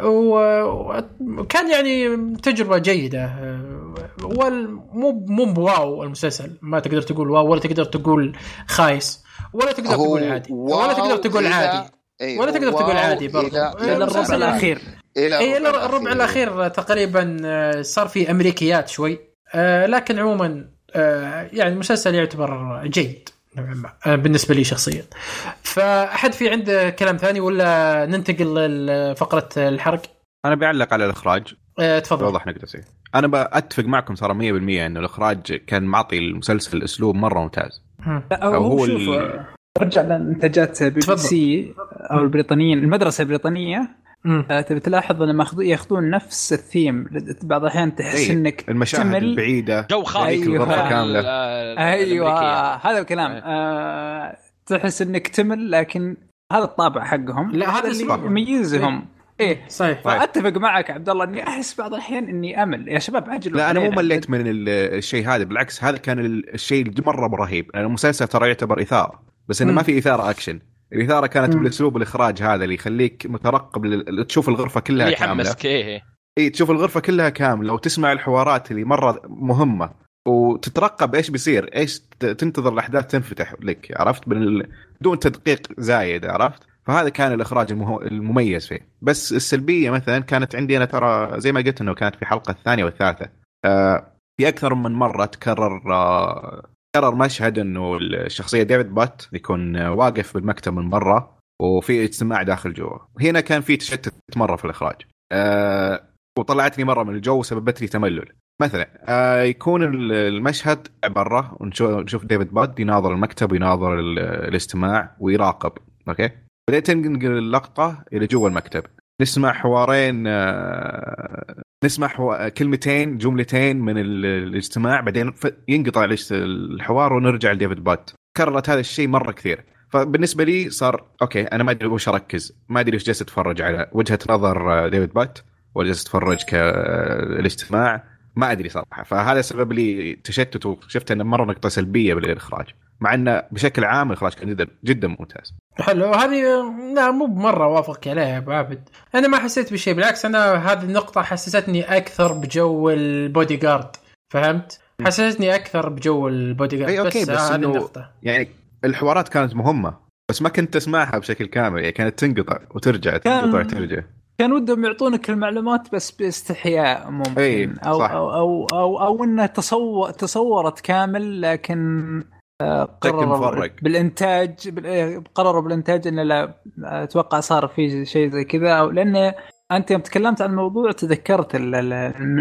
S1: وكان يعني تجربة جيدة. آه، وال- مو مو بواو المسلسل ما تقدر تقول واو ولا تقدر تقول خايس ولا تقدر تقول عادي ولا تقدر تقول عادي ولا تقدر تقول عادي برضه.
S3: إلى
S5: الربع الأخير.
S3: إلى
S1: إي الربع الربع الأخير تقريبا آه، صار في أمريكيات شوي. آه، لكن عموما آه، يعني المسلسل يعتبر جيد. نوعا ما آه، بالنسبة لي شخصيا. فأحد في عنده كلام ثاني ولا ننتقل لفقرة الحرق؟
S2: أنا بعلق على الإخراج.
S1: آه، تفضل.
S2: اوضح نقطة ثانية أنا بأتفق معكم صار 100% انه الإخراج كان معطي المسلسل أسلوب مرة ممتاز. أو
S5: هو
S2: هو
S5: شوف
S2: ال-
S5: رجع لانتاجات بي بي سي أو البريطانيين المدرسة
S1: البريطانية.
S5: آه، تبي تلاحظ لما ياخذ- ياخذون نفس الثيم بعض الأحيان تحس
S2: إيه،
S5: إنك
S2: المشاهد
S5: تمل.
S2: البعيدة
S4: جو خاص
S5: أيوة. كاملة
S4: أيوه.
S5: هذا الكلام
S4: أي.
S5: آه تحس إنك تمل لكن هذا الطابع حقهم
S1: لا، هذا
S5: اللي. يميزهم إيه
S1: صحيح
S2: طيب.
S5: فاتفق معك عبد الله إني أحس بعض الأحيان إني أمل يا شباب عجلوا
S2: لا أنا مو. مليت من ال- الشيء هذا بالعكس هذا كان ال- الشيء مرة رهيب المسلسل ترى يعتبر إثارة بس
S1: إنه.
S2: ما في إثارة أكشن الإثارة كانت
S1: مم.
S2: بالأسلوب الاخراج هذا اللي يخليك مترقب لل- تشوف الغرفة كلها كاملة.
S4: يحمسك إيه.
S2: إي تشوف الغرفة كلها كاملة وتسمع الحوارات اللي مرة مهمة وتترقب إيش بيصير إيش ت- تنتظر الأحداث تنفتح لك عرفت؟ بال- بدون تدقيق زايد عرفت؟ فهذا كان الإخراج المه... المميز فيه. بس السلبية مثلا كانت عندي أنا ترى زي ما قلت إنه كانت في الحلقة الثانية والثالثة. آه في أكثر من مرة تكرر آه تكرر مشهد إنه الشخصية ديفيد بات يكون واقف بالمكتب من برا وفي اجتماع داخل جوا. هنا كان في تشتت مرة في الإخراج. آه وطلعتني مرة من الجو وسببت لي تملل. مثلا آه يكون ال- المشهد برا ونشوف نشوف ديفيد بد يناظر المكتب ويناظر ال- الاجتماع ويراقب. أوكي؟ بعدين تنقل اللقطة إلى جوا المكتب. نسمع حوارين آه نسمع. كلمتين جملتين من ال- الاجتماع بعدين. ينقطع الحوار ونرجع لديفيد بد كررت هذا الشيء مرة كثير فبالنسبة لي صار أوكي أنا ما أدري وش أركز ما أدري وش جالس أتفرج على وجهة نظر آه، ديفيد بد ولا جالس أتفرج كالاجتماع ما أدري صراحة فهذا سبب لي تشتت وشفت إنه مرة نقطة سلبية بالإخراج مع إنه بشكل عام الاخراج كان جدا جدا ممتاز.
S1: حلو. هذه لا مو بمرة وافق عليها يا أبو عابد. أنا ما حسيت بشيء بالعكس أنا هذه النقطة حسستني أكثر بجو البودي جارد فهمت؟ حسستني أكثر بجو البودي جارد
S2: إي أوكي بس, بس
S1: هذه
S2: إنه
S1: النقطة.
S2: يعني الحوارات كانت مهمة بس ما كنت تسمعها بشكل كامل يعني كانت تنقطع وترجع تنقطع وترجع.
S5: كان ودهم يعطونك المعلومات بس باستحياء ممكن.
S2: إي،
S5: أو
S2: صح.
S5: أو أو أو, أو انه تصور تصورت كامل لكن قرروا
S2: مفرق.
S5: بالإنتاج بال- إيه، قرروا بالإنتاج إنه لا أتوقع صار في شيء زي كذا أو لأنه أنت يوم تكلمت عن الموضوع تذكرت ال- ال-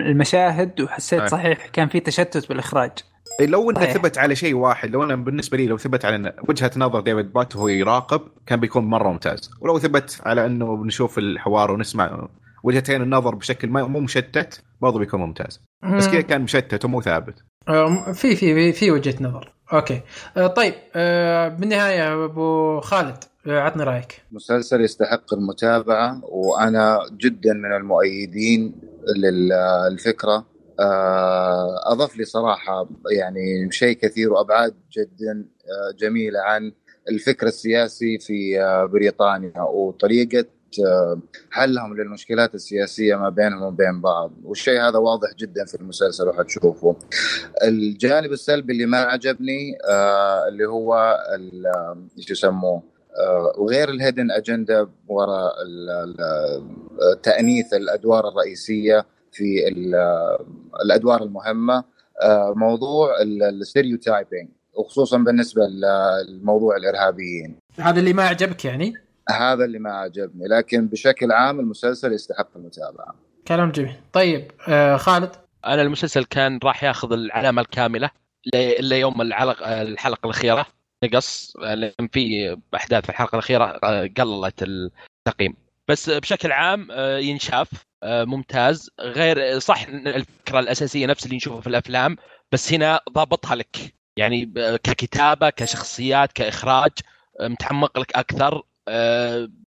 S5: المشاهد وحسيت
S2: أي.
S5: صحيح كان في تشتت بالإخراج
S2: إيه لو انه. ثبت على شيء واحد لو انه بالنسبة لي لو ثبت على وجهة نظر ديفيد بات وهو يراقب كان بيكون مرة ممتاز ولو ثبت على إنه بنشوف الحوار ونسمع وجهتين النظر بشكل ما مو مشتت برضه بيكون ممتاز. بس كذا كان مشتت ومو ثابت.
S1: في في في وجهة نظر. أوكي. آه، طيب آه، بالنهاية أبو خالد آه، عطني رأيك.
S3: مسلسل يستحق المتابعة وأنا جدا من المؤيدين للفكرة. آه، أضاف لي صراحة يعني شيء كثير وأبعاد جدا جميلة عن الفكر السياسي في بريطانيا وطريقة آه، حلهم للمشكلات السياسية ما بينهم وبين بعض. والشيء هذا واضح جدا في المسلسل وحتشوفه الجانب السلبي اللي ما عجبني آه، اللي هو ال- آه، إيش يسموه آه، وغير الهيدن أجندة وراء تأنيث الأدوار الرئيسية في ال- الأدوار المهمة آه، موضوع الستيريوتايبنج وخصوصا بالنسبة لموضوع الإرهابيين.
S1: هذا اللي ما عجبك يعني؟
S3: هذا اللي ما عجبني لكن بشكل عام المسلسل يستحق المتابعة.
S1: كلام جميل. طيب آه، خالد؟
S4: أنا المسلسل كان راح ياخذ العلامة الكاملة إلا يوم الحلقة الأخيرة. نقص لأن في أحداث في الحلقة الأخيرة آه، قللت التقييم. بس بشكل عام آه، ينشاف آه، ممتاز. غير صح الفكرة الأساسية نفس اللي نشوفها في الأفلام بس هنا ضابطها لك. يعني ككتابة كشخصيات كإخراج آه، متعمق لك أكثر. آه،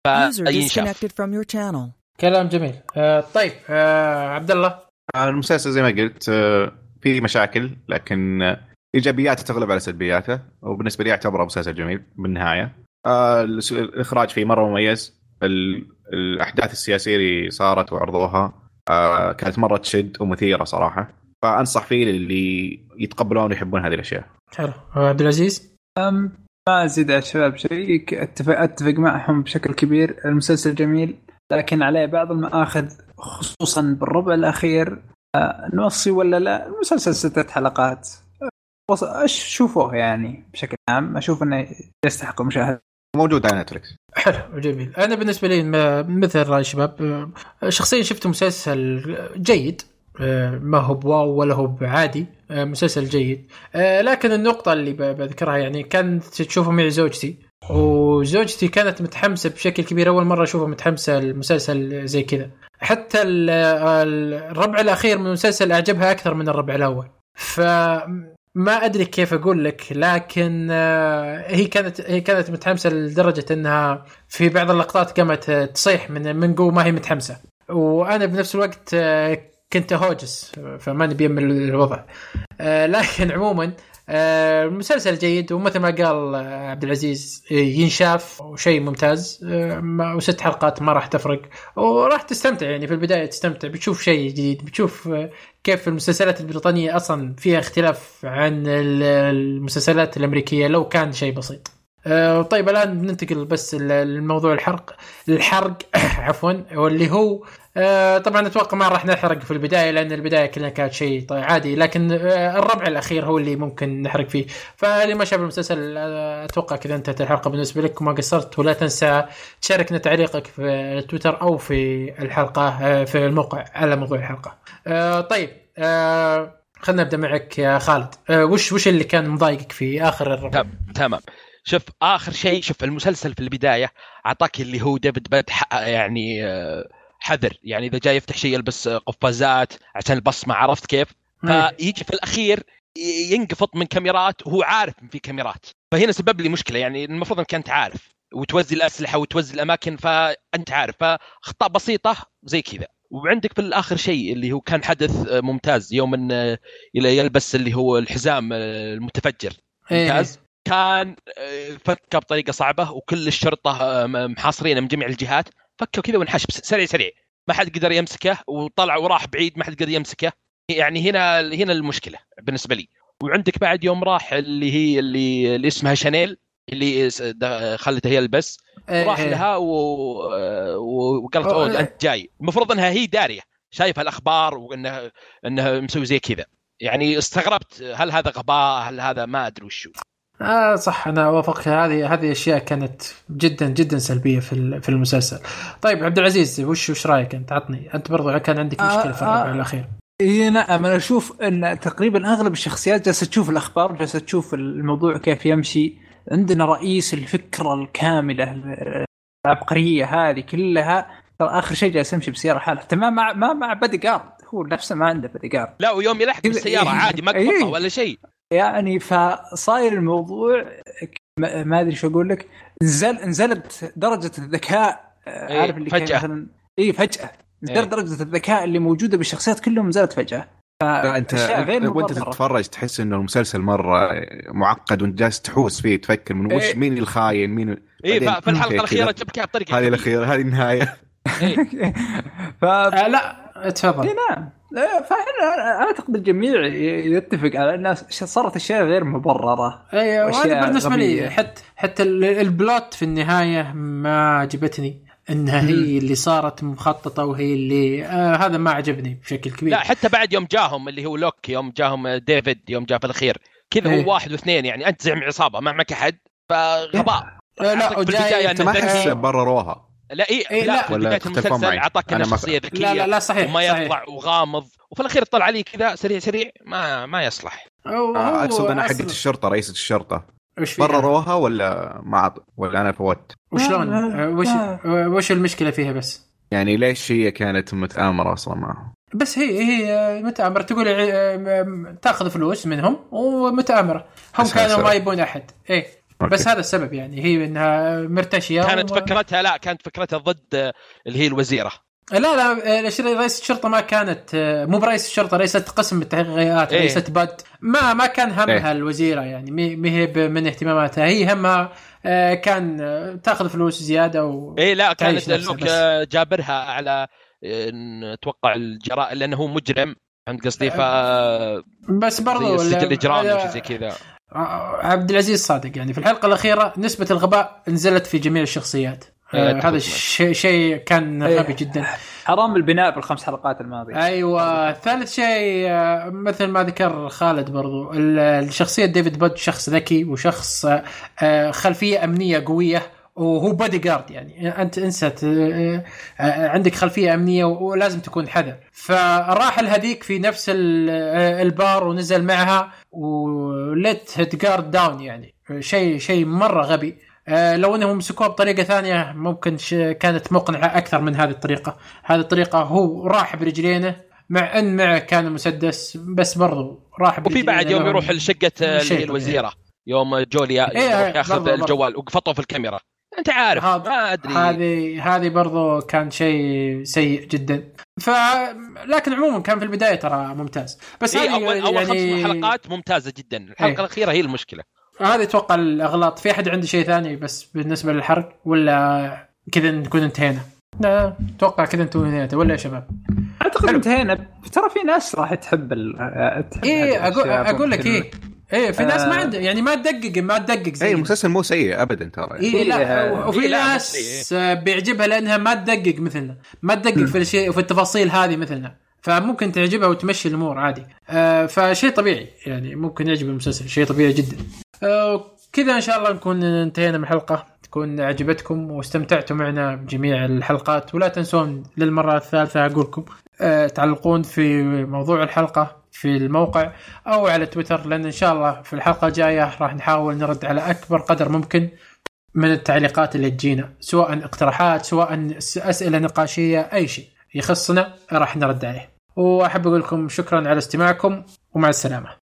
S4: فينشاف
S6: disconnected from your channel.
S1: كلام جميل. آه، طيب آه، عبد الله.
S2: آه، المسلسل زي ما قلت آه، فيه مشاكل لكن آه، إيجابياته تغلب على سلبياته وبالنسبة لي أعتبره مسلسل جميل بالنهاية. آه، الإخراج فيه مرة مميز. ال- الأحداث السياسية اللي صارت وعرضوها آه، كانت مرة تشد ومثيرة صراحة. فأنصح فيه للي يتقبلون ويحبون هذه الأشياء.
S1: حلو. آه، عبد العزيز.
S5: ما أزيد على الشباب شيء اتفق أتفق معهم بشكل كبير. المسلسل جميل لكن عليه بعض المآخذ خصوصا بالربع الأخير. آه، نوصي ولا لا؟ المسلسل ستة حلقات. شوفوه يعني بشكل عام؟ أشوف إنه يستحق المشاهده
S2: موجود على نتفلكس
S1: حلو جميل. أنا بالنسبة لي مثل رأي الشباب آه، شخصيا شفت مسلسل جيد آه، ما هو بواو ولا هو بعادي. مسلسل جيد. آه، لكن النقطة اللي بذكرها يعني كانت تشوفه معي زوجتي. وزوجتي كانت متحمسة بشكل كبير. أول مرة أشوفها متحمسة المسلسل زي كذا. حتى ال- ال- الربع الأخير من المسلسل أعجبها أكثر من الربع الأول. ف ما أدري كيف أقول لك لكن آه، هي كانت هي كانت متحمسة لدرجة إنها في بعض اللقطات قامت آه، تصيح من من قوة ما هي متحمسة. وأنا بنفس الوقت آه، كنت هوجس فماني بيم الوضع. آه، لكن عموما آه، المسلسل جيد ومثل ما قال آه، عبد العزيز آه، ينشاف وشيء ممتاز. آه، وست حلقات ما راح تفرق. وراح تستمتع يعني في البداية تستمتع. بتشوف شيء جديد بتشوف آه، كيف المسلسلات البريطانية أصلا فيها اختلاف عن ال- المسلسلات الأمريكية لو كان شيء بسيط. آه، طيب الآن بننتقل بس للموضوع الحرق الحرق عفوا واللي هو آه، طبعا أتوقع ما راح نحرق في البداية لأن البداية كلها كانت شيء طيب عادي لكن آه، الربع الأخير هو اللي ممكن نحرق فيه فاللي ما شاف المسلسل آه، أتوقع كذا انتهت الحلقة بالنسبة لك وما قصرت ولا تنسى تشاركنا تعليقك في تويتر أو في الحلقة آه، في الموقع على موضوع الحلقة. آه، طيب خلينا نبدأ معك يا خالد وش وش اللي كان مضايقك في آخر الربع؟
S4: تمام شوف آخر شيء شوف المسلسل في البداية أعطاك اللي هو ديفيد باد ح- يعني آه، حذر. يعني إذا جاي يفتح شيء يلبس آه، قفازات عشان البصمة عرفت كيف؟ فيجي في الأخير ينقفط من كاميرات وهو عارف إن في كاميرات. فهنا سبب لي مشكلة يعني المفروض إنك أنت عارف وتوزي الأسلحة وتوزي الأماكن فأنت عارف. فاخطاء بسيطة زي كذا. وعندك في الآخر شيء اللي هو كان حدث آه، ممتاز. يوم إن يلبس اللي هو الحزام المتفجر.
S1: إيه.
S4: ممتاز؟ كان آه، فكه بطريقه صعبه وكل الشرطه آه، محاصرينه من جميع الجهات فكوا كذا وانحش بس- سريع سريع. ما حد قدر يمسكه وطلع وراح بعيد ما حد قدر يمسكه. يعني هنا هنا المشكلة بالنسبة لي. وعندك بعد يوم راح اللي هي اللي, اللي اسمها شانيل اللي س- د- خلته يلبس
S1: إيه،
S4: راح
S1: إيه.
S4: لها و... وقالت
S1: أوه
S4: أنت جاي. المفروض إنها هي دارية شايفة الأخبار وإنها إنها مسوي زي كذا. يعني استغربت هل هذا غباء؟ هل هذا ما أدري وشو.
S1: آه صح أنا اوافقك هذه هذه أشياء كانت جدا جدا سلبية في ال- في المسلسل. طيب عبد العزيز وش وش رأيك أنت؟ عطني. أنت برضو كان عندك
S5: آه،
S1: مشكلة في الربع
S5: آه.
S1: الأخير.
S5: إي نعم. أنا أشوف إن تقريبا أغلب الشخصيات جالسة تشوف الأخبار جالسة تشوف الموضوع كيف يمشي. عندنا رئيس الفكرة الكاملة العبقرية هذه كلها ترى آخر شيء جالس يمشي بسيارة حاله تمام مع ما مع بادي جارد هو نفسه ما عنده بادي جارد
S4: لا ويوم يلحق
S5: بالسيارة.
S4: عادي ما ولا شيء.
S5: يعني فصاير الموضوع ما أدري شو أقول لك نزل نزلت درجة الذكاء آه،
S4: إيه،
S5: عارف اللي كان
S4: فجأة.
S5: مثلا اي فجأة نزلت
S4: إيه.
S5: درجة الذكاء اللي موجودة بالشخصيات كلهم نزلت فجأة
S2: أنت
S5: وأنت.
S2: تتفرج تحس إنه المسلسل مرة معقد وانت جالس تحوس فيه تفكر من وش
S5: إيه.
S2: مين الخاين مين
S4: اي ففي الحلقة. الأخيرة إياها بطريقه
S2: هذه الأخيرة هذه النهاية
S4: إيه.
S5: ف
S1: آه لا تفضل.
S5: إي نعم فإحنا أعتقد الجميع يتفق على الناس صارت أشياء غير
S1: مبررة
S5: أيوه
S1: وهذا بالنسبة لي. حتى حتى ال- البلوت في النهاية ما عجبتني إنها هي اللي صارت مخططة وهي اللي آه هذا ما عجبني بشكل كبير
S4: لا حتى بعد يوم جاهم اللي هو لوك يوم جاهم ديفيد يوم جاء في الأخير كذا
S1: إيه.
S4: هو واحد واثنين يعني أنت زعم عصابة ما معك أحد فغباء
S1: آه لا وجاي
S2: أنت ما. برروها
S4: لا إيه,
S1: إيه،
S4: لا,
S1: لا.
S2: بداية
S4: المسلسل؟
S2: أعطاك
S4: انه شخصيه ذكيه
S1: لا لا لا صحيح
S4: وما
S1: صحيح.
S4: يطلع وغامض وفي الأخير طلع عليه كذا سريع سريع ما ما يصلح
S2: آه، أقصد
S1: أنا
S2: حقت الشرطة
S1: رئيسة الشرطة؟
S2: برروها ولا ما أعط- ولا أنا فوت
S1: وشلون؟
S5: لا، لا،
S1: وش
S5: لا.
S1: وش المشكلة فيها بس؟
S2: يعني ليش هي كانت متآمرة أصلا معه
S1: بس هي هي متآمرة تقول آه، تأخذ فلوس منهم ومتآمرة هم كانوا ما. يبون أحد إيه
S2: أوكي.
S1: بس هذا السبب يعني هي إنها مرتشية
S4: كانت
S1: وما-
S4: فكرتها لا كانت فكرتها ضد آه، اللي هي الوزيرة.
S1: لا لا آه، رئيس الشرطة ما كانت آه، مو برئيس الشرطة رئيسه قسم التحقيقات
S4: إيه.
S1: رئيسة بد ما ما كان همها
S2: إيه.
S1: الوزيرة يعني ما هي من اهتماماتها. هي همها كان تأخذ فلوس زيادة و...
S4: اي لا كانت لوك جابرها على أتوقع الجرائم لأنه هو مجرم فهمت قصدي؟ ف
S1: بس برضو آه،
S4: وشي زي كذا.
S1: عبد العزيز صادق يعني في الحلقة الأخيرة نسبة الغباء نزلت في جميع الشخصيات. آه، هذا
S4: معك.
S1: شيء كان
S5: إيه.
S1: غبي جدا.
S5: حرام البناء بالخمس حلقات الماضية.
S1: أيوه. ثالث شيء آه، مثل ما ذكر خالد برضو ال- الشخصية ديفيد بود شخص ذكي وشخص آه، خلفية أمنية قوية. وهو بودي جارد يعني. أنت انسى آه، آه، عندك خلفية أمنية ولازم تكون حذر فراح الهذيك في نفس آه، البار ونزل معها وليت هيد جارد داون يعني. شيء شيء مرة غبي. لو إنهم مسكوها بطريقة ثانية ممكن كانت مقنعة أكثر من هذه الطريقة. هذه الطريقة هو راح برجلينه مع إن معه كان مسدس بس برضو راح
S4: وفي بعد يوم يروح لشقة الوزيرة. يوم جوليا
S1: إيه،
S4: يروح ياخذ. الجوال وقفطه في الكاميرا. أنت عارف
S1: هذا-
S4: ما أدري.
S1: هذه هذه برضو كان شيء سيء جدا. ف لكن عموما كان في البداية ترى ممتاز. بس
S4: إيه
S1: هذه
S4: اول أول
S1: يعني...
S4: خمس حلقات ممتازة جدا. الحلقة
S1: إيه.
S4: الأخيرة هي المشكلة.
S1: هذه أتوقع الأغلاط. في أحد عنده شيء ثاني بس بالنسبة للحرق ولا كذا نكون انتهينا؟ لا أتوقع كذا أنتم انتهيتوا ولا يا شباب؟ أعتقد.
S5: انتهينا. ترى في ناس راح تحب ال تحب
S1: أقول
S5: الأشياء.
S1: أقول لك إيه. إيه في ناس ما
S5: آه.
S1: عنده يعني ما تدقق ما تدقق زي
S2: اي المسلسل مو سيء ابدا ترى
S1: اي لا
S5: إيه،
S1: وفي
S4: إيه،
S1: ناس بيعجبها لأنها ما تدقق مثلنا. ما تدقق في الشيء في التفاصيل هذه مثلنا. فممكن تعجبها وتمشي الأمور عادي. آه، فشيء طبيعي. يعني ممكن يعجب المسلسل. شيء طبيعي جدا. آه، كذا إن شاء الله نكون انتهينا من الحلقة. تكون عجبتكم واستمتعتوا معنا بجميع الحلقات. ولا تنسون للمرة الثالثة أقولكم آه، تعلقون في موضوع الحلقة. في الموقع أو على تويتر لأن إن شاء الله في الحلقة الجاية راح نحاول نرد على أكبر قدر ممكن من التعليقات اللي تجينا سواء اقتراحات سواء أسئلة نقاشية أي شيء يخصنا راح نرد عليه. وأحب أقول لكم شكرا على استماعكم ومع السلامة.